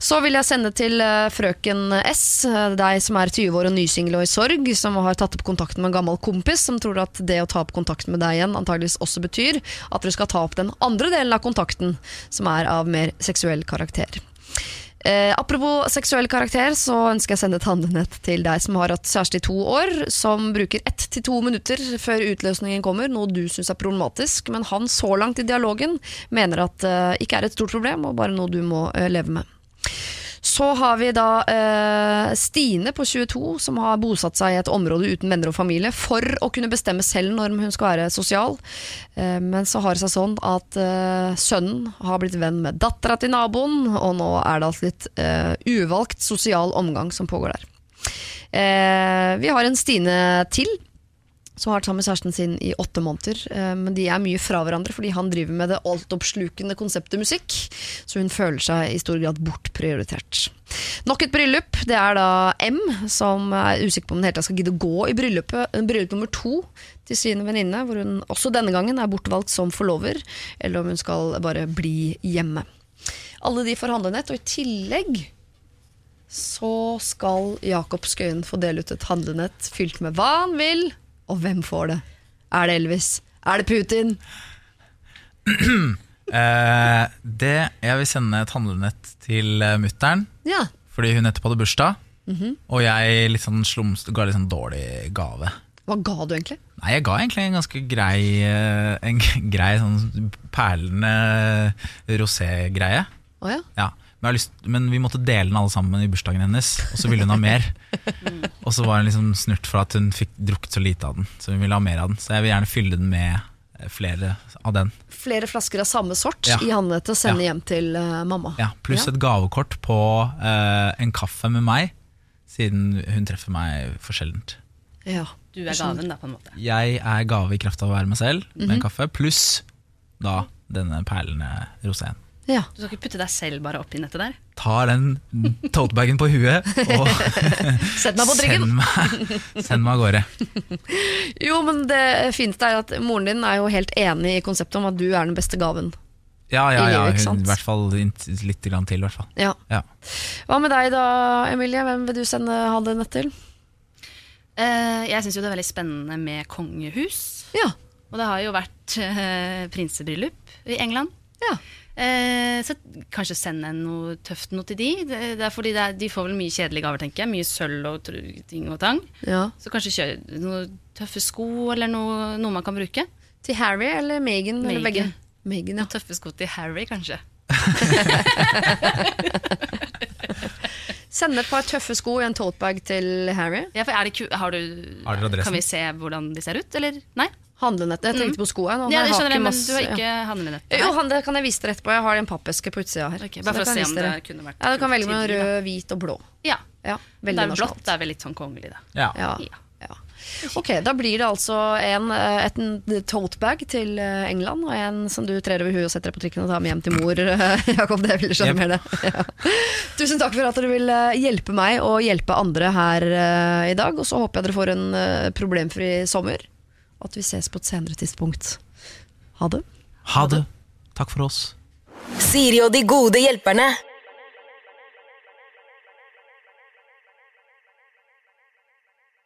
[SPEAKER 2] Så vil jeg sende til eh, frøken S, eh, deg som er 20 år og nysingel og i sorg, som har tatt opp kontakten med en gammel kompis, som tror at det å ta opp kontakten med deg igjen antageligvis også betyr at dere skal ta opp den andre delen av kontakten, som er av mer seksuell karakter. Eh, apropos seksuell karakter, så ønsker jeg å sende et handlenett til deg som har hatt kjæreste i to år, som bruker ett til to minutter før utløsningen kommer, noe du syns er problematisk, men han så langt i dialogen mener at eh, ikke er et stort problem, og bare noe du må eh, leve med. Så har vi da eh, Stine på 22 som har bosatt seg i et område uten venner og familie for å kunne bestemme selv når hun skal være sosial. Eh, men så har det seg sånn at eh, sønnen har blitt venn med dattera til naboen, og nå er det altså litt eh, uvalgt sosial omgang som pågår der. Eh, vi har en Stine til som har vært sammen med kjæresten sin i åtte måneder. eh, Men de er mye fra hverandre fordi han driver med det altoppslukende konseptet musikk. Så hun føler seg i stor grad bortprioritert. Nok et bryllup. Det er da M som er usikker på om hun helt skal gidde å gå i bryllupet, bryllup nummer to til sin venninne, hvor hun også denne gangen er bortvalgt som forlover, eller om hun skal bare bli hjemme. Alle de får handlenett, og i tillegg så skal Jakob Skøyen få dele ut et handlenett fylt med hva han vil, og hvem får det? Er det Elvis? Er det Putin?
[SPEAKER 4] Eh, det, jeg vil sende et handlenett til uh, mutter'n,
[SPEAKER 2] Ja.
[SPEAKER 4] fordi hun nettopp hadde bursdag. Og jeg litt sånn slums, ga litt sånn dårlig gave.
[SPEAKER 2] Hva ga du egentlig?
[SPEAKER 4] Nei, jeg ga egentlig en ganske grei eh, En grei sånn perlende rosé-greie.
[SPEAKER 2] Oh, ja.
[SPEAKER 4] Ja. Men, jeg har lyst, men vi måtte dele den alle sammen i bursdagen hennes, og så ville hun ha mer. og så var hun liksom snurt for at hun fikk drukket så lite av den, så hun ville ha mer av den. Så jeg vil gjerne fylle den med eh, flere av den.
[SPEAKER 2] Flere flasker av samme sort
[SPEAKER 4] Ja.
[SPEAKER 2] i til å sende
[SPEAKER 4] Ja.
[SPEAKER 2] hjem til uh, mamma.
[SPEAKER 4] Ja, Pluss
[SPEAKER 2] Ja.
[SPEAKER 4] et gavekort på uh, en kaffe med meg, siden hun treffer meg for sjeldent.
[SPEAKER 2] Ja.
[SPEAKER 3] Du er gaven, da, på en måte.
[SPEAKER 4] Jeg er gave i kraft av å være meg selv med
[SPEAKER 2] Mhm.
[SPEAKER 4] en kaffe, pluss da denne perlende roséen.
[SPEAKER 2] Ja.
[SPEAKER 3] Du skal ikke putte deg selv bare oppi nettet der?
[SPEAKER 4] Tar den totebagen på huet og
[SPEAKER 2] Sett meg på
[SPEAKER 4] send meg, send meg av gårde.
[SPEAKER 2] Jo, men det fineste er at moren din er jo helt enig i konseptet om at du er den beste gaven.
[SPEAKER 4] Ja, ja, ja,
[SPEAKER 2] I
[SPEAKER 4] hun, i hvert fall litt grann til. i hvert fall.
[SPEAKER 2] Ja.
[SPEAKER 4] Ja.
[SPEAKER 2] Hva med deg da, Emilie? Hvem vil du sende handlenett til?
[SPEAKER 3] Uh, jeg syns jo det er veldig spennende med kongehus.
[SPEAKER 2] Ja.
[SPEAKER 3] Og det har jo vært uh, prinsebryllup i England.
[SPEAKER 2] ja.
[SPEAKER 3] Eh, så kanskje send en noe tøft noe til de. Det, det er fordi det er, de får vel mye kjedelige gaver, tenker jeg. Mye sølv og ting og tang.
[SPEAKER 2] ja.
[SPEAKER 3] Så kanskje kjør noen tøffe sko, eller noe, noe man kan bruke.
[SPEAKER 2] Til Harry eller Meghan? Eller begge? Megan, ja.
[SPEAKER 3] Tøffe sko til Harry, kanskje.
[SPEAKER 2] Sende et par tøffe sko i en tote bag til Harry.
[SPEAKER 3] Ja, for er det har du,
[SPEAKER 4] Har dere?
[SPEAKER 3] Kan vi se hvordan de ser ut, eller? Nei?
[SPEAKER 2] Handlenettet. Jeg tenkte på skoene.
[SPEAKER 3] Mm. Ja, det skjønner jeg, men du har ikke handlenett?
[SPEAKER 2] Jo, han, det kan jeg vise dere etterpå. Jeg har en pappeske på utsida her. Okay,
[SPEAKER 3] bare for å se om det kunne vært
[SPEAKER 2] Ja, Du kan velge mellom rød, hvit og blå.
[SPEAKER 3] Ja.
[SPEAKER 2] Ja,
[SPEAKER 3] Det
[SPEAKER 2] Veldig
[SPEAKER 3] er blått det er vel litt sånn kongelig, da.
[SPEAKER 4] Ja.
[SPEAKER 2] Ja.
[SPEAKER 3] Ja.
[SPEAKER 2] Ok, Da blir det altså en, eh, et en totebag til eh, England, og en som du trer over huet og setter deg på trikken og tar med hjem til mor. Jakob, det ville skjønne
[SPEAKER 4] Yep.
[SPEAKER 2] mer det. Ja. Tusen takk for at dere vil hjelpe meg og hjelpe andre her eh, i dag. Og så håper jeg dere får en problemfri sommer, og at vi ses på et senere tidspunkt. Ha det.
[SPEAKER 4] Ha det. Takk for oss.
[SPEAKER 1] Siri og de gode hjelperne.